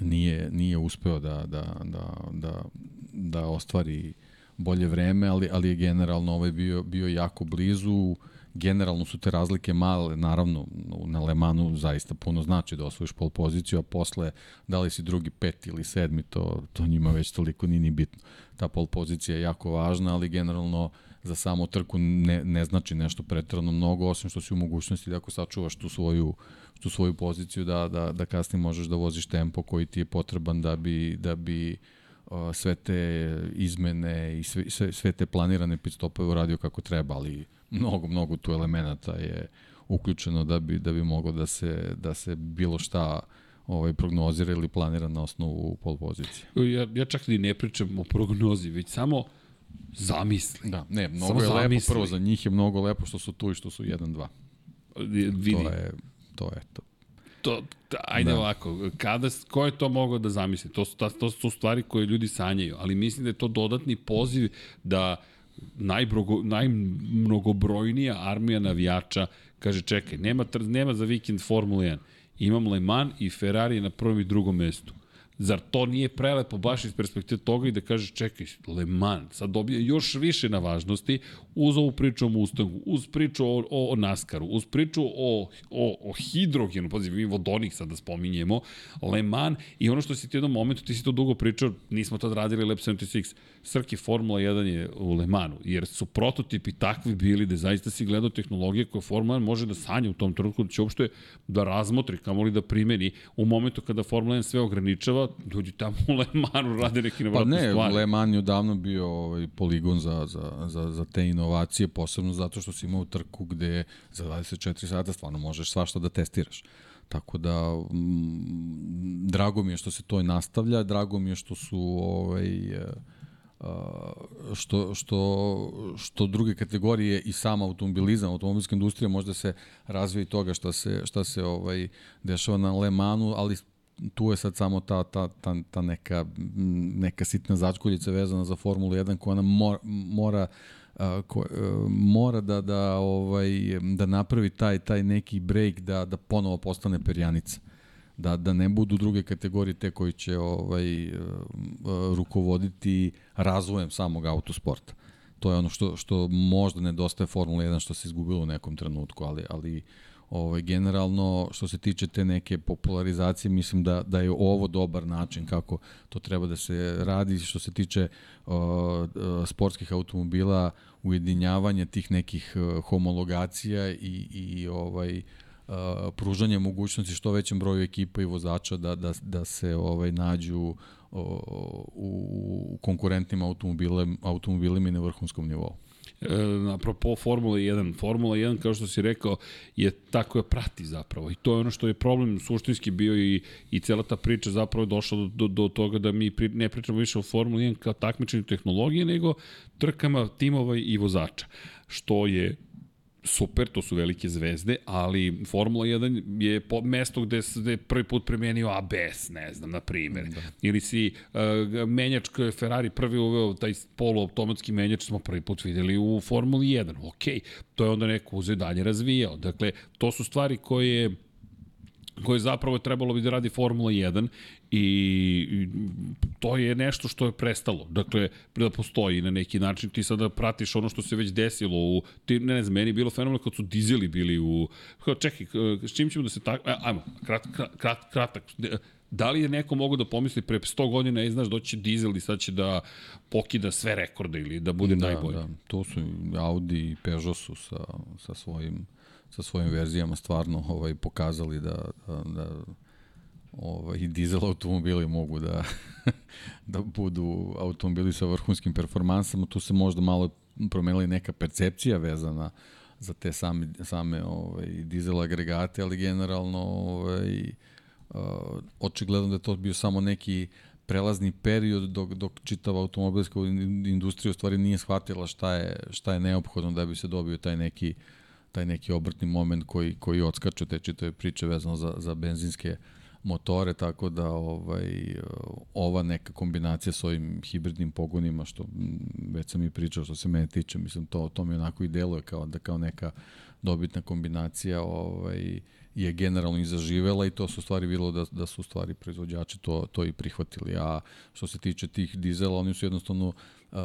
nije, nije uspeo da, da, da, da, da ostvari bolje vreme, ali, ali je generalno ovaj bio, bio jako blizu, generalno su te razlike male, naravno na Lemanu zaista puno znači da osvojiš pol poziciju, a posle da li si drugi, peti ili sedmi, to, to njima već toliko nije ni bitno. Ta pol pozicija je jako važna, ali generalno za samu trku ne, ne znači nešto pretrano mnogo, osim što si u mogućnosti da ako sačuvaš tu svoju, tu svoju poziciju, da, da, da kasnije možeš da voziš tempo koji ti je potreban da bi, da bi sve te izmene i sve, sve, sve te planirane pit stopove uradio kako treba, ali mnogo, mnogo tu elemenata je uključeno da bi, da bi moglo da se, da se bilo šta ovaj, prognozira ili planira na osnovu pol pozicije. Ja, ja čak ni ne pričam o prognozi, već samo zamisli. Da, ne, mnogo samo je zamisli. lepo, prvo za njih je mnogo lepo što su tu i što su 1-2. Vidi. To je, to je to. To, ajde da. ovako, kada, ko je to mogao da zamisli? To su, to su stvari koje ljudi sanjaju, ali mislim da je to dodatni poziv da najbrogo, najmnogobrojnija armija navijača kaže čekaj, nema, nema za vikend Formula 1. Imam Le Mans i Ferrari na prvom i drugom mestu. Zar to nije prelepo baš iz perspektive toga i da kažeš čekaj, Le Mans sad dobije još više na važnosti uz ovu priču o Mustangu, uz priču o, o, o Naskaru, uz priču o, o, o hidrogenu, pazi, mi vodonik sad da spominjemo, Le Mans i ono što si ti u jednom momentu, ti si to dugo pričao, nismo tad radili Lab 76, Srki Formula 1 je u Le Mansu, jer su prototipi takvi bili da zaista si gledao tehnologije koje Formula 1 može da sanja u tom trenutku, da će uopšte da razmotri, kamoli da primeni u momentu kada Formula 1 sve ograničava, ljudi tamo u Le Mansu rade neki nevratne stvari. Pa ne, Le Mans je odavno bio ovaj, poligon za, za, za, za te inovacije, posebno zato što si imao trku gde za 24 sata stvarno možeš svašta da testiraš. Tako da, m, drago mi je što se to nastavlja, drago mi je što su ovaj, što, što, što druge kategorije i sam automobilizam, automobilska industrija možda se razvije toga šta se, šta se ovaj, dešava na Le Mansu, ali tu je sad samo ta, ta, ta, ta neka, neka sitna začkoljica vezana za Formulu 1 koja nam mora, mora ko, mora da da ovaj da napravi taj taj neki break da da ponovo postane perjanica da da ne budu druge kategorije te koji će ovaj rukovoditi razvojem samog autosporta to je ono što što možda nedostaje Formula 1 što se izgubilo u nekom trenutku ali ali ovaj, generalno što se tiče te neke popularizacije, mislim da, da je ovo dobar način kako to treba da se radi. Što se tiče uh, sportskih automobila, ujedinjavanje tih nekih homologacija i, i ovaj, uh, pružanje mogućnosti što većem broju ekipa i vozača da, da, da se ovaj nađu uh, u konkurentnim automobilima, automobilima i na vrhunskom nivou. E, apropo Formula 1, Formula 1, kao što si rekao, je tako je prati zapravo. I to je ono što je problem suštinski bio i, i cela ta priča zapravo je došla do, do, do toga da mi pri, ne pričamo više o Formula 1 kao takmičenju tehnologije, nego trkama timova i vozača. Što je super, to su velike zvezde, ali Formula 1 je po, mesto gde se prvi put premenio ABS, ne znam, na primjer. Da. Ili si uh, menjač koje Ferrari prvi uveo, taj poluautomatski menjač smo prvi put videli u Formuli 1. Ok, to je onda neko uzeo dalje razvijao. Dakle, to su stvari koje koje zapravo je trebalo bi da radi Formula 1 i to je nešto što je prestalo. Dakle, da postoji na neki način, ti sada pratiš ono što se već desilo u, ti, ne, ne znam, meni je bilo fenomenalno kad su dizeli bili u, čekaj, s čim ćemo da se tako, e, ajmo, krat, krat, kratak, da li je neko mogo da pomisli pre 100 godina, je, znaš, doći dizel i sad će da pokida sve rekorde ili da bude da, najbolji? Da, to su Audi i Peugeot su sa, sa svojim sa svojim verzijama stvarno ovaj pokazali da, da, da ovaj, dizel automobili mogu da, da budu automobili sa vrhunskim performansama. Tu se možda malo promenila neka percepcija vezana za te same, same ovaj, dizel agregate, ali generalno ovaj, uh, očigledno da je to bio samo neki prelazni period dok, dok čitava automobilska industrija u stvari nije shvatila šta je, šta je neophodno da bi se dobio taj neki taj neki obrtni moment koji, koji odskače te čitave priče vezano za, za benzinske motore, tako da ovaj, ova neka kombinacija s ovim hibridnim pogonima, što već sam i pričao što se mene tiče, mislim to, to mi onako i deluje kao, da kao neka dobitna kombinacija ovaj, je generalno i zaživela i to su stvari bilo da, da su stvari proizvođači to, to i prihvatili. A što se tiče tih dizela, oni su jednostavno uh,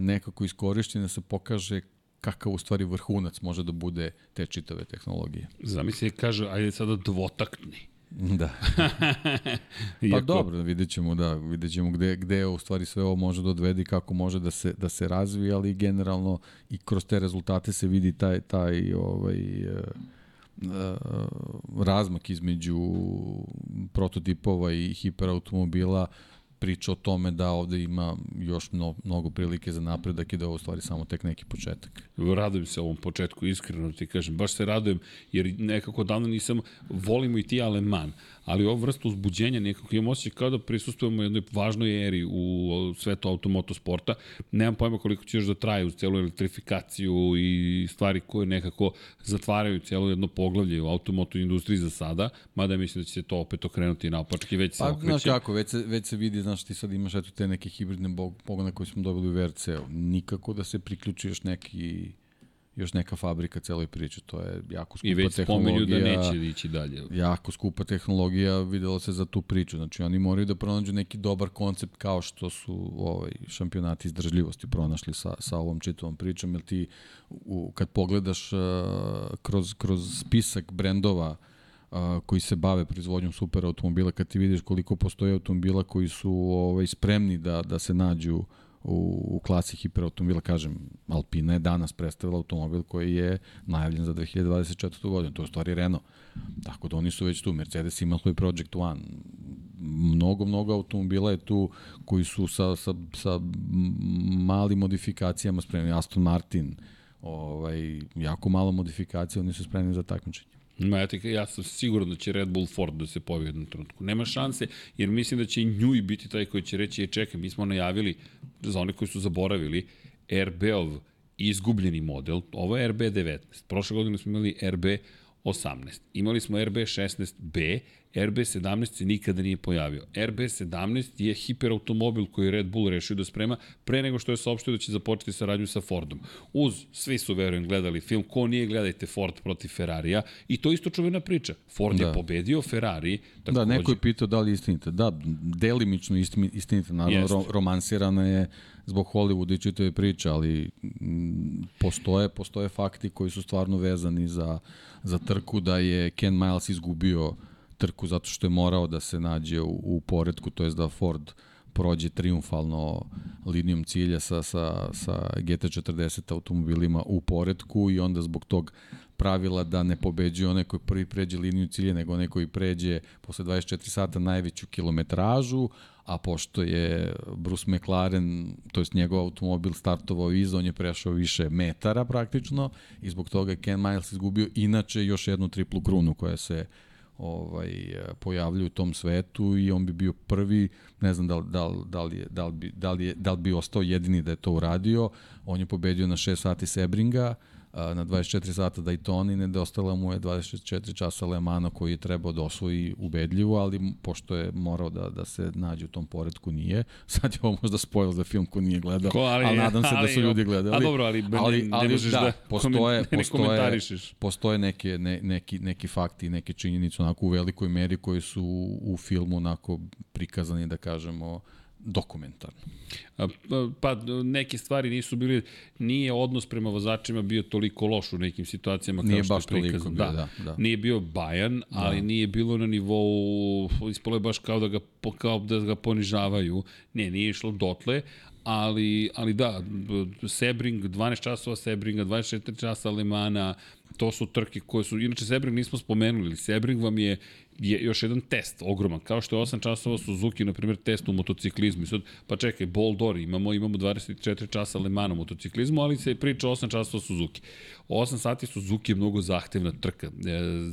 nekako iskorišteni da se pokaže kakav u stvari vrhunac može da bude te čitave tehnologije. Zamisli, kaže, ajde sada dvotaktni. Da. pa Iako... dobro, vidjet ćemo, da, vidjet ćemo gde, gde u stvari sve ovo može da odvedi, kako može da se, da se razvije, ali generalno i kroz te rezultate se vidi taj, taj ovaj, uh, razmak između prototipova i hiperautomobila priča o tome da ovde ima još mno, mnogo prilike za napredak i da je ovo stvari samo tek neki početak. Radujem se ovom početku, iskreno ti kažem. Baš se radujem, jer nekako davno nisam, volimo i ti Aleman, ali ova vrsta uzbuđenja nekako imam osjećaj kao da prisustujemo jednoj važnoj eri u svetu automotosporta. Nemam pojma koliko će još da traje uz celu elektrifikaciju i stvari koje nekako zatvaraju celo jedno poglavlje u automoto industriji za sada, mada mislim da će se to opet okrenuti na opačke, već se Pa, okreće. znaš kako, već se, već se vidi, znaš, ti sad imaš eto te neke hibridne pogone koje smo dobili u VRC-u. Nikako da se priključi još neki još neka fabrika celoj priči, to je jako skupa I već tehnologija. spomenju da neće ići dalje. Jako skupa tehnologija, videlo se za tu priču. Znači oni moraju da pronađu neki dobar koncept kao što su ovaj šampionati izdržljivosti pronašli sa, sa ovom čitavom pričom, jer ti u, kad pogledaš uh, kroz, kroz spisak brendova uh, koji se bave proizvodnjom super automobila, kad ti vidiš koliko postoji automobila koji su ovaj spremni da, da se nađu u, u klasi hiperautomobila, kažem, Alpina je danas predstavila automobil koji je najavljen za 2024. godinu, to je u stvari Renault. Tako da oni su već tu, Mercedes ima svoj Project One, mnogo, mnogo automobila je tu koji su sa, sa, sa malim modifikacijama spremni, Aston Martin, ovaj, jako malo modifikacija, oni su spremni za takmičenje. Ma ja, ti, ja sam siguran da će Red Bull Ford da se pojavi u jednom trenutku. Nema šanse, jer mislim da će i Njuj biti taj koji će reći, je čekaj, mi smo najavili, za one koji su zaboravili, RB-ov izgubljeni model, ovo je RB19. Prošle godine smo imali RB18. Imali smo RB16B, RB17 se nikada nije pojavio. RB17 je hiperautomobil koji Red Bull rešio da sprema pre nego što je saopštio da će započeti saradnju sa Fordom. Uz, svi su, verujem, gledali film, ko nije, gledajte Ford protiv Ferrarija i to je isto čuvena priča. Ford da. je pobedio Ferrari. Takođe. Da, neko je pitao da li je istinite. Da, delimično istinite, naravno, ro, romansirana je zbog Hollywooda i čitave priče, ali m, postoje, postoje fakti koji su stvarno vezani za, za trku da je Ken Miles izgubio trku zato što je morao da se nađe u, u poredku, to jest da Ford prođe triumfalno linijom cilja sa, sa, sa GT40 automobilima u poredku i onda zbog tog pravila da ne pobeđuje onaj koji prvi pređe liniju cilja, nego onaj koji pređe posle 24 sata najveću kilometražu, a pošto je Bruce McLaren, to jest njegov automobil startovao iza, on je prešao više metara praktično i zbog toga je Ken Miles izgubio inače još jednu triplu krunu koja se ovaj pojavljuje u tom svetu i on bi bio prvi, ne znam da li, da li, da li, da li, da li, da li bi ostao jedini da je to uradio. On je pobedio na 6 sati Sebringa, na 24 sata Daytona i nedostala mu je 24 časa Le Mana koji je trebao da osvoji ubedljivo, ali pošto je morao da, da se nađe u tom poredku nije. Sad je ovo možda spoil za film ko nije gledao, Ko, ali, ali nadam se ali, da su ljudi gledali. A dobro, ali, ali, ne, ali ne možeš da, da, postoje, ne postoje, postoje neke, ne, neki, neki fakti, neke činjenice onako u velikoj meri koji su u filmu onako prikazani, da kažemo, dokumentarno. Pa neke stvari nisu bili, nije odnos prema vozačima bio toliko loš u nekim situacijama kao nije što baš je prikazan. Bio, da, da, da. Nije bio bajan, ali da. nije bilo na nivou, ispalo je baš kao da ga, kao da ga ponižavaju. Ne, nije išlo dotle, ali, ali da, Sebring, 12 časova Sebringa, 24 časa Alemana, to su trke koje su, inače Sebring nismo spomenuli, Sebring vam je je još jedan test ogroman, kao što je 8 časova Suzuki, na primjer, test u motociklizmu. I sad, pa čekaj, Boldor, imamo, imamo 24 časa Le Mans u motociklizmu, ali se priča 8 časova Suzuki. 8 sati Suzuki je mnogo zahtevna trka. E,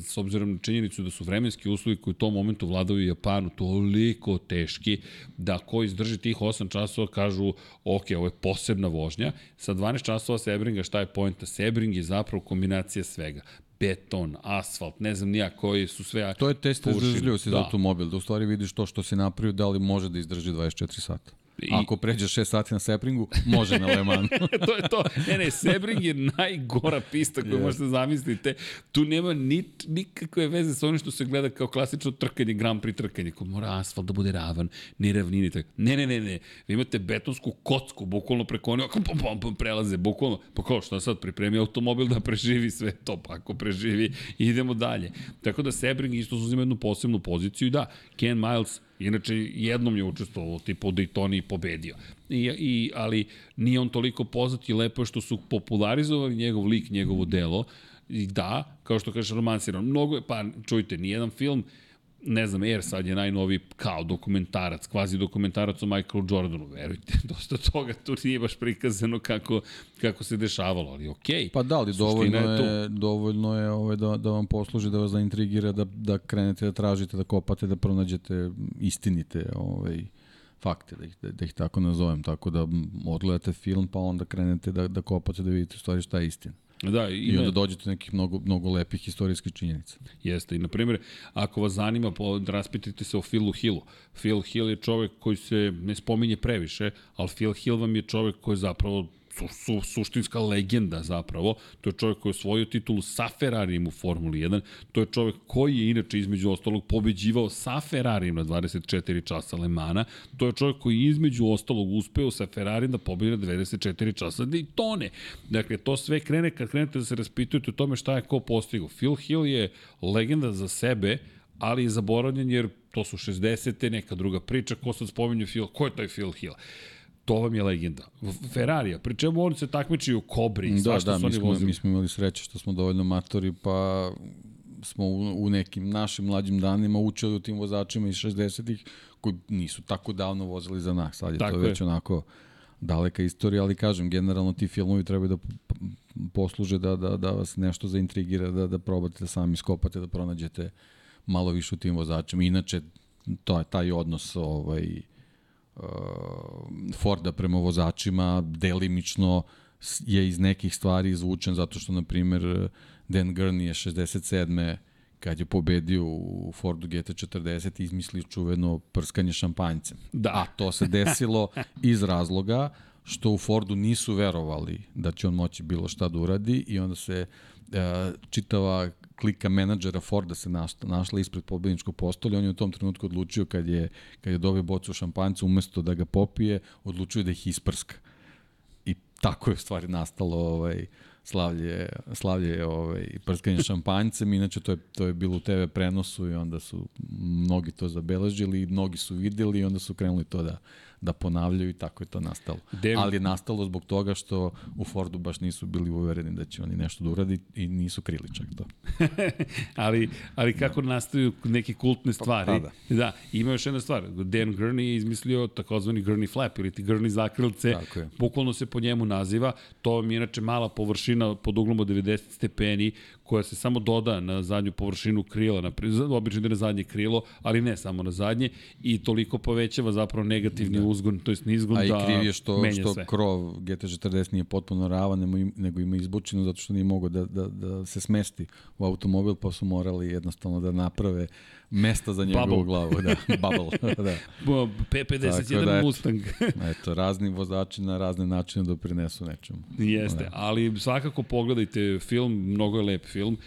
s obzirom na činjenicu da su vremenski uslovi koji u tom momentu vladaju Japanu toliko teški, da ko izdrži tih 8 časova kažu, ok, ovo je posebna vožnja. Sa 12 časova Sebringa, šta je pojenta? Sebring je zapravo kombinacija svega beton, asfalt, ne znam nija koji su sve To je test izdržljivosti da. za automobil, da u stvari vidiš to što si napravio, da li može da izdrži 24 sata. I... Ako pređe 6 sati na Sebringu, može na Le Mans. to je to. Ne, ne, Sebring je najgora pista koju yes. možete zamisliti. Tu nema ni, nikakve veze sa onim što se gleda kao klasično trkanje, Grand Prix trkanje. Ko mora asfalt da bude ravan, ni ravnini. Tako. Ne, ne, ne, ne. Vi imate betonsku kocku, bukvalno preko one, pom, pom, pom, prelaze, bukvalno. Pa kao, šta sad, pripremi automobil da preživi sve to, pa ako preživi, idemo dalje. Tako da Sebring isto uzima jednu posebnu poziciju i da, Ken Miles Inače, jednom je učestvovao, tipa u Daytoni i pobedio. I, i, ali nije on toliko poznat i lepo je što su popularizovali njegov lik, njegovo delo. I da, kao što kažeš, romansiran. Mnogo je, pa čujte, nijedan film ne znam, Air sad je najnoviji kao dokumentarac, kvazi dokumentarac o Michaelu Jordanu, verujte, dosta toga tu nije baš prikazano kako, kako se dešavalo, ali okej. Okay. Pa da, ali dovoljno je, je dovoljno je ovaj, da, da vam posluži, da vas zaintrigira, da, da krenete da tražite, da kopate, da pronađete istinite ovaj, fakte, da ih, da, da ih tako nazovem. Tako da odgledate film, pa onda krenete da, da kopate, da vidite u stvari šta je istina. Da, i, I onda dođete do nekih mnogo, mnogo lepih istorijskih činjenica. Jeste, i na primjer, ako vas zanima, raspitajte se o Philu Hillu. Phil Hill je čovek koji se ne spominje previše, ali Phil Hill vam je čovek koji je zapravo su, su, suštinska legenda zapravo. To je čovjek koji je osvojio titulu sa Ferrarijem u Formuli 1. To je čovjek koji je inače između ostalog pobeđivao sa Ferrarijem na 24 časa Le Mana. To je čovjek koji je između ostalog uspeo sa Ferrarijem da pobedi na 24 časa Daytone. Dakle, to sve krene kad krenete da se raspitujete o tome šta je ko postigao. Phil Hill je legenda za sebe, ali je zaboravljen jer to su 60. neka druga priča, ko sad spominje Phil, ko je taj Phil Hill? To vam je legenda. Ferrarija, pri čemu on se takmiči u Kobri, da, svašta da, su oni smo, vozili. mi smo imali sreće što smo dovoljno matori, pa smo u, u nekim našim mlađim danima učili u tim vozačima iz 60-ih koji nisu tako davno vozili za nas. Sad je tako to već je. onako daleka istorija, ali kažem, generalno ti filmovi trebaju da posluže da, da, da vas nešto zaintrigira, da, da probate da sami skopate, da pronađete malo više u tim vozačima. Inače, to je taj odnos ovaj, Uh, Forda prema vozačima delimično je iz nekih stvari izvučen zato što, na primer, Dan Gurney je 67 kad je pobedio u Fordu GT40 izmislio čuveno prskanje šampanjcem. Da. A to se desilo iz razloga što u Fordu nisu verovali da će on moći bilo šta da uradi i onda se uh, čitava klika menadžera Forda se našla ispred pobedničkog postolja, on je u tom trenutku odlučio kad je, kad je dobio bocu šampanjca, umesto da ga popije, odlučio da ih isprska. I tako je u stvari nastalo ovaj, slavlje, slavlje ovaj, prskanje šampanjcem, inače to je, to je bilo u TV prenosu i onda su mnogi to zabeležili, mnogi su videli i onda su krenuli to da, da ponavljaju i tako je to nastalo. Dem... Ali je nastalo zbog toga što u Fordu baš nisu bili uvereni da će oni nešto da uradi i nisu krili čak to. ali, ali kako nastaju neke kultne stvari. Pa, da. da, ima još jedna stvar. Dan Gurney je izmislio takozvani Gurney flap ili ti Gurney zakrilce. Bukvalno se po njemu naziva. To je inače mala površina pod uglom od 90 stepeni koja se samo doda na zadnju površinu krila, na, obično ide na zadnje krilo, ali ne samo na zadnje, i toliko povećava zapravo negativni da. Uzgon, to jest nizgon da menja sve. A i kriv je što, što sve. krov GT40 nije potpuno ravan, nego ima izbučinu zato što nije mogao da, da, da se smesti u automobil, pa su morali jednostavno da naprave mesta za njegovu Bubble. glavu. Da, bubble. da. P51 da, Mustang. eto, razni vozači na razne načine doprinesu nečemu. Jeste, da. ali svakako pogledajte film, mnogo je lep film.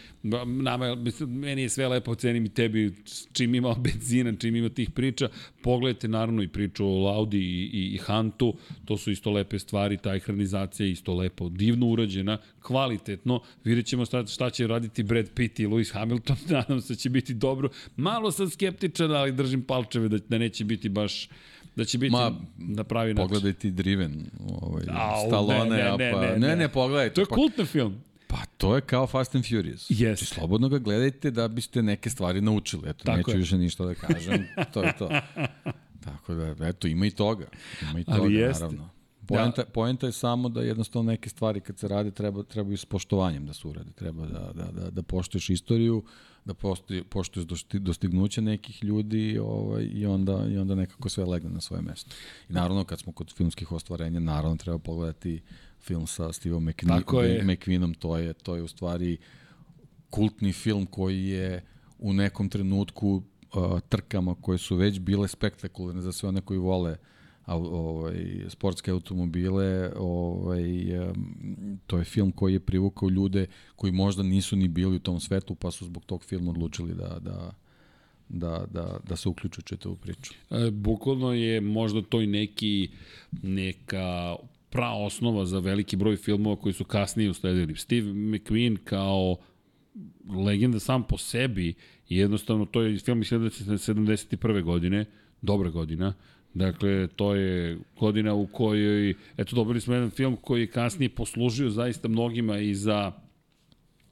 Nama, meni je sve lepo, cenim i tebi čim ima benzina, čim ima tih priča. Pogledajte naravno i priču o Audi i, i, i Huntu, to su isto lepe stvari, ta ekranizacija je isto lepo, divno urađena, kvalitetno. Vidjet ćemo šta, šta će raditi Brad Pitt i Lewis Hamilton, nadam se da će biti dobro. Malo sam skeptičan, ali držim palčeve da, da neće biti baš da će biti Ma, na pravi način. Pogledaj ti Driven, ovaj, Au, Stallone, ne, ne, ne, pa, ne, ne, ne, ne, pogledaj. To je pa, kultni film. Pa to je kao Fast and Furious. Yes. Znači, slobodno ga gledajte da biste neke stvari naučili. Eto, Tako neću je. više ništa da kažem. to je to. Tako da, eto, ima i toga. Ima i toga, Ali jeste. naravno. Poenta, da. poenta je samo da jednostavno neke stvari kad se rade treba, treba i s poštovanjem da se urade. Treba da, da, da, da poštuješ istoriju, da postoji, poštuješ dostignuće nekih ljudi ovaj, i, onda, i onda nekako sve legne na svoje mesto. I naravno kad smo kod filmskih ostvarenja, naravno treba pogledati film sa Steveom McQueen, McQueenom, to je, to je u stvari kultni film koji je u nekom trenutku uh, trkama koje su već bile spektakularne za sve one koji vole ovaj, sportske automobile, ovaj, to je film koji je privukao ljude koji možda nisu ni bili u tom svetu, pa su zbog tog filma odlučili da, da, da, da, da se uključu u priču. E, bukvalno je možda to i neki, neka pra osnova za veliki broj filmova koji su kasnije usledili. Steve McQueen kao legenda sam po sebi, jednostavno to je film iz 1971. godine, dobra godina, Dakle, to je godina u kojoj, eto, dobili smo jedan film koji je kasnije poslužio zaista mnogima i za,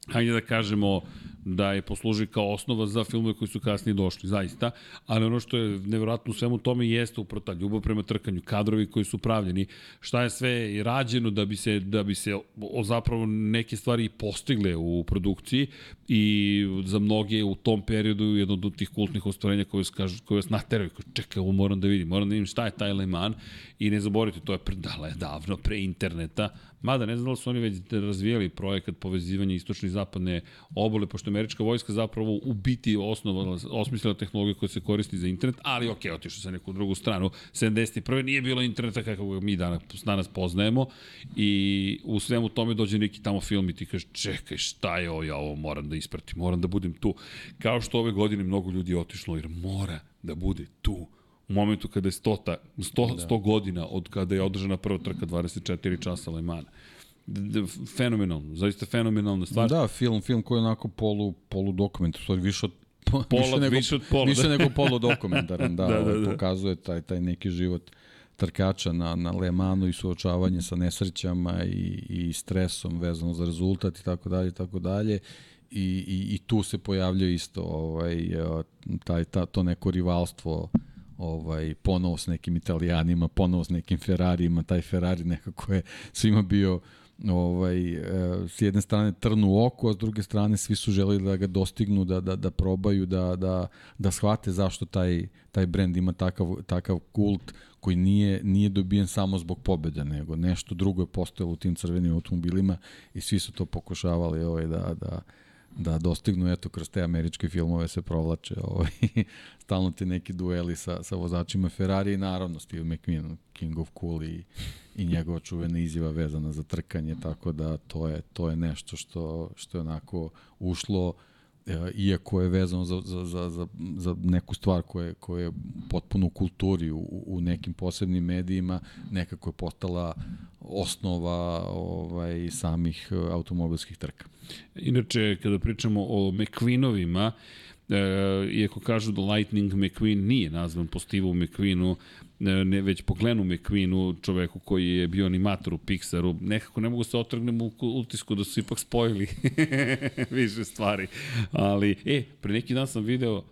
hajde da kažemo, da je posluži kao osnova za filmove koji su kasnije došli, zaista. Ali ono što je nevjerojatno u svemu tome jeste upravo ta ljubav prema trkanju, kadrovi koji su pravljeni, šta je sve rađeno da bi se, da bi se o, zapravo neke stvari postigle u produkciji i za mnoge u tom periodu jedno od tih kultnih ostvarenja koje vas, kažu, koje vas nateraju, čekaj, ovo moram da vidim, moram da vidim šta je taj Le Mans i ne zaboravite, to je pre, dale, davno, pre interneta, Mada ne znam da su oni već razvijali projekat povezivanja istočne i zapadne obole, pošto američka vojska zapravo u biti osnovala, osmislila tehnologiju koja se koristi za internet, ali ok, otišao sa neku drugu stranu. 71. nije bilo interneta kako ga mi danas, danas poznajemo i u svemu tome dođe neki tamo film i ti kaže čekaj šta je ovo, ja ovo moram da ispratim, moram da budem tu. Kao što ove godine mnogo ljudi je otišlo jer mora da bude tu u momentu kada je 100, 100, da. 100 godina od kada je održana prva trka 24 časa Le Mans. Fenomenalno, zaista fenomenalna stvar. Da, film, film koji je onako polu, polu dokument, u stvari više od Pola, više, nego, više od pola, više da. nego polu dokumentaran, da, da, da, da. pokazuje taj, taj neki život trkača na, na Le Manu i suočavanje sa nesrećama i, i stresom vezano za rezultat i tako dalje i tako dalje i, i, i tu se pojavljuje isto ovaj, taj, ta, to neko rivalstvo ovaj, ponovo s nekim italijanima, ponovo s nekim Ferrarijima, taj Ferrari nekako je svima bio ovaj, e, s jedne strane trnu u oku, a s druge strane svi su želeli da ga dostignu, da, da, da probaju, da, da, da shvate zašto taj, taj brend ima takav, takav kult koji nije, nije dobijen samo zbog pobjede, nego nešto drugo je postojalo u tim crvenim automobilima i svi su to pokušavali ovaj, da, da, da dostignu, eto, kroz te američke filmove se provlače ovaj, stalno ti neki dueli sa, sa vozačima Ferrari i naravno Steve McQueen, King of Cool i, i njegova čuvena izjava vezana za trkanje, tako da to je, to je nešto što, što je onako ušlo e, iako je vezano za, za, za, za, za neku stvar koja je, koja je potpuno u kulturi, u, u nekim posebnim medijima, nekako je postala osnova ovaj, samih automobilskih trka. Inače, kada pričamo o McQueenovima, e, iako kažu da Lightning McQueen nije nazvan po Steve McQueenu, e, ne, već po Glenu McQueenu, čoveku koji je bio animator u Pixaru, nekako ne mogu se otrgnem u utisku da su ipak spojili više stvari. Ali, e, pre neki dan sam video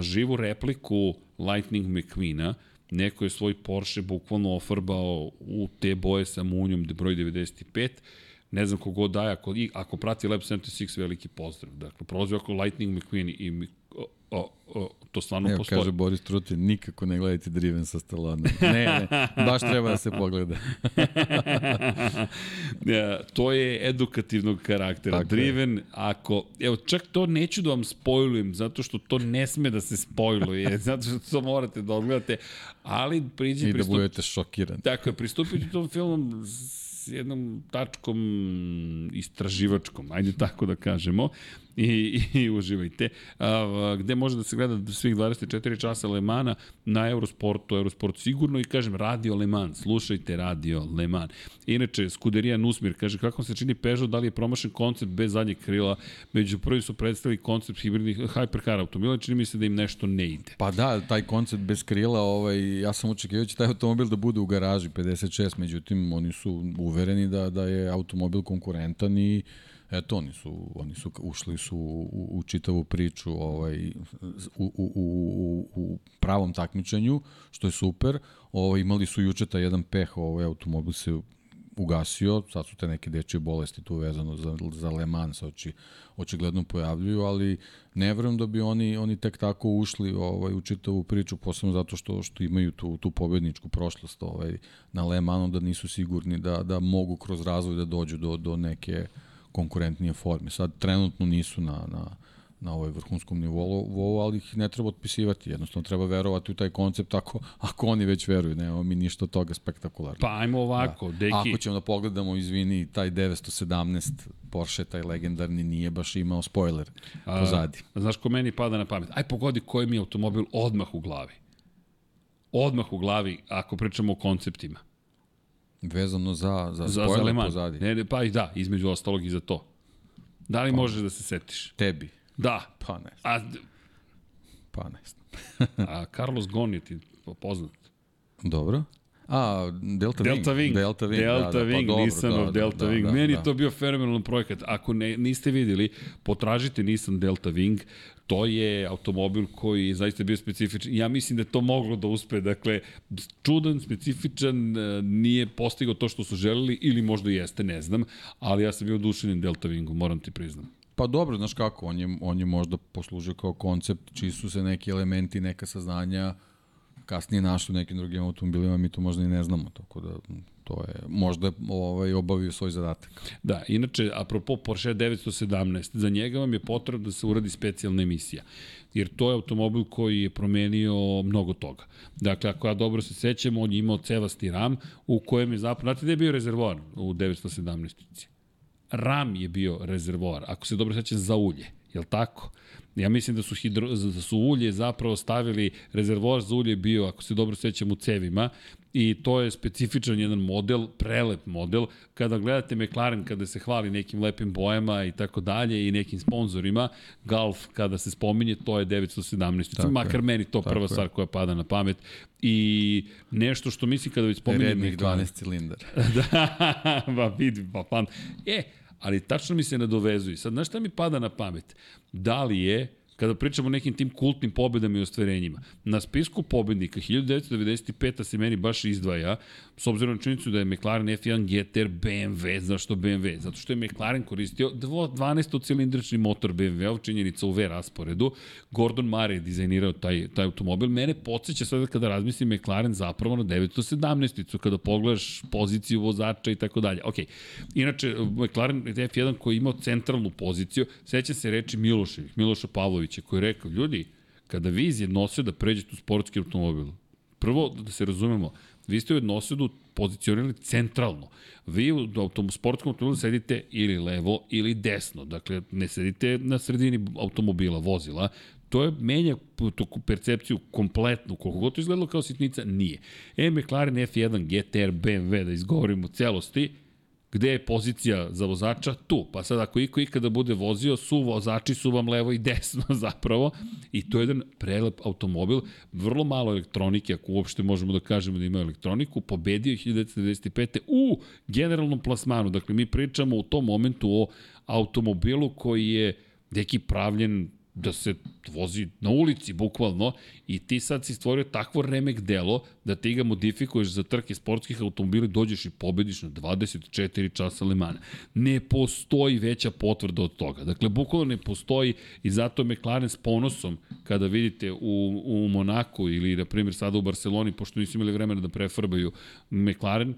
živu repliku Lightning McQueena, neko je svoj Porsche bukvalno ofarbao u te boje sa munjom broj 95 ne znam kogod daje, ako, ako prati Lab 76, veliki pozdrav. Dakle, prolazi oko Lightning McQueen i o, o, to stvarno Evo, postoji. kaže Boris Trutin, nikako ne gledajte Driven sa Stallone. Ne, ne, baš treba da se pogleda. ja, to je edukativnog karaktera. Tako Driven, je. ako, evo, čak to neću da vam spojlujem, zato što to ne sme da se spojluje, zato što to morate da odgledate, ali priđi... I da pristup... budete šokirani. Tako je, pristupiti tom filmom s jednom tačkom istraživačkom, ajde tako da kažemo, i, i uživajte. A, gde može da se gleda svih 24 časa Lemana na Eurosportu, Eurosport sigurno i kažem Radio Le Mans, slušajte Radio Le Mans. Inače, Skuderija Nusmir kaže kako se čini Peugeot, da li je promašen koncept bez zadnjeg krila, među prvi su predstavili koncept hibridnih hypercar automobila, čini mi se da im nešto ne ide. Pa da, taj koncept bez krila, ovaj, ja sam očekivao će taj automobil da bude u garaži 56, međutim oni su uvereni da, da je automobil konkurentan i Eto, oni su, oni su ušli su u, u čitavu priču ovaj, u, u, u, u pravom takmičenju, što je super. Ovaj, imali su juče taj jedan peh, ovaj automobil se ugasio, sad su te neke dečje bolesti tu vezano za, za Le Mans oči, očigledno pojavljuju, ali ne verujem da bi oni, oni tek tako ušli ovaj, u čitavu priču, posebno zato što, što imaju tu, tu pobedničku prošlost ovaj, na Le Mansu, da nisu sigurni da, da mogu kroz razvoj da dođu do, do neke konkurentnije forme. Sad trenutno nisu na, na, na ovoj vrhunskom nivou, ali ih ne treba otpisivati. Jednostavno treba verovati u taj koncept ako, ako oni već veruju. Nema mi ništa od toga spektakularno. Pa ajmo ovako, da. deki. Ako ćemo da pogledamo, izvini, taj 917 Porsche, taj legendarni, nije baš imao spoiler A, pozadi. Znaš ko meni pada na pamet? Aj pogodi koji mi je automobil odmah u glavi. Odmah u glavi, ako pričamo o konceptima. Vezano za, za, za za pozadi. Ne, ne, pa i da, između ostalog i za to. Da li pa, možeš da se setiš? Tebi? Da. Pa ne. A, pa ne. a Carlos Gon je ti poznat. Dobro. A, Delta, Delta Wing. Wing. Delta Wing, Delta da, da, Wing, pa dobro, Nissanov da, Delta da, Wing. Da, Meni da. je to bio fenomenalan projekat. Ako ne, niste videli, potražite Nissan Delta Wing. To je automobil koji je zaista bio specifičan. Ja mislim da je to moglo da uspe. Dakle, čudan, specifičan, e, nije postigao to što su želeli ili možda jeste, ne znam. Ali ja sam bio oduševljen Delta Wingom, moram ti priznam. Pa dobro, znaš kako, on je, on je možda poslužio kao koncept, čiji su se neki elementi, neka saznanja kasnije našli u nekim drugim automobilima, mi to možda i ne znamo, tako da to je možda ovaj, obavio svoj zadatak. Da, inače, apropo Porsche 917, za njega vam je potrebno da se uradi specijalna emisija jer to je automobil koji je promenio mnogo toga. Dakle, ako ja dobro se sećam, on je imao cevasti ram u kojem je zapravo, znate gde je bio rezervoar u 917 ram je bio rezervoar, ako se dobro sećam, za ulje. Je li tako? Ja mislim da su, hidro, da su ulje zapravo stavili, rezervoar za ulje bio, ako se dobro sećam, u cevima i to je specifičan jedan model, prelep model. Kada gledate McLaren, kada se hvali nekim lepim bojama i tako dalje i nekim sponzorima, Golf kada se spominje, to je 917. Tako Makar je. meni to prva je. stvar koja pada na pamet. I nešto što mislim kada već spominjem... Rednih 12 cilindara. da, ba vidi, pa pan. E, ali tačno mi se nadovezuje. Sad, znaš šta mi pada na pamet? Da li je kada pričamo o nekim tim kultnim pobedama i ostvarenjima. Na spisku pobednika 1995. se meni baš izdvaja, s obzirom na činjenicu da je McLaren F1 GTR BMW. Zašto BMW? Zato što je McLaren koristio 12-cilindrični motor BMW, činjenica u V rasporedu. Gordon Murray je dizajnirao taj, taj automobil. Mene podsjeća sada kada razmislim McLaren zapravo na 917-icu, kada pogledaš poziciju vozača i tako dalje. Ok, inače, McLaren F1 koji je imao centralnu poziciju, seća se reči Miloševih, Miloša Pavlovića, koji je rekao, ljudi, kada vi izjednose da pređete u sportski automobil, prvo, da se razumemo, vi ste u jednosedu pozicionirali centralno. Vi u autom, sportskom automobilu sedite ili levo ili desno. Dakle, ne sedite na sredini automobila, vozila. To je menja tu percepciju kompletnu, koliko god to izgledalo kao sitnica, nije. E, McLaren F1, GTR, BMW, da izgovorimo celosti, gde je pozicija za vozača? Tu. Pa sad ako iko ikada bude vozio, su vozači su vam levo i desno zapravo. I to je jedan prelep automobil, vrlo malo elektronike, ako uopšte možemo da kažemo da ima elektroniku, pobedio je 1995. u generalnom plasmanu. Dakle, mi pričamo u tom momentu o automobilu koji je neki pravljen da se vozi na ulici, bukvalno, i ti sad si stvorio takvo remek delo da ti ga modifikuješ za trke sportskih automobila dođeš i pobediš na 24 časa Lemana. Ne postoji veća potvrda od toga. Dakle, bukvalno ne postoji i zato je McLaren s ponosom kada vidite u, u Monaku ili, na primjer, sada u Barceloni, pošto nisu imali vremena da prefarbaju McLaren,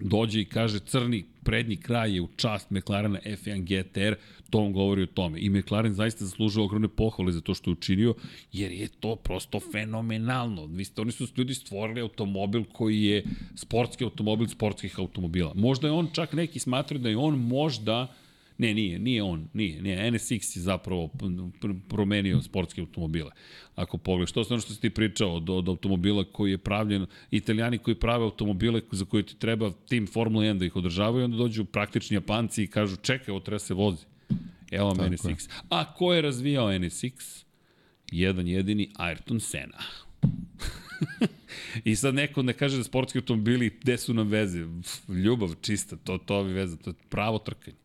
dođe i kaže crni prednji kraj je u čast McLarena F1 GTR, to on govori o tome. I McLaren zaista zaslužuje ogromne pohvale za to što je učinio, jer je to prosto fenomenalno. Vi ste, oni su ljudi stvorili automobil koji je sportski automobil sportskih automobila. Možda je on čak neki smatraju da je on možda Ne, nije, nije on, nije, nije. NSX je zapravo promenio sportske automobile. Ako pogledaš, to je ono što si ti pričao od, od automobila koji je pravljen, italijani koji prave automobile za koje ti treba tim Formula 1 da ih održavaju, onda dođu praktični Japanci i kažu čekaj, ovo treba se vozi. Evo vam NSX. Je. A ko je razvijao NSX? Jedan jedini Ayrton Senna. I sad neko ne kaže da sportski automobili, gde su nam veze? Ljubav čista, to, to bi veze, to je pravo trkanje.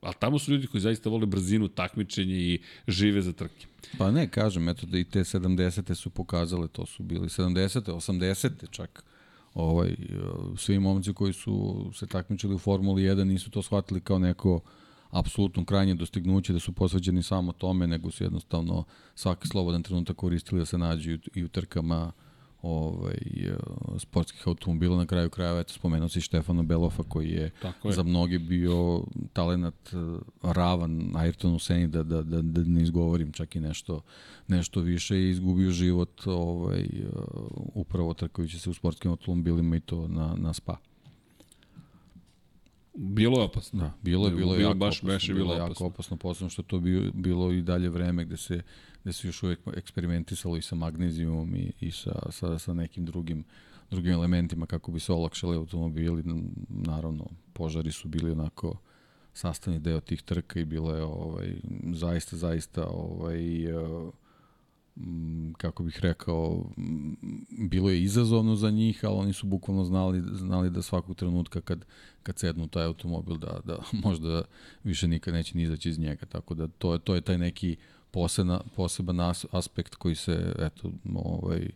A tamo su ljudi koji zaista vole brzinu, takmičenje i žive za trke. Pa ne, kažem, eto da i te 70. su pokazale, to su bili 70. 80. čak ovaj, svi momci koji su se takmičili u Formuli 1 nisu to shvatili kao neko apsolutno krajnje dostignuće, da su posveđeni samo tome, nego su jednostavno svaki slobodan trenutak koristili da se nađu i u trkama ovaj, sportskih automobila. Na kraju krajeva, eto, spomenuo si Štefana Belofa, koji je, je. za mnogi bio talenat ravan Ayrtonu Seni, da, da, da, da ne izgovorim čak i nešto, nešto više i izgubio život ovaj, upravo trkajući se u sportskim automobilima i to na, na spa. Bilo je opasno. Da, bilo je, bilo je bilo jako baš, opasno. Baš je bilo, bilo opasno. jako opasno, posebno što to bilo, bilo i dalje vreme gde se, gde se još uvek eksperimentisalo i sa magnezijumom i, i sa, sa, sa nekim drugim drugim elementima kako bi se olakšali automobili. Naravno, požari su bili onako sastavni deo tih trka i bilo je ovaj, zaista, zaista ovaj, m, kako bih rekao, bilo je izazovno za njih, ali oni su bukvalno znali, znali da svakog trenutka kad, kad sednu taj automobil da, da možda više nikad neće ni izaći iz njega. Tako da to je, to je taj neki posebna, poseban as, aspekt koji se, eto, ovaj,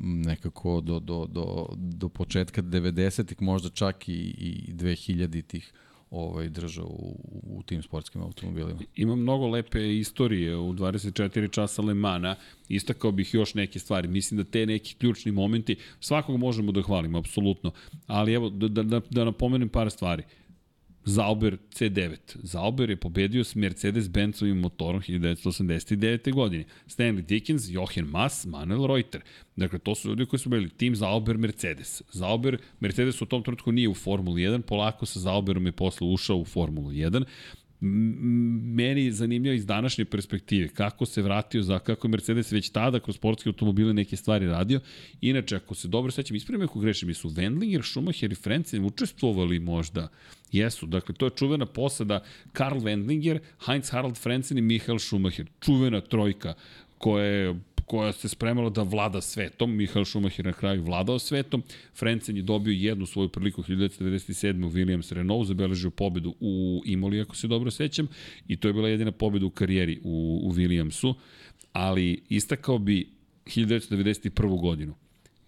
nekako do, do, do, do početka 90-ih, možda čak i, i 2000-ih ovaj, držao u, u tim sportskim automobilima. Ima mnogo lepe istorije u 24 časa Le Mana. Istakao bih još neke stvari. Mislim da te neki ključni momenti, svakog možemo da hvalimo, apsolutno. Ali evo, da, da, da, da napomenem par stvari. Zauber C9. Zauber je pobedio s Mercedes-Benzovim motorom 1989. godine. Stanley Dickens, Jochen Mass, Manuel Reuter. Dakle, to su ljudi koji su bili tim Zauber Mercedes. Zauber, Mercedes u tom trenutku nije u Formuli 1, polako sa Zauberom je posle ušao u Formulu 1 meni je zanimljivo iz današnje perspektive kako se vratio za kako je Mercedes već tada kroz sportske automobile neke stvari radio. Inače, ako se dobro sećam, ispravim ako grešim, su Wendlinger, Schumacher i Frentzen učestvovali možda Jesu, dakle to je čuvena posada Karl Wendlinger, Heinz Harald Frentzen i Michael Schumacher. Čuvena trojka koja je koja se spremala da vlada svetom. Mihael Schumacher na kraju vladao svetom. Frencen je dobio jednu svoju priliku 1997. u Williams Renault, zabeležio pobedu u Imoli, ako se dobro sećam, i to je bila jedina pobeda u karijeri u, u Williamsu, ali istakao bi 1991. godinu.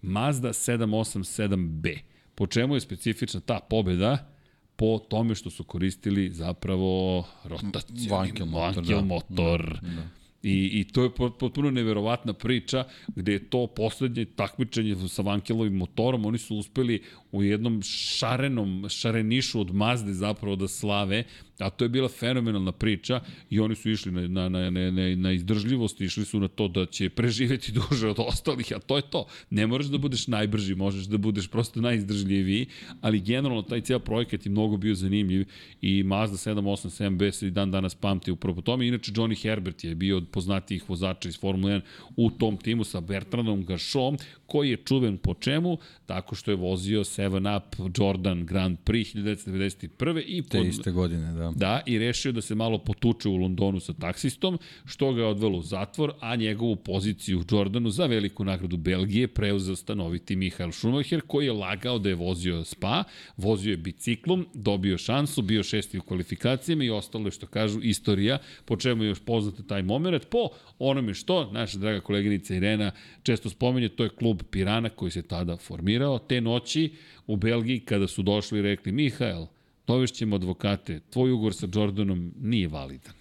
Mazda 787B. Po čemu je specifična ta pobeda? po tome što su koristili zapravo rotacijani vankel motor. Vankel motor. Da, da. I, I to je potpuno neverovatna priča gde je to poslednje takmičenje sa Vankelovim motorom. Oni su uspeli u jednom šarenom, šarenišu od Mazde zapravo da slave, a to je bila fenomenalna priča i oni su išli na, na, na, na, na izdržljivost, išli su na to da će preživeti duže od ostalih, a to je to. Ne moraš da budeš najbrži, možeš da budeš prosto najizdržljiviji, ali generalno taj cijel projekat je mnogo bio zanimljiv i Mazda 787B se i dan danas pamti upravo po tome. Inače, Johnny Herbert je bio od poznatijih vozača iz Formule 1 u tom timu sa Bertrandom Gachom, koji je čuven po čemu? Tako što je vozio 7 Up Jordan Grand Prix 1991. I pod... Te iste godine, da. Da, i rešio da se malo potuče u Londonu sa taksistom, što ga je odvelo u zatvor, a njegovu poziciju u Jordanu za veliku nagradu Belgije preuzeo stanoviti Mihael Schumacher, koji je lagao da je vozio spa, vozio je biciklom, dobio šansu, bio šesti u kvalifikacijama i ostalo je, što kažu, istorija, po čemu je još poznata taj moment, po onome što, naša draga koleginica Irena često spomenje, to je klub Pirana koji se tada formirao. Te noći u Belgiji kada su došli i rekli, Mihael, dovešćemo advokate, tvoj ugovor sa Jordanom nije validan.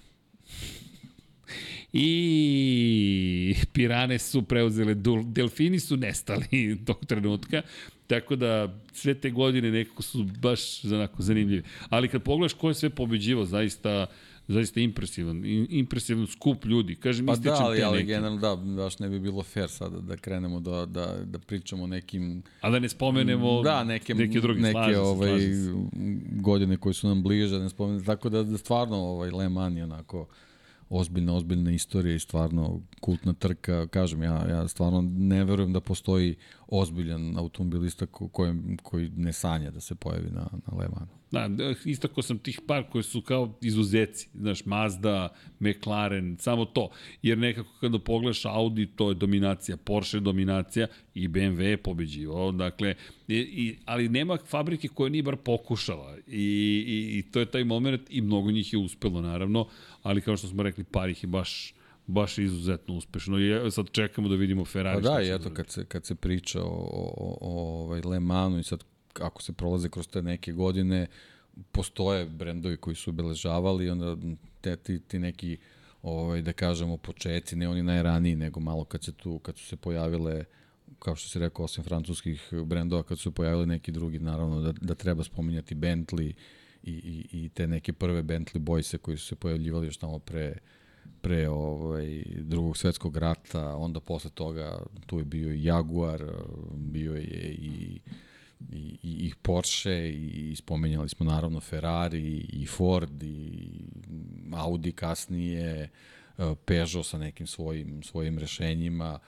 I pirane su preuzele, delfini su nestali tog trenutka, tako da sve te godine nekako su baš onako zanimljivi. Ali kad pogledaš ko je sve pobeđivo, zaista zaista impresivan, impresivan skup ljudi. Kažem, pa da, ali, ali generalno da, baš ne bi bilo fair sada da krenemo da, da, da pričamo o nekim... A da ne spomenemo da, neke, neke druge, neke slažem ovaj, se, godine koje su nam bliže, da ne spomenemo, tako da, da stvarno ovaj, Le Mans je onako ozbiljna, ozbiljna istorija i stvarno kultna trka. Kažem, ja, ja stvarno ne verujem da postoji ozbiljan automobilista ko, koji, koji ne sanja da se pojavi na, na Le Mansu. Da, istako sam tih par koji su kao izuzeci, znaš, Mazda, McLaren, samo to. Jer nekako kada pogledaš Audi, to je dominacija, Porsche je dominacija i BMW je pobeđivao, dakle, i, i, ali nema fabrike koja nije bar pokušala I, i, i to je taj moment i mnogo njih je uspelo, naravno, ali kao što smo rekli, par ih je baš baš izuzetno uspešno i sad čekamo da vidimo Ferrari. Pa da, i eto, kad se, kad se priča o, o, o, o ovaj Le Manu i sad ako se prolaze kroz te neke godine, postoje brendovi koji su obeležavali, onda te, ti, ti neki, ovaj, da kažemo, početci, ne oni najraniji, nego malo kad, se tu, kad su se pojavile kao što se rekao, osim francuskih brendova, kad su pojavili neki drugi, naravno da, da treba spominjati Bentley i, i, i te neke prve Bentley Boyse koji su se pojavljivali još tamo pre, pre ovaj, drugog svetskog rata, onda posle toga tu je bio i Jaguar, bio je i i, i, i Porsche i spomenjali smo naravno Ferrari i Ford i Audi kasnije, e, Peugeot sa nekim svojim, svojim rešenjima.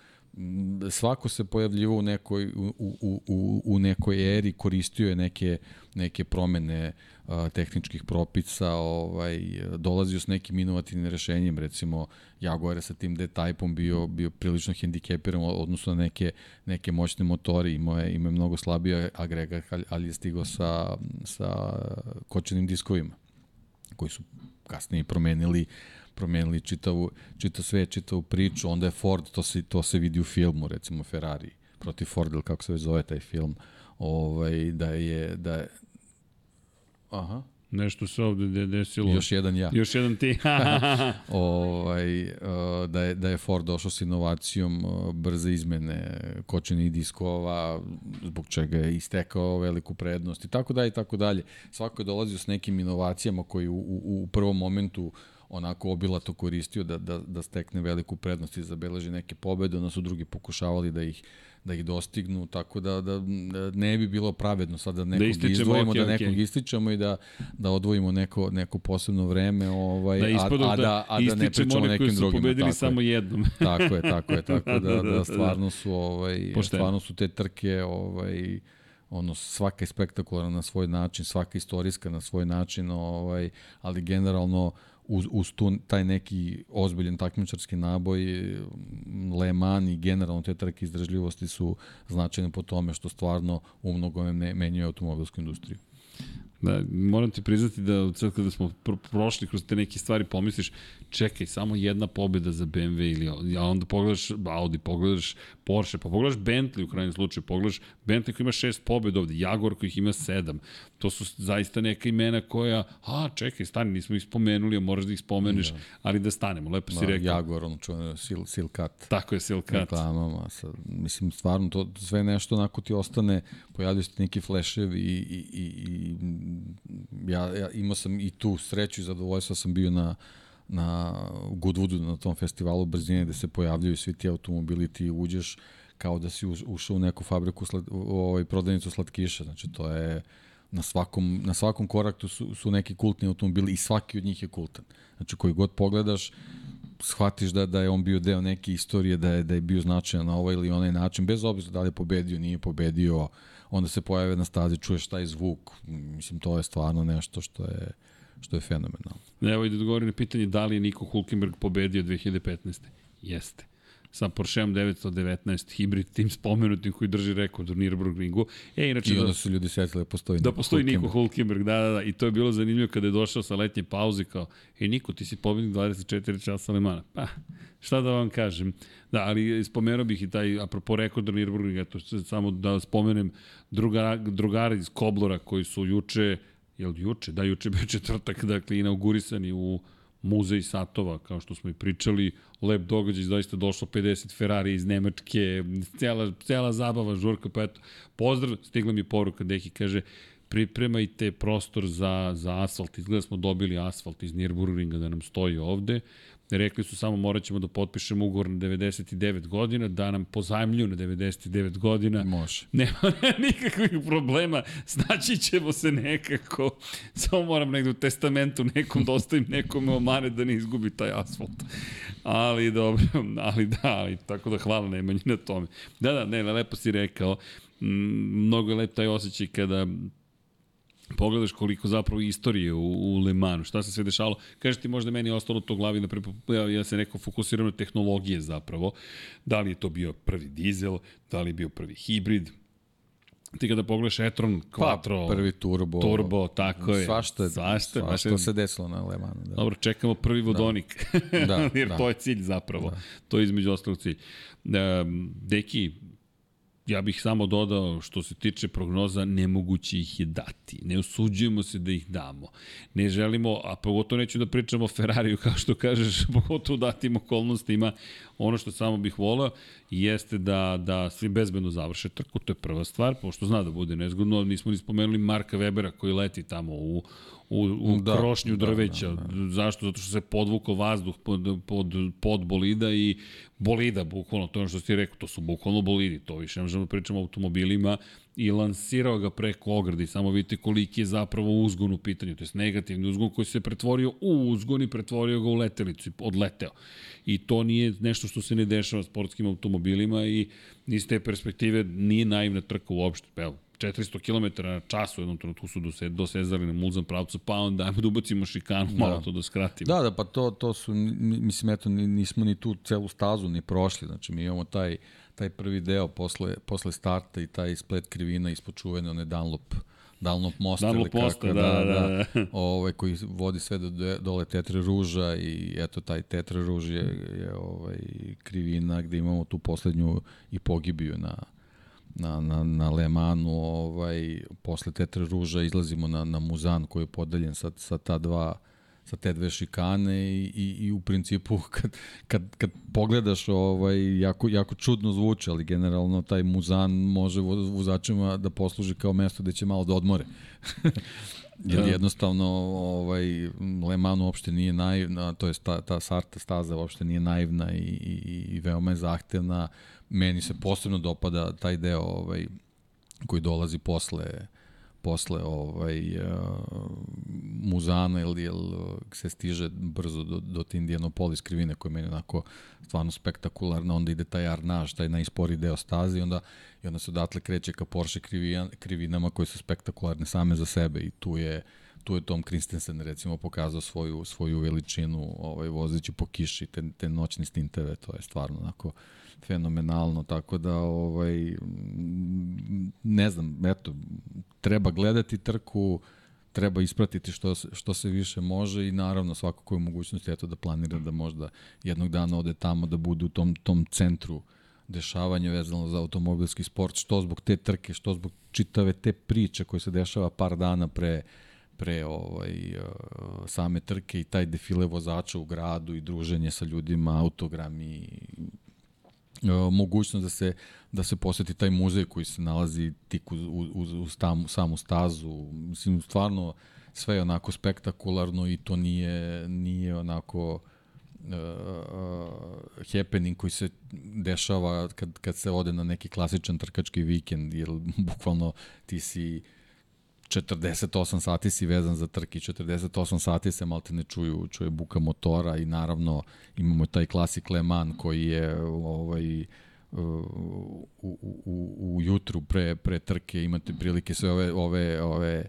svako se pojavljivo u nekoj, u, u, u, u nekoj eri, koristio je neke, neke promene tehničkih propisa, ovaj, dolazio s nekim inovativnim rešenjem, recimo Jaguar je sa tim D-Type-om bio, bio prilično hendikepiran odnosno na neke, neke moćne motori, imao je, imao je mnogo slabije agregat, ali je stigao sa, sa kočenim diskovima, koji su kasnije promenili promenili čitavu, čitav sve, čitavu priču, onda je Ford, to se, to se vidi u filmu, recimo Ferrari protiv Ford, ili kako se već zove taj film, ovaj, da je, da je, aha, Nešto se ovde desilo. Još jedan ja. Još jedan ti. ovaj, uh, da, je, da je Ford došao s inovacijom uh, brze izmene kočenih diskova, zbog čega je istekao veliku prednost i tako dalje i tako dalje. Svako je dolazio s nekim inovacijama koji u, u, u prvom momentu onako obilato koristio da, da, da stekne veliku prednost i zabeleži neke pobede, onda su drugi pokušavali da ih da ih dostignu, tako da, da ne bi bilo pravedno sada da nekog da izdvojimo, okay, da nekog okay. ističemo i da, da odvojimo neko, neko posebno vreme, ovaj, da a, a, da, a da ne pričamo nekim drugim. Da pobedili samo jednom. tako je, tako je, tako da, da, da stvarno su, ovaj, Pošteno. stvarno su te trke ovaj, ono svaka je spektakularna na svoj način, svaka istorijska na svoj način, ovaj, ali generalno uz, uz tu, taj neki ozbiljen takmičarski naboj, Le Mans i generalno te trke izdržljivosti su značajne po tome što stvarno u mnogome menjaju automobilsku industriju. Da, moram ti priznati da sad kada smo pr prošli kroz te neke stvari pomisliš, čekaj, samo jedna pobjeda za BMW ili a onda pogledaš Audi, pogledaš Porsche, pa pogledaš Bentley u krajnjem slučaju, pogledaš Bentley koji ima šest pobjeda ovde, Jaguar koji ima sedam. To su zaista neka imena koja, a čekaj, stani, nismo ih spomenuli, a moraš da ih spomeneš, da. ali da stanemo, lepo si da, rekao. Jaguar, ono čuveno, Sil, Silkat. Tako je, Silkat. Reklamama, sad, mislim, stvarno, to sve nešto onako ti ostane, pojavljaju se neki fleševi i, i, i, i ja, ja imao sam i tu sreću i zadovoljstvo sam bio na na Goodwoodu, na tom festivalu brzine gde se pojavljaju svi ti automobili, ti uđeš kao da si ušao u neku fabriku, slad, u ovaj, prodavnicu slatkiša, znači to je na svakom, na svakom koraku su, su neki kultni automobili i svaki od njih je kultan. Znači koji god pogledaš, shvatiš da, da je on bio deo neke istorije, da je, da je bio značajan na ovaj ili onaj način, bez obzira da li je pobedio, nije pobedio, onda se pojave na stazi, čuješ taj zvuk, mislim, to je stvarno nešto što je, što je fenomenalno. Evo i da odgovorim na pitanje da li je Niko Hulkenberg pobedio 2015. Jeste sa Porscheom 919 hibrid tim spomenutim koji drži rekord u Nürburgringu. E, inače, I onda da, su ljudi setili da postoji Da postoji Niko Hulkenberg, da, da, da. I to je bilo zanimljivo kada je došao sa letnje pauze kao, e, Niko, ti si pobednik 24 časa Lemana. Pa, šta da vam kažem. Da, ali spomenuo bih i taj, apropo rekorda Nürburgringa, to samo da spomenem druga, drugara iz Koblora koji su juče jel juče, da juče bio četvrtak, dakle inaugurisani u muzej satova, kao što smo i pričali, lep događaj, zaista došlo 50 Ferrari iz Nemačke, cela, cela zabava, žurka, pa eto, pozdrav, stigla mi poruka, Deki kaže, pripremajte prostor za, za asfalt, izgleda smo dobili asfalt iz Nürburgringa da nam stoji ovde, Rekli su samo morat ćemo da potpišemo ugovor na 99 godina, da nam pozajmlju na 99 godina. Može. Nema, nikakvih problema, znači ćemo se nekako, samo moram negde u testamentu nekom da ostavim nekome omane da ne izgubi taj asfalt. Ali dobro, ali da, ali, tako da hvala Nemanji na tome. Da, da, ne, lepo si rekao, mnogo je lep taj osjećaj kada pogledaš koliko zapravo istorije u, u Le Manu, šta se sve dešalo. Kažeš ti možda meni je ostalo to u glavi, da ja, ja se neko fokusiram na tehnologije zapravo. Da li je to bio prvi dizel, da li je bio prvi hibrid, ti kada pogledaš e-tron, Quattro, pa, prvi turbo, turbo, tako je. Svašta, je, svašta, svašta se desilo na Le Manu. Da. Dobro, čekamo prvi vodonik, da. da, jer da. to je cilj zapravo. Da. To je između ostalog cilj. Um, deki, Ja bih samo dodao što se tiče prognoza, nemoguće ih je dati. Ne osuđujemo se da ih damo. Ne želimo, a pogotovo neću da pričamo o Ferrariju, kao što kažeš, pogotovo datim okolnostima. Ono što samo bih volao jeste da, da svi bezbedno završe trku, to je prva stvar, pošto zna da bude nezgodno. Nismo ni spomenuli Marka Webera koji leti tamo u, u, u da, krošnju da, drveća. Da, da, da. Zašto? Zato što se podvukao vazduh pod, pod, pod bolida i bolida, bukvalno, to je ono što ti rekao, to su bukvalno bolidi, to više ne kažemo, pričamo o automobilima, i lansirao ga preko ograde. Samo vidite koliki je zapravo uzgon u pitanju. To je negativni uzgon koji se pretvorio u uzgon i pretvorio ga u letelicu i odleteo. I to nije nešto što se ne dešava sportskim automobilima i iz te perspektive nije naivna trka uopšte. Evo, 400 km na čas u jednom trenutku su dose, dosezali na mulzan pravcu, pa onda ajmo da ubacimo šikanu, malo Da. to da skratimo. Da, da, pa to, to su, mi- mislim, eto, ni- nismo ni tu celu stazu ni prošli, znači mi imamo taj, taj prvi deo posle, posle starta i taj splet krivina ispod čuvene one Dunlop, Dunlop mosta. Dunlop ili kako, mosta, da, da, da. ovaj, koji vodi sve do, do- dole Tetre Ruža i eto taj Tetre Ruž je, je ovaj, krivina gde imamo tu poslednju i pogibiju na, na, na, na Le Manu, ovaj, posle Tetre Ruža izlazimo na, na Muzan koji je podeljen sa, sa ta dva sa te dve šikane i, i, i u principu kad, kad, kad pogledaš ovaj, jako, jako čudno zvuči, ali generalno taj muzan može vo- vozačima da posluži kao mesto gde će malo da odmore. Jer Da. jednostavno ovaj, Le Mans uopšte nije naivna, to je ta, ta Sarta staza uopšte nije naivna i, i, i veoma je zahtevna. Meni se posebno dopada taj deo ovaj, koji dolazi posle posle ovaj uh, Muzana ili jel se stiže brzo do, do te Indianapolis krivine koja je meni onako stvarno spektakularna, onda ide taj Arnaž, taj najspori deo staze i onda, i onda se odatle kreće ka Porsche krivijan, krivinama koje su spektakularne same za sebe i tu je tu je Tom Christensen recimo pokazao svoju svoju veličinu ovaj vozeći po kiši te, te noćne stinteve to je stvarno onako fenomenalno tako da ovaj ne znam eto treba gledati trku treba ispratiti što, što se više može i naravno svako ko je u mogućnosti eto da planira da možda jednog dana ode tamo da bude u tom, tom centru dešavanja vezano za automobilski sport, što zbog te trke, što zbog čitave te priče koje se dešava par dana pre pre ovaj, uh, same trke i taj defile vozača u gradu i druženje sa ljudima, autogrami, mogućnost da se da se poseti taj muzej koji se nalazi tik uz, uz, uz tam, samu stazu. Mislim, stvarno sve je onako spektakularno i to nije, nije onako uh, uh, happening koji se dešava kad, kad se ode na neki klasičan trkački vikend, jer bukvalno ti si 48 sati si vezan za trke, 48 sati se malte ne čuju, čuje buka motora i naravno imamo taj klasik Le Mans koji je ovaj, u, u, u, u jutru pre, pre trke imate prilike sve ove, ove, ove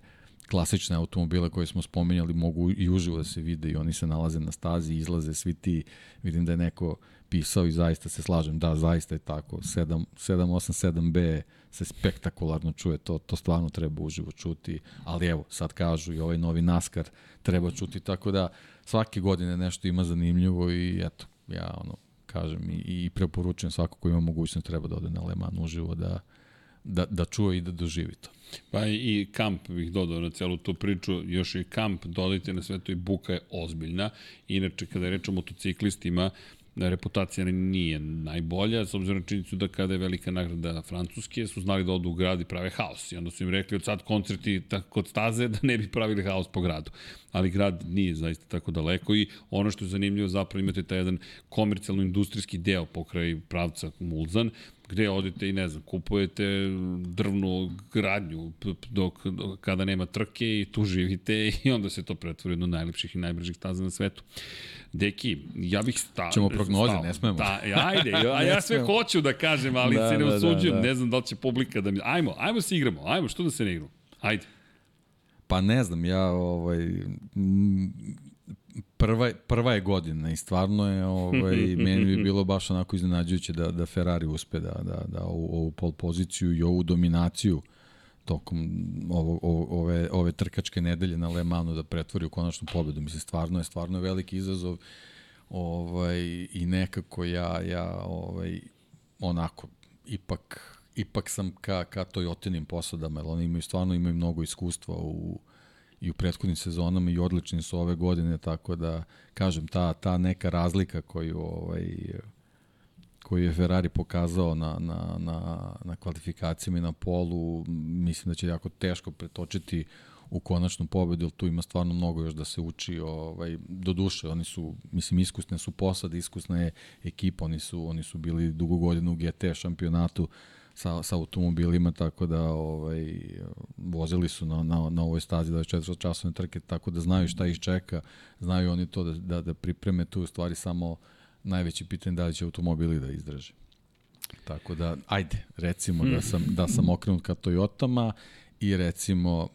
klasične automobile koje smo spominjali mogu i uživo da se vide i oni se nalaze na stazi, izlaze svi ti, vidim da je neko pisao i zaista se slažem, da, zaista je tako, 7, 787B se spektakularno čuje, to, to stvarno treba uživo čuti, ali evo, sad kažu i ovaj novi NASCAR treba čuti, tako da svake godine nešto ima zanimljivo i eto, ja ono, kažem i, i preporučujem svako ko ima mogućnost treba da ode na Le Mans uživo da, da, da čuje i da doživi to. Pa i kamp bih dodao na celu tu priču, još i kamp dodajte na sve to i buka je ozbiljna. Inače, kada je reč o motociklistima, reputacija nije najbolja, s obzirom na činjenicu da kada je velika nagrada Francuske, su znali da odu u grad i prave haos. I onda su im rekli od sad koncerti kod staze da ne bi pravili haos po gradu. Ali grad nije zaista tako daleko i ono što je zanimljivo zapravo imate taj jedan komercijalno-industrijski deo pokraj pravca Mulzan, gde odete i ne znam, kupujete drvnu gradnju dok, dok kada nema trke i tu živite i onda se to pretvori od najlepših i najbržih staza na svetu. Deki, ja bih sta, Ćemo prognoze, stao. ne smemo. Da, ajde, a ja Ne sve hoću da kažem, ali Da, se ne da, da, usuđujem, da. ne znam da li će publika da mi... Ajmo, ajmo se igramo, ajmo, što da se ne igramo? Ajde. Pa ne znam, ja ovaj prva, prva je godina i stvarno je ovaj meni bi bilo baš onako iznenađujuće da da Ferrari uspe da da da ovu, ovu pol poziciju i ovu dominaciju tokom ovo, ove, ove trkačke nedelje na Le Mansu da pretvori u konačnu pobedu. Mislim, stvarno je, stvarno je veliki izazov ovaj, i nekako ja, ja ovaj, onako, ipak, ipak sam ka, ka Toyotinim posadama, jer oni imaju, stvarno imaju mnogo iskustva u, i u prethodnim sezonama i odlični su ove godine, tako da, kažem, ta, ta neka razlika koju, ovaj, koju je Ferrari pokazao na, na, na, na kvalifikacijama i na polu, mislim da će jako teško pretočiti u konačnu pobedu, jer tu ima stvarno mnogo još da se uči, ovaj, do duše, oni su, mislim, iskusne su posade, iskusna je ekipa, oni su, oni su bili dugo godina u GT šampionatu, sa, sa automobilima, tako da ovaj, vozili su na, na, na ovoj stazi 24 časovne trke, tako da znaju šta ih čeka, znaju oni to da, da, da pripreme tu stvari samo najveći pitanje da li će automobili da izdrže. Tako da, ajde, recimo da sam, da sam okrenut ka Toyotama i recimo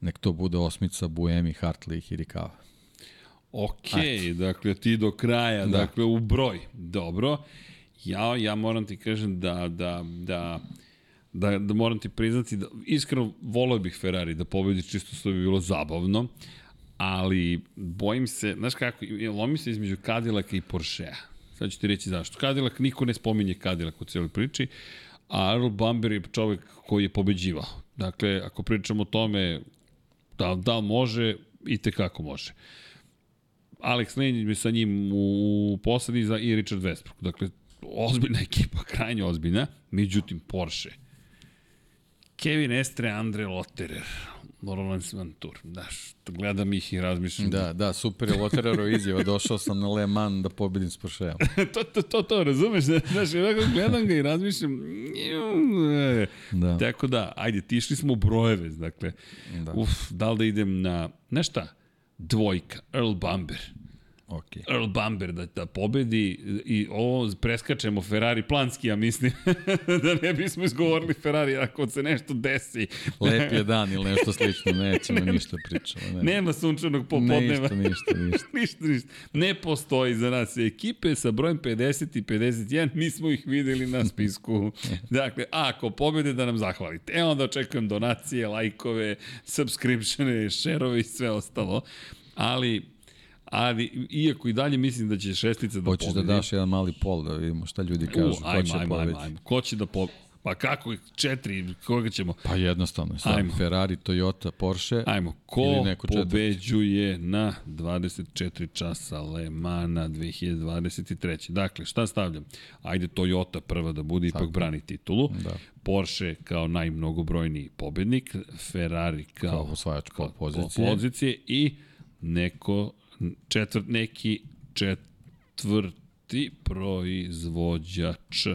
nek to bude osmica Buemi, Hartley i Hirikawa. Ok, Ajde. dakle ti do kraja, da. dakle u broj. Dobro. Ja, ja moram ti kažem da, da, da, da, da moram ti priznati da iskreno volio bih Ferrari da pobedi čisto što bi bilo zabavno, ali bojim se, znaš kako, lomi se između Cadillac i Porschea. Sad ću ti reći zašto. Cadillac, niko ne spominje Cadillac u cijeloj priči, a Earl Bamber je čovek koji je pobeđivao. Dakle, ako pričamo o tome da, da može, i tekako može. Alex Lane je sa njim u posadi za i Richard Westbrook. Dakle, ozbiljna ekipa, krajnje ozbiljna. Međutim, Porsche. Kevin Estre, Andre Lotterer, Roland Mantur. Daš, gledam ih i razmišljam. Da, da, super je Lotterero izjava. Došao sam na Le Mans da pobedim s Porscheom. to, to, to, to, razumeš? Znaš, ja gledam ga i razmišljam. Da. Tako da, ajde, tišli smo u brojeve. Dakle, da. uf, da li da idem na, znaš šta? Dvojka, Earl Bamber. Okay. Earl Bamber da, da pobedi i ovo preskačemo Ferrari planski, ja mislim, da ne bismo izgovorili Ferrari ako se nešto desi. Lep je dan ili nešto slično, nećemo nema, ništa pričamo. Nema, nema sunčanog popodneva. Ništa, ništa, ništa. ništa, ništa. Ne postoji za nas ekipe sa brojem 50 i 51, mi smo ih videli na spisku. dakle, ako pobede da nam zahvalite. E onda očekujem donacije, lajkove, subscriptione, šerove i sve ostalo. Ali ali iako i dalje mislim da će šestica da Hoćeš da daš jedan mali pol da vidimo šta ljudi kažu, U, ajmo, ko će ajmo, ajmo, ajmo. Ko će da pobedi? Pa kako, četiri, koga ćemo? Pa jednostavno, sad ajmo. Ferrari, Toyota, Porsche ajmo. Ko neko pobeđuje na 24 časa Le Mana 2023. Dakle, šta stavljam? Ajde Toyota prva da bude, ipak brani titulu. Da. Porsche kao najmnogobrojniji pobednik, Ferrari kao, kao osvajač pozicije. pozicije i neko četvrt, neki četvrti proizvođač.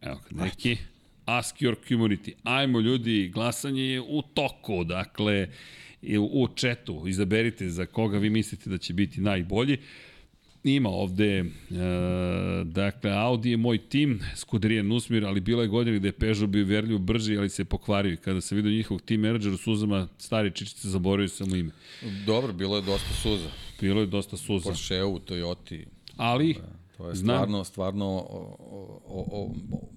Evo, neki Ask Your Community. Ajmo ljudi, glasanje je u toku, dakle, u četu. Izaberite za koga vi mislite da će biti najbolji. Ima ovde, e, dakle, Audi je moj tim, Skuderija Nusmir, ali bila je godina gde je Peugeot bio verljivo brži, ali se pokvario. Kada se vidio njihovog tim menadžer u suzama, stari čičice, zaboravio sam ime. Dobro, bilo je dosta suza. Bilo je dosta suza. Porsche u Toyoti. Ali, to je stvarno, znam. stvarno o, o, o,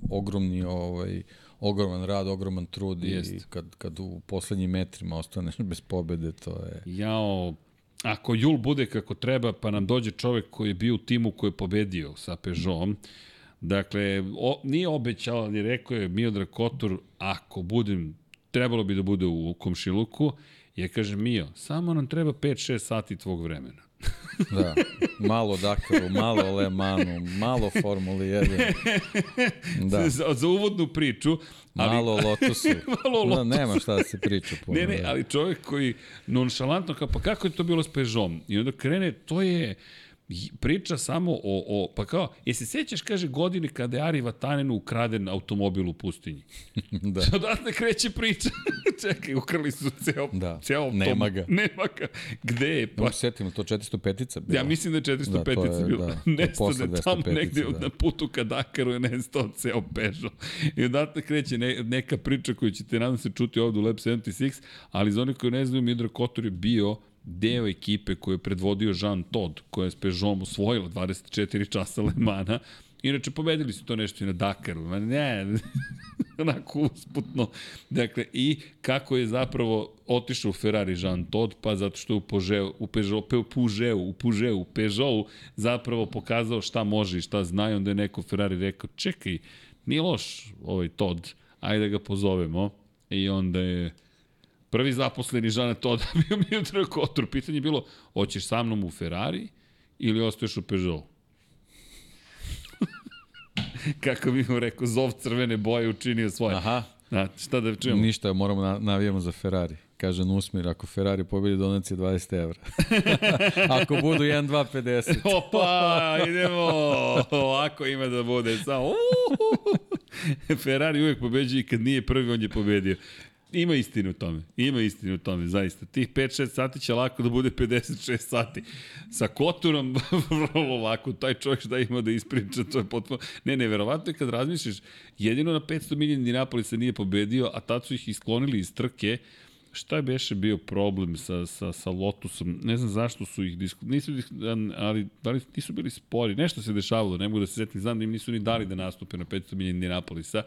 ogromni ovaj, ogroman rad, ogroman trud Jest. i kad, kad u poslednjim metrima ostaneš bez pobede, to je... Jao, ako Jul bude kako treba, pa nam dođe čovek koji je bio u timu koji je pobedio sa Peugeotom, dakle, o, nije obećao, ali rekao je Miodrag Kotor, ako budem, trebalo bi da bude u komšiluku, ja kažem, Mio, samo nam treba 5-6 sati tvog vremena. Da, malo Dakaru, malo Le Manu, malo Formuli 1. Da. Za, za uvodnu priču. Ali, malo Lotusu. malo Lotusu. Da, nema šta da se priča puno. Ne, ne, ali čovjek koji nonšalantno, kao, pa kako je to bilo s Peugeotom? I onda krene, to je priča samo o, o pa kao, jesi sećaš, kaže, godine kada je Ari Vatanenu ukraden automobil u pustinji? da. Odatle kreće priča. Čekaj, ukrali su ceo, da. ceo automobil. Nema ga. Nema ga. Gde je? Pa... No, setimo, to 405-ica bila. Ja mislim da je 405-ica da, bila. Da, Nestane tamo negde da. na putu ka Dakaru je nestao ceo Peugeot. I odatle kreće ne, neka priča koju ćete nadam se čuti ovde u Lab 76, ali za onih koji ne znaju, Midra Kotor je bio deo ekipe koju je predvodio Jean Todt, koja je s Peugeotom osvojila 24 časa Le Mana. Inače, pobedili su to nešto i na Dakaru. Ma ne, onako usputno. Dakle, i kako je zapravo otišao Ferrari Jean Todt, pa zato što je u Peugeot, u Peugeot, u Peugeot, u Peugeot, u Peugeot zapravo pokazao šta može i šta zna i onda je neko Ferrari rekao, čekaj, nije loš ovaj Todd, ajde da ga pozovemo. I onda je prvi zaposleni Žana Toda bio Miodrag Kotor. Pitanje je bilo, hoćeš sa mnom u Ferrari ili ostaješ u Peugeot? Kako bih mu rekao, zov crvene boje učinio svoje. Aha. A, šta da čujemo? Ništa, moramo na, navijamo za Ferrari. Kaže Nusmir, ako Ferrari pobedi donacije 20 evra. ako budu 1, 2, 50. Opa, idemo. Ovako ima da bude. Samo. Ferrari uvek pobeđuje i kad nije prvi, on je pobedio. Ima istine u tome. Ima istine u tome, zaista. Tih 5-6 sati će lako da bude 56 sati. Sa Koturom vrlo lako. Taj čovjek šta ima da ispriča, to je potpuno... Ne, ne, verovatno je kad razmišljaš, jedino na 500 milijana Dinapolisa nije pobedio, a tad su ih isklonili iz trke. Šta je beše bio problem sa, sa, sa Lotusom? Ne znam zašto su ih disku... Nisu, ali da li nisu bili spori? Nešto se dešavalo, ne mogu da se setim. Znam da im nisu ni dali da nastupe na 500 milijana Dinapolisa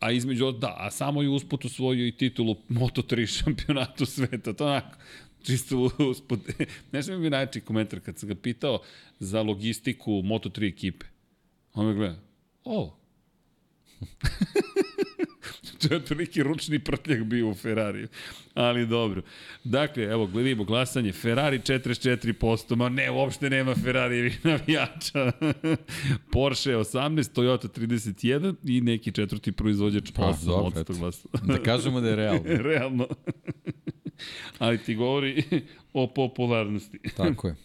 a između, da, a samo je usput osvojio i titulu Moto3 šampionatu sveta, to onako, čisto usput. Ne znam mi najčiji komentar kad sam ga pitao za logistiku Moto3 ekipe. On me gleda, o, to je otprilike ručni prtljak bio u Ferrari. Ali dobro. Dakle, evo, gledimo glasanje. Ferrari 44%, ma ne, uopšte nema Ferrari navijača. Porsche 18, Toyota 31 i neki četvrti proizvođač 8% pa, glasa. Da kažemo da je realno. realno. Ali ti govori o popularnosti. Tako je.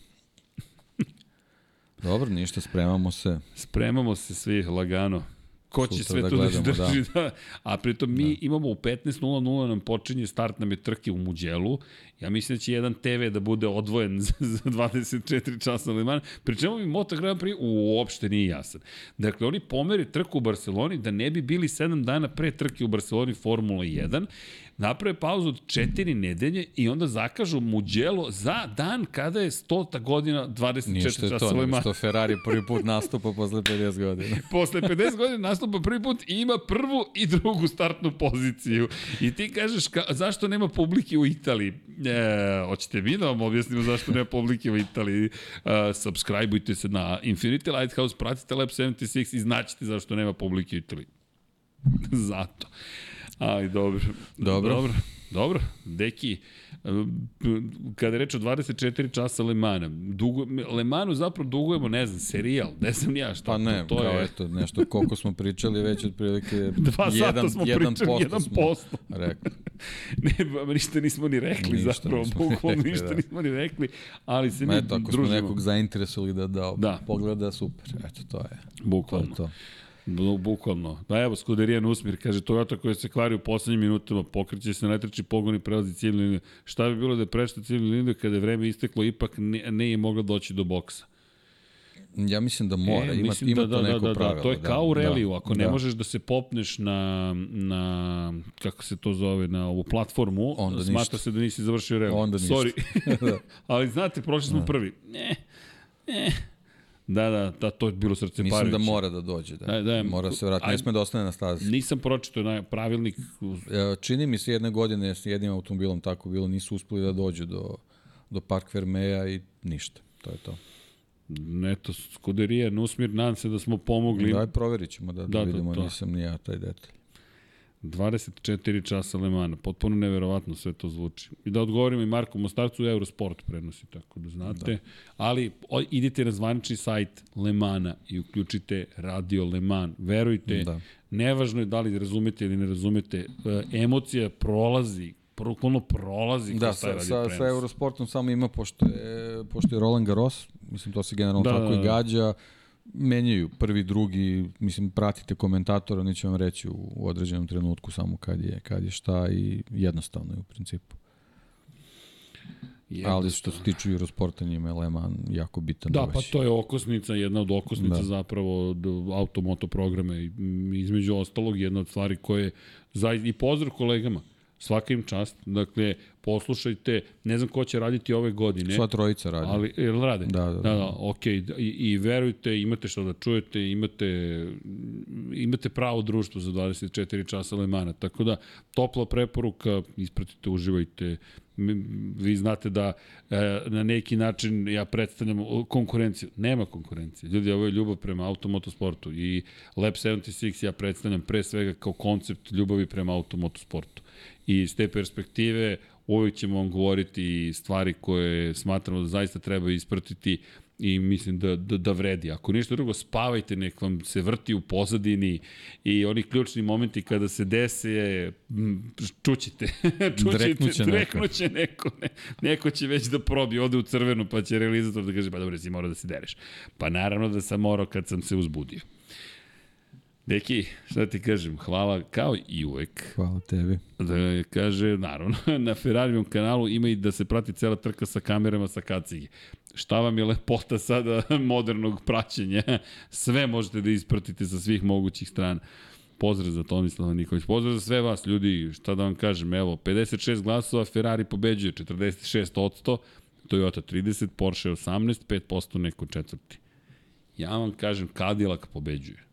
Dobro, ništa, spremamo se. Spremamo se svi lagano ko će sve da to da izdrži. Da. da. A pritom mi da. imamo u 15.00 nam počinje start nam je trke u Muđelu. Ja mislim da će jedan TV da bude odvojen za, za 24 časa Le Mans. Pri čemu mi Moto Grand Prix uopšte nije jasan. Dakle, oni pomeri trku u Barceloni da ne bi bili 7 dana pre trke u Barceloni Formula 1 naprave pauzu od četiri nedelje i onda zakažu Mugello za dan kada je 100. godina 24 časa Ništa je to, što Ferrari prvi put nastupa posle 50 godina. posle 50 godina nastupa prvi put i ima prvu i drugu startnu poziciju. I ti kažeš ka, zašto nema publike u Italiji? E, hoćete mi da vam objasnimo zašto nema publike u Italiji? Uh, subscribeujte se na Infinity Lighthouse, pratite Lab 76 i znaćete zašto nema publike u Italiji. Zato. Aj, dobro. Dobro. Dobro. Dobro, deki, kada je reč o 24 časa Lemana, dugo, Lemanu zapravo dugujemo, ne znam, serijal, ne znam ja šta pa ne, to, to kao je. eto, nešto koliko smo pričali već otprilike Dva jedan, smo jedan pričali, posto jedan posto. rekli. ne, ništa nismo ni rekli ništa zapravo, bukvalno ništa da. nismo ni rekli, ali se mi eto, ako družimo. smo nekog zainteresovali da, da, da. pogleda, super, eto, to je. Bukvalno. To je to. Bukvalno. Pa evo, Skuderijan Usmir kaže Toyota koja se kvari u poslednjim minutama, pokreće se najtrči pogoni prelazi ciljnu liniju. Šta bi bilo da je prešta ciljnu liniju kada je vreme isteklo, ipak ne, ne je mogla doći do boksa? Ja mislim da mora, e, ima, ima da, to da, neko da, da, pravilo. Da, to je kao u reliju, da, ako ne da. možeš da se popneš na, na, kako se to zove, na ovu platformu, Onda smatra ništa. se da nisi završio reliju. Onda ništa. Sorry. da. Ali znate, prošli smo da. prvi. Ne, ne, Da, da, da, to je bilo srce Mislim Mislim da mora da dođe, da. da, da mora se vratiti, ne sme da ostane na stazi. Nisam pročito na pravilnik. Čini mi se jedne godine s jednim automobilom tako bilo, nisu uspeli da dođu do, do Park Vermeja i ništa, to je to. Eto, Skuderija, Nusmir, nadam se da smo pomogli. Daj, proverit ćemo da, da, da vidimo, to. nisam ni ja taj detalj. 24 časa Lemana, potpuno neverovatno sve to zvuči. I da odgovorimo i Marku Mostarcu, Eurosport prenosi, tako da znate. Da. Ali o, idite na zvanični sajt Lemana i uključite Radio Leman. Verujte, da. nevažno je da li razumete ili ne razumete, e, emocija prolazi prokolo prolazi da, sa, sa, sa Eurosportom samo ima, pošto je, pošto je Roland Garros, mislim to se generalno da, tako da, da. i gađa, menjaju prvi, drugi, mislim pratite komentatora, oni će vam reći u, u određenom trenutku samo kad je, kad je šta i jednostavno je u principu. Ali što se tiče Eurosporta njima je Leman jako bitan. Da, pa to je okosnica, jedna od okosnica da. zapravo automoto programe. Između ostalog, jedna od stvari koje, za, i pozdrav kolegama, svaka im čast. Dakle, poslušajte, ne znam ko će raditi ove godine. Sva trojica radi. Ali, jel rade? Da, da. Da, da, da ok. I, I verujte, imate što da čujete, imate, imate pravo društvo za 24 časa Lemana. Tako da, topla preporuka, ispratite, uživajte, vi znate da e, na neki način ja predstavljam konkurenciju. Nema konkurencije. Ljudi, ovo je ljubav prema automotosportu i Lab 76 ja predstavljam pre svega kao koncept ljubavi prema automotosportu. I iz te perspektive uvijek ćemo vam govoriti stvari koje smatramo da zaista treba ispratiti i mislim da, da, da vredi. Ako ništa drugo, spavajte, nek vam se vrti u pozadini i oni ključni momenti kada se dese, čućite. čućite dreknuće, dreknuće neko. neko. Ne, neko će već da probi, ode u crvenu, pa će realizator da kaže, pa dobro, si morao da se dereš. Pa naravno da sam morao kad sam se uzbudio. Deki, šta ti kažem, hvala kao i uvek. Hvala tebi. Da kaže, naravno, na Ferrarivom kanalu ima i da se prati cela trka sa kamerama sa kacige. Šta vam je lepota sada modernog praćenja? Sve možete da ispratite sa svih mogućih strana. Pozdrav za Tomislava Nikolić. Pozdrav za sve vas, ljudi. Šta da vam kažem, evo, 56 glasova, Ferrari pobeđuje, 46 odsto, Toyota 30, Porsche 18, 5% neko četvrti. Ja vam kažem, Cadillac pobeđuje.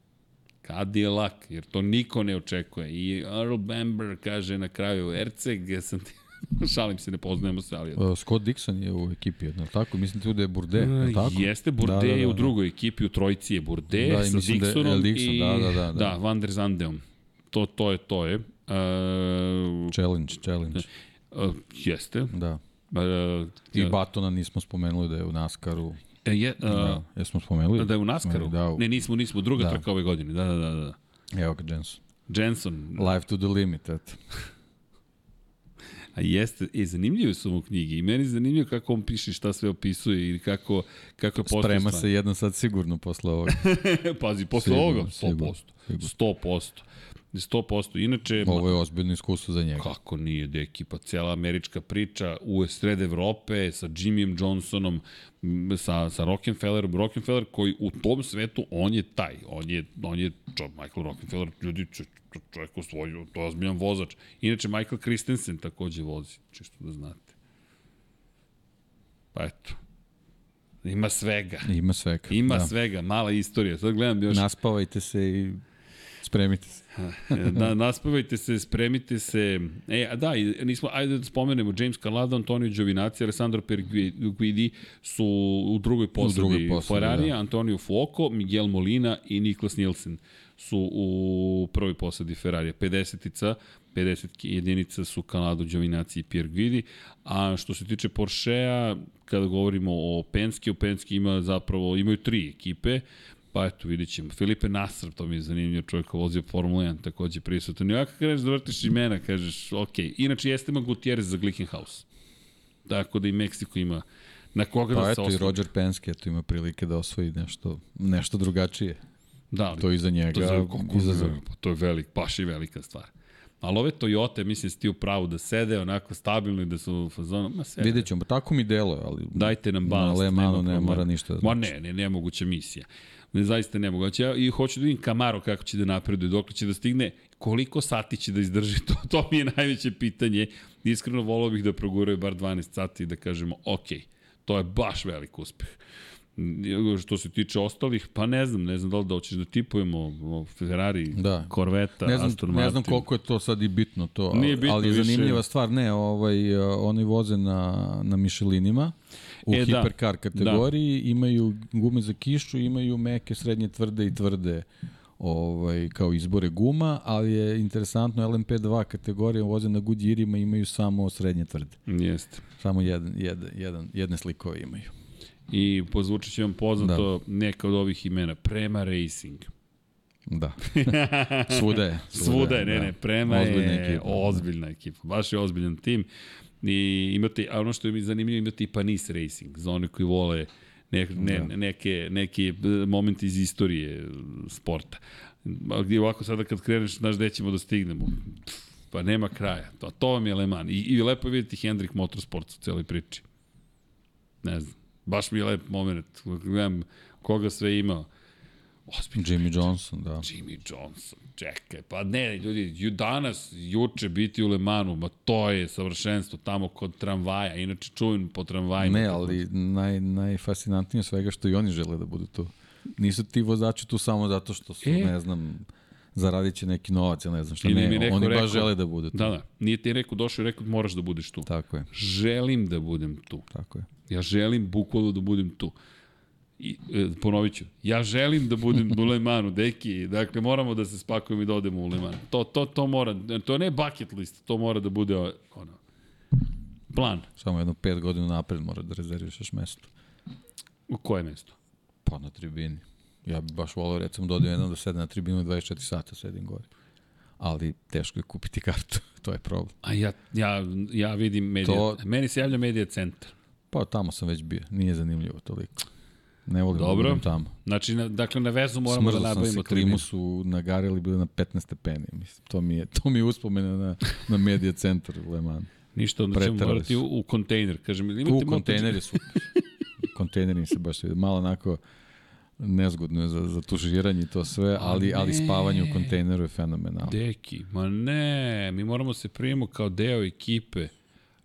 Cadillac, jer to niko ne očekuje. I Earl Bamber kaže na kraju, Erceg, ja sam ti... Šalim se, ne poznajemo se, ali... Uh, Scott Dixon je u ekipi, jedno, tako? Mislim tu da je Burde, je tako? Jeste, Burde da, da, da, je u drugoj ekipi, u trojici je Burde da, sa Dixonom da je Dixon, i... Da, da, da, da. da Van der Zandeom. To, to je, to je. Uh, challenge, challenge. Uh, jeste. Da. Uh, I Batona nismo spomenuli da je u NASCAR-u. E, je, uh, da, jesmo spomenuli? Da je u NASCAR-u? Da, u... Ne, nismo, nismo, druga da. trka ove godine. Da, da, da. da. Evo ga, Jenson. Jenson. Life to the limit, eto. A jeste, e, zanimljive su mu knjige i meni je zanimljivo kako on piše šta sve opisuje i kako, kako je postao Sprema se jedno sad sigurno posle ovoga. Pazi, posle sigurno, ovoga, 100%. Sigurno, sigurno. 100%. 100%. Inače... Ovo je ozbiljno iskustvo za njega. Kako nije, deki, pa cijela američka priča u sred Evrope sa Jimmyem Johnsonom, sa, sa Rockefellerom. Rockefeller koji u tom svetu, on je taj. On je, on je čo, Michael Rockefeller, ljudi, čo, čovjek u svoju, to je ozbiljan vozač. Inače, Michael Christensen takođe vozi, čisto da znate. Pa eto. Ima svega. Ima svega. Ima da. svega, mala istorija. Sad gledam još... Naspavajte se i spremite se. da, naspavajte se, spremite se. E, a da, nismo, ajde da spomenemo, James Calado, Antonio Giovinazzi, Alessandro Perguidi su u drugoj posadi, Ferrari, da. Antonio Fuoco, Miguel Molina i Niklas Nielsen su u prvoj posadi Ferrarija. 50-ica, 50 jedinica su Calado, Giovinazzi i Pierre Guidi, a što se tiče Porschea, kada govorimo o Penske, u Penske ima zapravo, imaju tri ekipe, Pa eto, vidit ćemo. Filipe Nasr, to mi je zanimljivo, čovjek vozio Formula 1, takođe prisutan. I ovako kreneš da vrtiš imena, kažeš, ok. Inače, jeste ima Gutierrez za Glickenhaus. Tako da i Meksiko ima na koga pa da se eto, i Roger Penske, eto ima prilike da osvoji nešto, nešto drugačije. Da, to iza njega to, za, izazov. Pa to je velik, baš i velika stvar. Ali ove Toyota, mislim, sti u pravu da sede onako stabilno i da su u fazonu, ma sede. Vidjet ćemo, tako mi deluje, ali Dajte nam balast. Na Le Manu ne mora ništa da znači. Ma ne, ne, nemoguća misija ne, zaista nemoguće. Ja i hoću da vidim Camaro kako će da napreduje, dok će da stigne, koliko sati će da izdrži, to, to mi je najveće pitanje. Iskreno volao bih da proguraju bar 12 sati i da kažemo, ok, to je baš velik uspeh. Što se tiče ostalih, pa ne znam, ne znam da li da hoćeš da tipujemo Ferrari, da. Corvette, ne znam, Aston Martin. Ne znam koliko je to sad i bitno to, Nije bitno ali više. zanimljiva stvar, ne, ovaj, oni voze na, na Michelinima, u e, da. hipercar da. kategoriji, da. imaju gume za kišu, imaju meke, srednje, tvrde i tvrde ovaj, kao izbore guma, ali je interesantno LMP2 kategorija voze na Goodyearima imaju samo srednje tvrde. Jeste. Samo jedan, jedan, jedan, jedne slikove imaju. I pozvučit će vam poznato da. neka od ovih imena. Prema Racing. Da. svuda je. Svuda, svuda je, ne, da. ne, Prema ozbiljna je ekipa, ozbiljna da. ekipa. Baš je ozbiljan tim. I imate, a ono što je zanimljivo, imate i Panis Racing, za one koji vole ne, ne, da. neke, neke momenti iz istorije sporta. Gdje ovako sada kad kreneš, znaš gde ćemo da stignemo. Pa nema kraja. To, to vam je Le Mans. I, i lepo je vidjeti Hendrik Motorsports u celoj priči. Ne znam. Baš mi je lep moment. Gledam koga sve imao. Ozbiljno. Jimmy Johnson, da. Jimmy Johnson, čekaj, pa ne, ljudi, ju danas, juče biti u Lemanu, ma to je savršenstvo tamo kod tramvaja, inače čujem po tramvajima. Ne, ali naj, najfascinantnije svega što i oni žele da budu tu. Nisu ti vozači tu samo zato što su, e? ne znam, zaradit će neki novac, ja ne znam šta, ne, oni rekao, baš žele da budu tu. Da, da, nije ti rekao, došao i rekao, moraš da budeš tu. Tako je. Želim da budem tu. Tako je. Ja želim bukvalno da budem tu. I, e, ponovit ću, ja želim da budem u Lemanu, deki, dakle moramo da se spakujemo i da odemo u Lemanu. To, to, to mora, to ne bucket list, to mora da bude ono, plan. Samo jedno pet godina napred mora da rezerviš još mesto. U koje mesto? Pa na tribini. Ja bih baš volao recimo da odim jednom da sedem na tribinu 24 sata sedim gore. Ali teško je kupiti kartu, to je problem. A ja, ja, ja vidim medija, to... meni se javlja medija centar. Pa tamo sam već bio, nije zanimljivo toliko. Ne volim da Dobro. budem tamo. Znači, na, dakle, na vezu moramo Smrzao da nabavimo klimu tribinu. su nagarili, bili na 15 stepeni. Mislim, to mi je, to mi je uspomena na, na media centar u Le Mans. Ništa, onda ćemo morati su. u, u kontejner. Kažem, imate U kontejner je super. kontejner mi se baš vidi. Malo onako nezgodno je za, za tužiranje i to sve, ali, ali spavanje u kontejneru je fenomenalno. Deki, ma ne, mi moramo se primimo kao deo ekipe.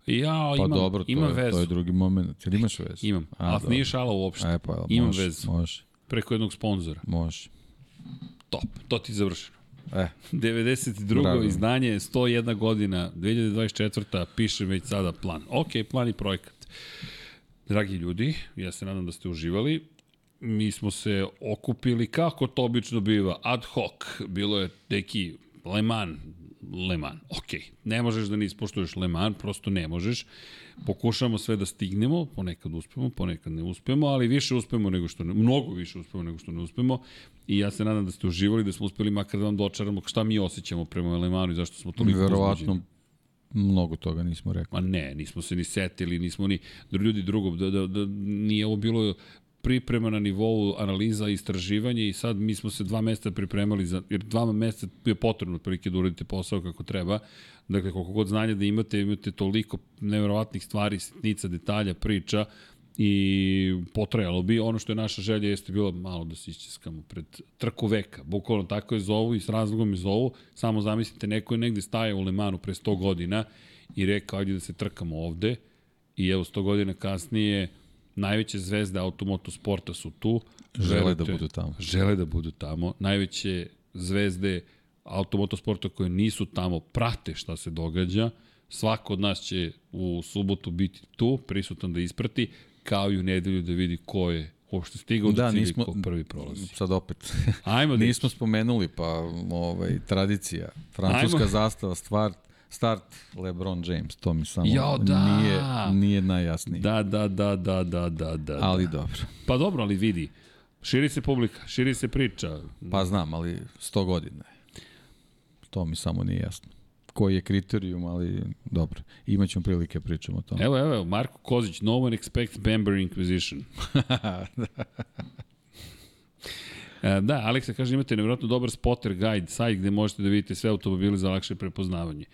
Ja, Pa imam, dobro, to, imam je, vezu. to je drugi moment. Jel imaš vezu? Imam, A, ali dobro. nije šala uopšte. E, pa, imam može, vezu. Može, Preko jednog sponzora. može. Top, to ti je završeno. E, 92. Drago mi. izdanje, 101 godina, 2024. piše već sada plan. Ok, plan i projekat. Dragi ljudi, ja se nadam da ste uživali. Mi smo se okupili kako to obično biva, ad hoc. Bilo je neki Le Mans, Le Mans. Ok, ne možeš da ne ispoštuješ Le Mans, prosto ne možeš. Pokušamo sve da stignemo, ponekad uspemo, ponekad ne uspemo, ali više uspemo nego što ne, mnogo više uspemo nego što ne uspemo. I ja se nadam da ste uživali, da smo uspeli makar da vam dočaramo šta mi osjećamo prema Le Mansu i zašto smo toliko verovatno uzbuđeni. mnogo toga nismo rekli. Ma ne, nismo se ni setili, nismo ni ljudi drugog, da, da, da nije ovo bilo priprema na nivou analiza istraživanja i sad mi smo se dva meseca pripremali za, jer dva meseca je potrebno otprilike da uradite posao kako treba. Dakle, koliko god znanja da imate, imate toliko neverovatnih stvari, sitnica, detalja, priča i potrajalo bi. Ono što je naša želja jeste bilo malo da se iščeskamo pred trku veka. Bukvalno tako je zovu i s razlogom je zovu. Samo zamislite, neko je negde staje u Lemanu pre 100 godina i rekao, ajde da se trkamo ovde. I evo, 100 godina kasnije, najveće zvezde automoto sporta su tu. Žele da budu tamo. Žele da budu tamo. Najveće zvezde automoto sporta koje nisu tamo prate šta se događa. Svako od nas će u subotu biti tu, prisutan da isprati, kao i u nedelju da vidi ko je uopšte stigao Da, do cilja i nismo- ko prvi prolazi. Sad opet. Ajmo, deki. Nismo spomenuli, pa ovaj, tradicija. Francuska Ajmo. zastava, stvar, start LeBron James, to mi samo Jo, da. nije, nije najjasnije. Da, da, da, da, da, da, da. Ali da. dobro. Pa dobro, ali vidi. Širi se publika, širi se priča. Pa znam, ali 100 godina je. To mi samo nije jasno. Koji je kriterijum, ali dobro. Imaćemo prilike pričamo o tome. Evo, evo, Marko Kozić, no one expects Bamber Inquisition. E, da, Aleksa kaže imate nevjerojatno dobar spotter guide, sajt gde možete da vidite sve automobile za lakše prepoznavanje.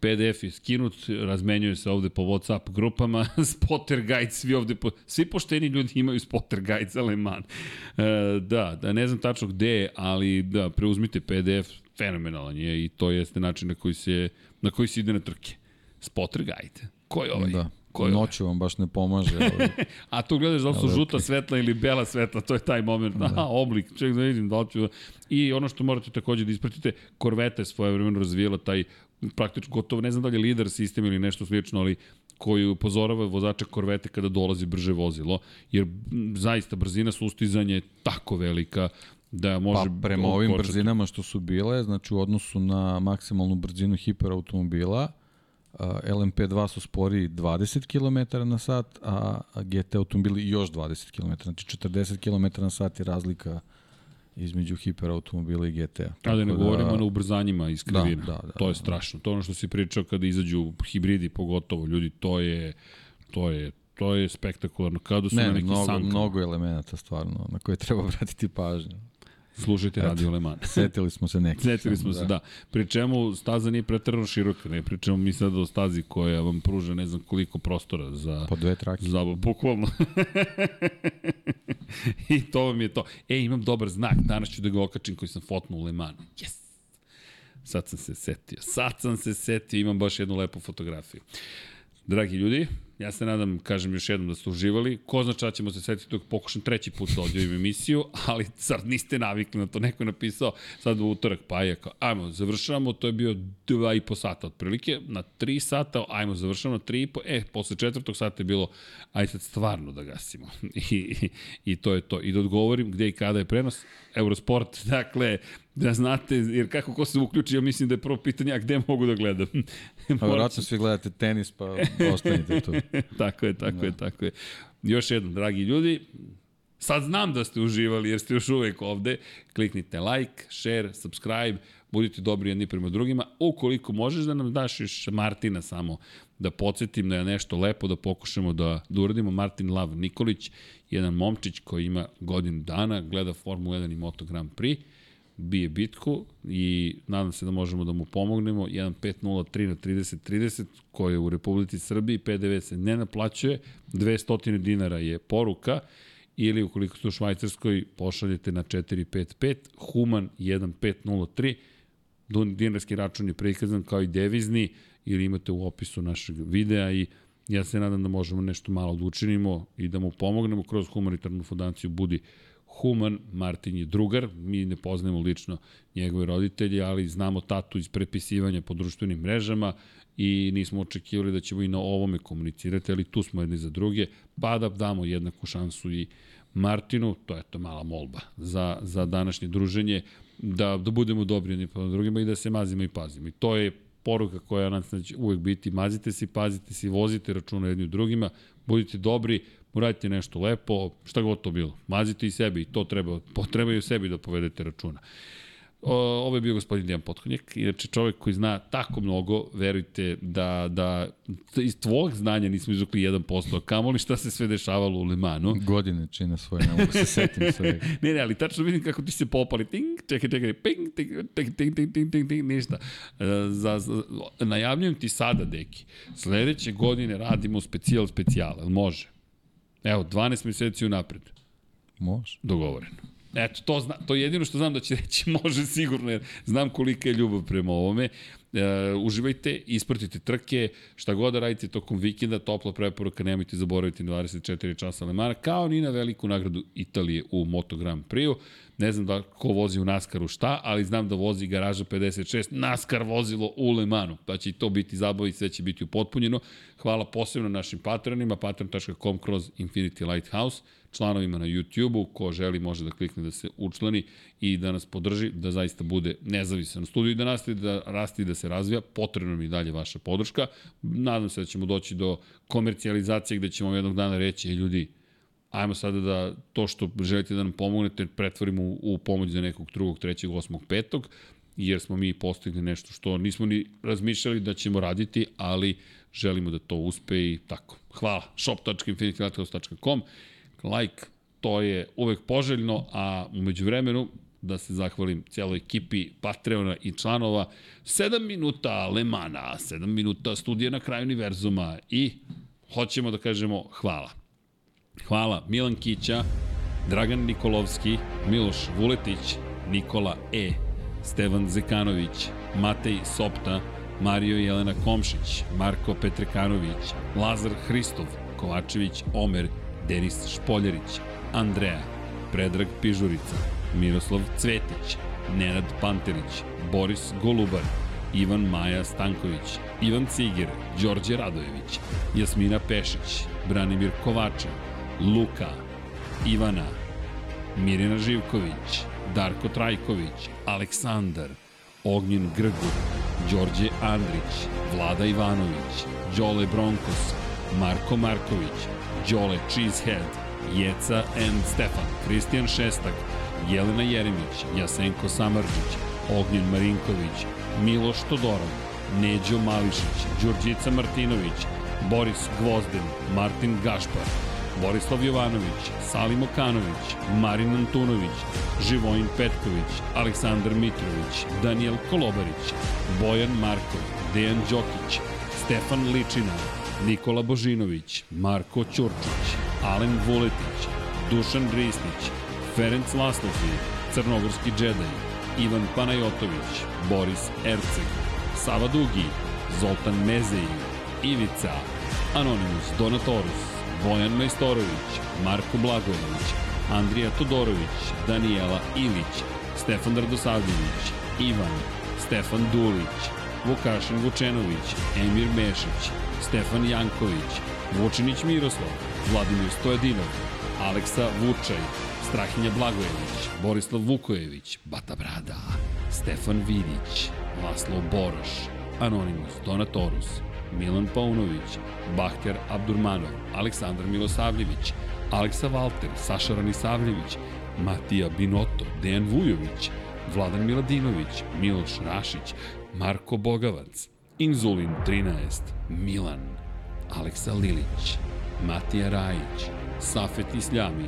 PDF je skinut, razmenjuje se ovde po WhatsApp grupama, spotter guide, svi ovde, po, svi pošteni ljudi imaju spotter guide za Le Mans. E, da, da, ne znam tačno gde ali da, preuzmite PDF, fenomenalan je i to jeste način na koji se, na koji se ide na trke. Spotter guide. Ko je ovaj? Da. Ko je ovaj? Noću vam baš ne pomaže. Ali... A tu gledaš da li su žuta svetla ili bela svetla, to je taj moment. Da. Aha, oblik, ček da vidim da li ću... I ono što morate takođe da ispratite, Corvette je svoje vremeno razvijela taj praktično gotovo, ne znam da li je lider sistem ili nešto slično, ali koji upozorava vozača korvete kada dolazi brže vozilo, jer zaista brzina sustizanja je tako velika da može... Pa prema ovim brzinama što su bile, znači u odnosu na maksimalnu brzinu hiperautomobila, a, LMP2 su spori 20 km na sat, a GT automobili još 20 km. Znači 40 km na sat je razlika između hiperautomobila i GTA. A da ne Tako govorimo na ubrzanjima iz Da, krivina. da, da, to je da. strašno. To je ono što si pričao kada izađu hibridi pogotovo. Ljudi, to je, to je, to je spektakularno. Kada su Ne, na ne, neki mnogo, sankama. mnogo elemenata stvarno na koje treba obratiti pažnju. Slušajte Eto, Radio Le Mans. Setili smo se nekih. Setili smo se, da. Pri čemu staza nije pretrano široka, ne pričamo mi sad o stazi koja vam pruža ne znam koliko prostora za... Po dve trake. Za, bukvalno. I to vam je to. E, imam dobar znak, danas ću da ga okačim koji sam fotnuo u Le Mans. Yes! Sad sam se setio. Sad sam se setio, imam baš jednu lepu fotografiju. Dragi ljudi, ja se nadam, kažem još jednom da ste uživali. Ko zna ča ćemo se setiti dok pokušam treći put da odjavim emisiju, ali sad niste navikli na to. Neko je napisao sad u utorak, pa je kao, ajmo, završavamo, to je bio dva i po sata otprilike, na tri sata, ajmo, završavamo na tri i po, e, posle četvrtog sata je bilo, aj sad stvarno da gasimo. I, i, I to je to. I da odgovorim gde i kada je prenos, Eurosport, dakle, da znate, jer kako ko se uključi, ja mislim da je prvo pitanje, a gde mogu da gledam? Pa vjerojatno svi gledate tenis, pa ostanite tu. tako je, tako je, tako je. Još jednom, dragi ljudi, Sad znam da ste uživali jer ste još uvek ovde. Kliknite like, share, subscribe, budite dobri jedni prema drugima. Ukoliko možeš da nam daš još Martina samo da podsjetim da je nešto lepo da pokušamo da, da uradimo. Martin Lav Nikolić, jedan momčić koji ima godinu dana, gleda Formulu 1 i Moto Grand Prix bije bitku i nadam se da možemo da mu pomognemo. 1503 na 3030 koji je u Republici Srbiji, PDV se ne naplaćuje, 200 dinara je poruka. Ili ukoliko ste u Švajcarskoj pošaljete na 455 Human 1503 dinarski račun je prikazan kao i devizni ili imate u opisu našeg videa i ja se nadam da možemo nešto malo da učinimo i da mu pomognemo kroz humanitarnu fondaciju Budi Human, Martin je drugar, mi ne poznajemo lično njegove roditelje, ali znamo tatu iz prepisivanja po društvenim mrežama i nismo očekivali da ćemo i na ovome komunicirati, ali tu smo jedni za druge, pa da damo jednaku šansu i Martinu, to je to mala molba za, za današnje druženje, da, da budemo dobri jedni po drugima i da se mazimo i pazimo. I to je poruka koja nam će uvek biti, mazite se, pazite se, vozite računa jedni drugima, budite dobri, uradite nešto lepo, šta god to bilo. Mazite i sebi i to treba, treba i u sebi da povedete računa. O, ovo je bio gospodin Dijan Potkonjak, inače čovjek koji zna tako mnogo, verujte da, da iz tvojeg znanja nismo izvukli 1%, a kamoli šta se sve dešavalo u Limanu. Godine čine svoje, ne mogu se setim sve. ne, ne, ali tačno vidim kako ti se popali, ting, čekaj, čekaj, ping, ting, ting, ting, ting, ting, ting, ting, ništa. E, za, za, najavljujem ti sada, deki, sledeće godine radimo specijal specijal, može? Evo, 12 meseci unapred. Može. Dogovoreno. Eto, to, zna, to je jedino što znam da će reći može sigurno, jer znam kolika je ljubav prema ovome. E, uživajte, ispratite trke, šta god da radite tokom vikenda, topla preporuka, nemojte zaboraviti 24 časa Lemana, kao ni na veliku nagradu Italije u Moto Grand Prix-u. Ne znam da ko vozi u Naskaru šta, ali znam da vozi garaža 56, Naskar vozilo u Lemanu. Pa će to biti zabava i sve će biti upotpunjeno. Hvala posebno našim patronima, patron.com kroz Infinity Lighthouse, članovima na YouTube-u, ko želi može da klikne da se učlani i da nas podrži, da zaista bude nezavisan studiju i da nastavi da rasti i da se razvija. Potrebno mi dalje vaša podrška. Nadam se da ćemo doći do komercijalizacije gde ćemo jednog dana reći, ljudi, ajmo sada da to što želite da nam pomognete pretvorimo u, u pomoć za nekog drugog, trećeg, osmog, petog, jer smo mi postigli nešto što nismo ni razmišljali da ćemo raditi, ali želimo da to uspe i tako. Hvala. shop.infinitylighthouse.com Like, to je uvek poželjno, a umeđu vremenu da se zahvalim cijeloj ekipi Patreona i članova. 7 minuta Lemana, 7 minuta studija na kraju univerzuma i hoćemo da kažemo hvala. Hvala Milan Kića, Dragan Nikolovski, Miloš Vuletić, Nikola E, Stevan Zekanović, Matej Sopta, Mario Jelena Komšić, Marko Petrekanović, Lazar Hristov, Kovačević Omer, Denis Špoljarić, Andreja, Predrag Pižurica, Miroslav Cvetić, Nenad Panterić, Boris Golubar, Ivan Maja Stanković, Ivan Ciger, Đorđe Radojević, Jasmina Pešić, Branimir Kovačev, Luka, Ivana, Mirina Živković, Darko Trajković, Aleksandar, Ognjen Grgur, Đorđe Andrić, Vlada Ivanović, Đole Bronkos, Marko Marković, Đole Cheesehead, Jeca and Stefan, Kristijan Šestak, Jelena Jeremić, Jasenko Samarđić, Ognjen Marinković, Miloš Todorov, Neđo Mališić, Đurđica Martinović, Boris Gvozden, Martin Gašpar, Borislav Jovanović, Salim Okanović, Marin Antunović, Živojin Petković, Aleksandar Mitrović, Daniel Kolobarić, Bojan Markov, Dejan Đokić, Stefan Ličina, Nikola Božinović, Marko Ćurčić, Alen Vuletić, Dušan Risnić, Ferenc Laslofi, Crnogorski džedaj, Ivan Panajotović, Boris Erceg, Sava Dugi, Zoltan Mezeji, Ivica, Anonimus Donatorus, Bojan Majstorović, Marko Blagojević, Andrija Todorović, Daniela Ilić, Stefan Radosavljević, Ivan, Stefan Dulić, Vukašin Vučenović, Emir Mešić, Stefan Janković, Vučinić Miroslav, Vladimir Stojadinov, Aleksa Vučaj, Strahinja Blagojević, Borislav Vukojević, Bata Brada, Stefan Vidić, Laslo Boroš, Anonimus Donatorus, Milan Paunović, Bahter Abdurmanov, Aleksandar Milosavljević, Aleksa Valter, Saša Ranisavljević, Matija Binoto, Dejan Vujović, Vladan Miladinović, Miloš Rašić, Marko Bogavac, Inzulin 13, Milan, Aleksa Lilić, Matija Rajić, Safet Isljami,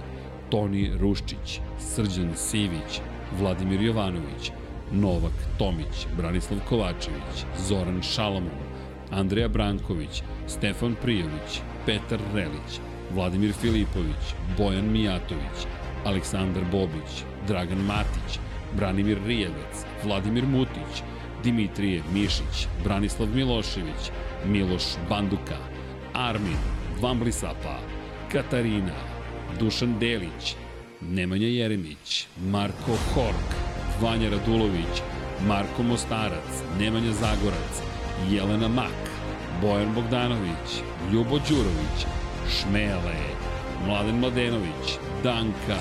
Toni Ruščić, Srđan Sivić, Vladimir Jovanović, Novak Tomić, Branislav Kovačević, Zoran Šalamon, Andreja Branković, Stefan Prijović, Petar Relić, Vladimir Filipović, Bojan Mijatović, Aleksandar Bobić, Dragan Matić, Branimir Rijevac, Vladimir Mutić, Dimitrije Mišić, Branislav Milošević, Miloš Banduka, Armin, Vamblisapa, Katarina, Dušan Delić, Nemanja Jeremić, Marko Hork, Vanja Radulović, Marko Mostarac, Nemanja Zagorac, Jelena Mak, Bojan Bogdanović, Ljubo Đurović, Šmele, Mladen Mladenović, Danka,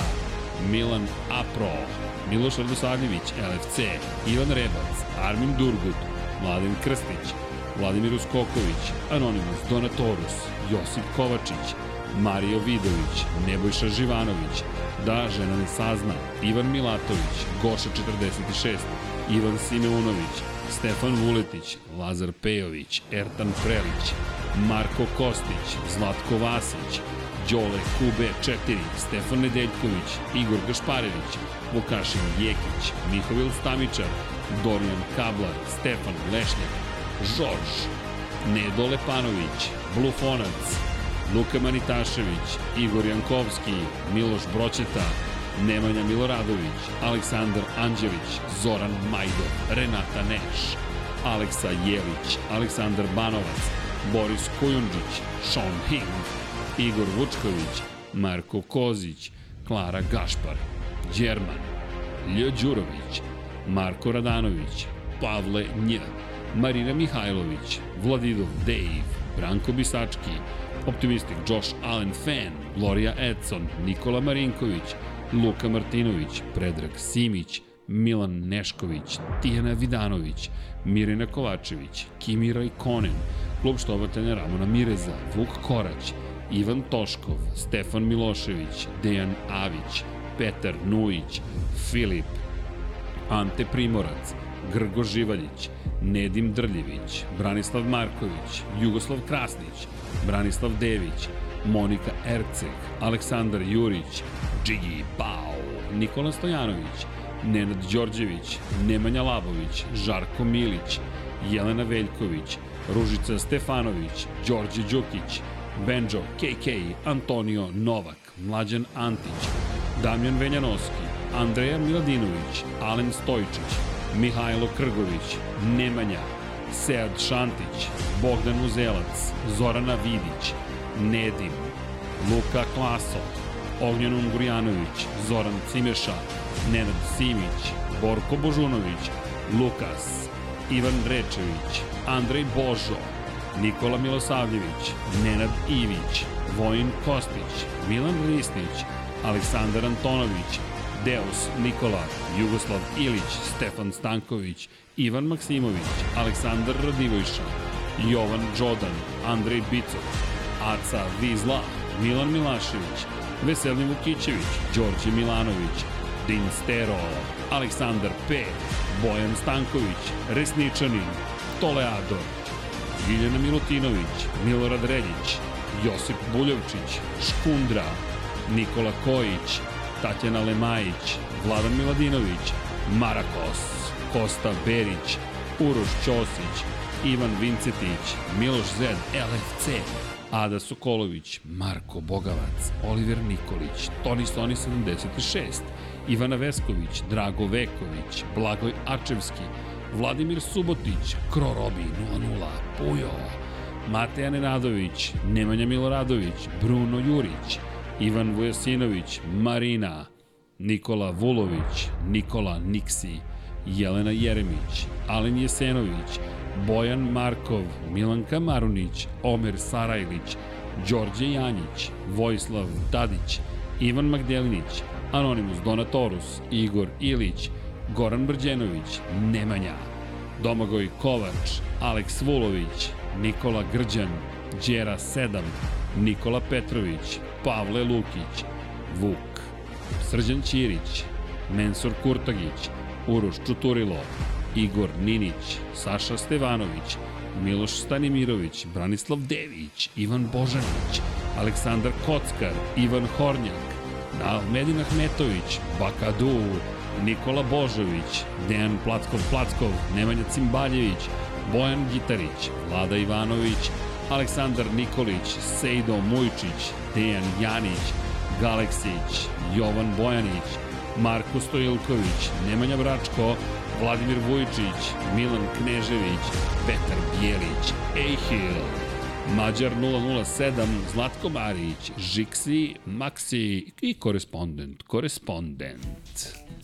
Milan Apro, Miloš Radosavljević, LFC, Ivan Rebac, Armin Durgut, Mladen Krstić, Vladimir Uskoković, Anonimus, Donatorus, Josip Kovačić, Mario Vidović, Nebojša Živanović, Da žena ne sazna, Ivan Milatović, Goša 46, Ivan Simeunović, Stefan Vuletić, Lazar Pejović, Ertan Prelić, Marko Kostić, Zlatko Vasić, Đole QB4, Stefan Nedeljković, Igor Gašparević, Vukašin Jekić, Mihovil Stamičar, Dorijan Kablar, Stefan Lešnjak, Žorž, Nedo Lepanović, Blufonac, Luka Manitašević, Igor Jankovski, Miloš Broćeta, Nemanja Miloradović, Aleksandar Anđelić, Zoran Majdov, Renata Neš, Aleksa Jelić, Aleksandar Banovac, Boris Kujundžić, Sean Hing, Igor Vučković, Marko Kozić, Klara Gašpar, Đerman, Ljo Đurović, Marko Radanović, Pavle Nj, Marina Mihajlović, Vladidov Dave, Branko Bisački, Optimistik Josh Allen Fan, Gloria Edson, Nikola Marinković, Luka Martinović, Predrag Simić, Milan Nešković, Tijana Vidanović, Mirina Kovačević, Kimi Rajkonen, klub štovatelja Ramona Mireza, Vuk Korać, Ivan Toškov, Stefan Milošević, Dejan Avić, Petar Nujić, Filip, Ante Primorac, Grgo Živaljić, Nedim Drljević, Branislav Marković, Jugoslav Krasnić, Branislav Dević, Monika Erceg, Aleksandar Jurić, Džigi Bao, Nikola Stojanović, Nenad Đorđević, Nemanja Labović, Žarko Milić, Jelena Veljković, Ružica Stefanović, Đorđe Đukić, Benjo, KK, Antonio Novak, Mlađan Antić, Damjan Venjanovski, Andreja Miladinović, Alen Stojčić, Mihajlo Krgović, Nemanja, Sead Šantić, Bogdan Uzelac, Zorana Vidić, Nedim, Luka Klaso, Ognjan Ungurjanović, Zoran Cimeša, Nenad Simić, Borko Božunović, Lukas, Ivan Rečević, Andrej Božo, Nikola Milosavljević, Nenad Ivić, Vojin Kostić, Milan Risnić, Aleksandar Antonović, Deus Nikola, Jugoslav Ilić, Stefan Stanković, Ivan Maksimović, Aleksandar Radivojša, Jovan Đodan, Andrej Bicov, Aca Vizla, Milan Milašević, Veselin Vukićević, Đorđe Milanović, Din Stero, Aleksandar P, Bojan Stanković, Resničanin, Toleador, Ljiljana Milutinović, Milorad Reljić, Josip Buljovčić, Škundra, Nikola Kojić, Tatjana Lemajić, Vladan Miladinović, Marakos, Kosta Berić, Uroš Ćosić, Ivan Vincetić, Miloš Zed, LFC, Ada Sokolović, Marko Bogavac, Oliver Nikolić, Toni Soni 76, Ivana Vesković, Drago Veković, Blagoj Arčevski, Vladimir Subotić, Krorobi 00, Pujo, Mateja Nenadović, Nemanja Miloradović, Bruno Jurić, Ivan Vujasinović, Marina, Nikola Vulović, Nikola Niksi, Jelena Jeremić, Alen Jesenović, Bojan Markov, Milanka Marunić, Omer Sarajlić, Đorđe Janjić, Vojislav Tadić, Ivan Magdelinić, Anonimus Donatorus, Igor Ilić, Goran Brđenović, Nemanja, Domagoj Kovač, Aleks Vulović, Nikola Grđan, Đera 7, Nikola Petrović, Pavle Lukić, Vuk, Srđan Ćirić, Mensur Kurtagić, Uroš Čuturilo, Igor Ninić, Saša Stevanović, Miloš Stanimirović, Branislav Dević, Ivan Božanić, Aleksandar Kockar, Ivan Hornjak, Medin Ahmetović, Bakadu, Nikola Božović, Dejan Plackov-Plackov, Nemanja Cimbaljević, Bojan Gitarić, Vlada Ivanović, Aleksandar Nikolić, Sejdo Mujčić, Dejan Janić, Galeksić, Jovan Bojanić, Marko Stojilković, Nemanja Bračko, Vladimir Vujčić, Milan Knežević, Petar Bjelić, Ejhil, Mađar 007, Zlatko Marić, Žiksi, Maksi i korespondent, korespondent.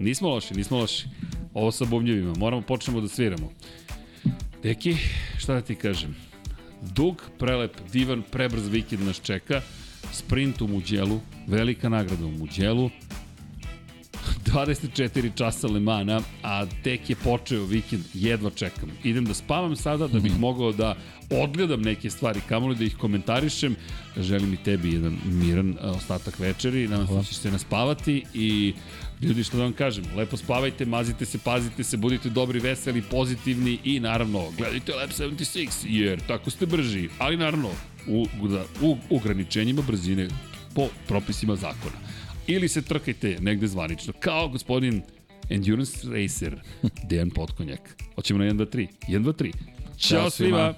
Nismo loši, nismo loši. Ovo sa bubnjevima, moramo počnemo da sviramo. Deki, šta da ti kažem? Dug, prelep, divan, prebrz vikend nas čeka. Sprint u Muđelu, velika nagrada u Muđelu. 24 časa Lemana, a tek je počeo vikend, jedva čekam. Idem da spavam sada da bih mogao da odgledam neke stvari, kamoli da ih komentarišem. Želim i tebi jedan miran ostatak večeri, nadam se da ćeš se naspavati i ljudi što da vam kažem, lepo spavajte, mazite se, pazite se, budite dobri, veseli, pozitivni i naravno gledajte Lab 76 jer tako ste brži, ali naravno u, da, u ograničenjima brzine po propisima zakona ili se trkajte negde zvanično, kao gospodin Endurance Racer, Dejan Potkonjak. Hoćemo na 1, 2, 3. 1, 2, 3. Ćao, Ćao svima! svima.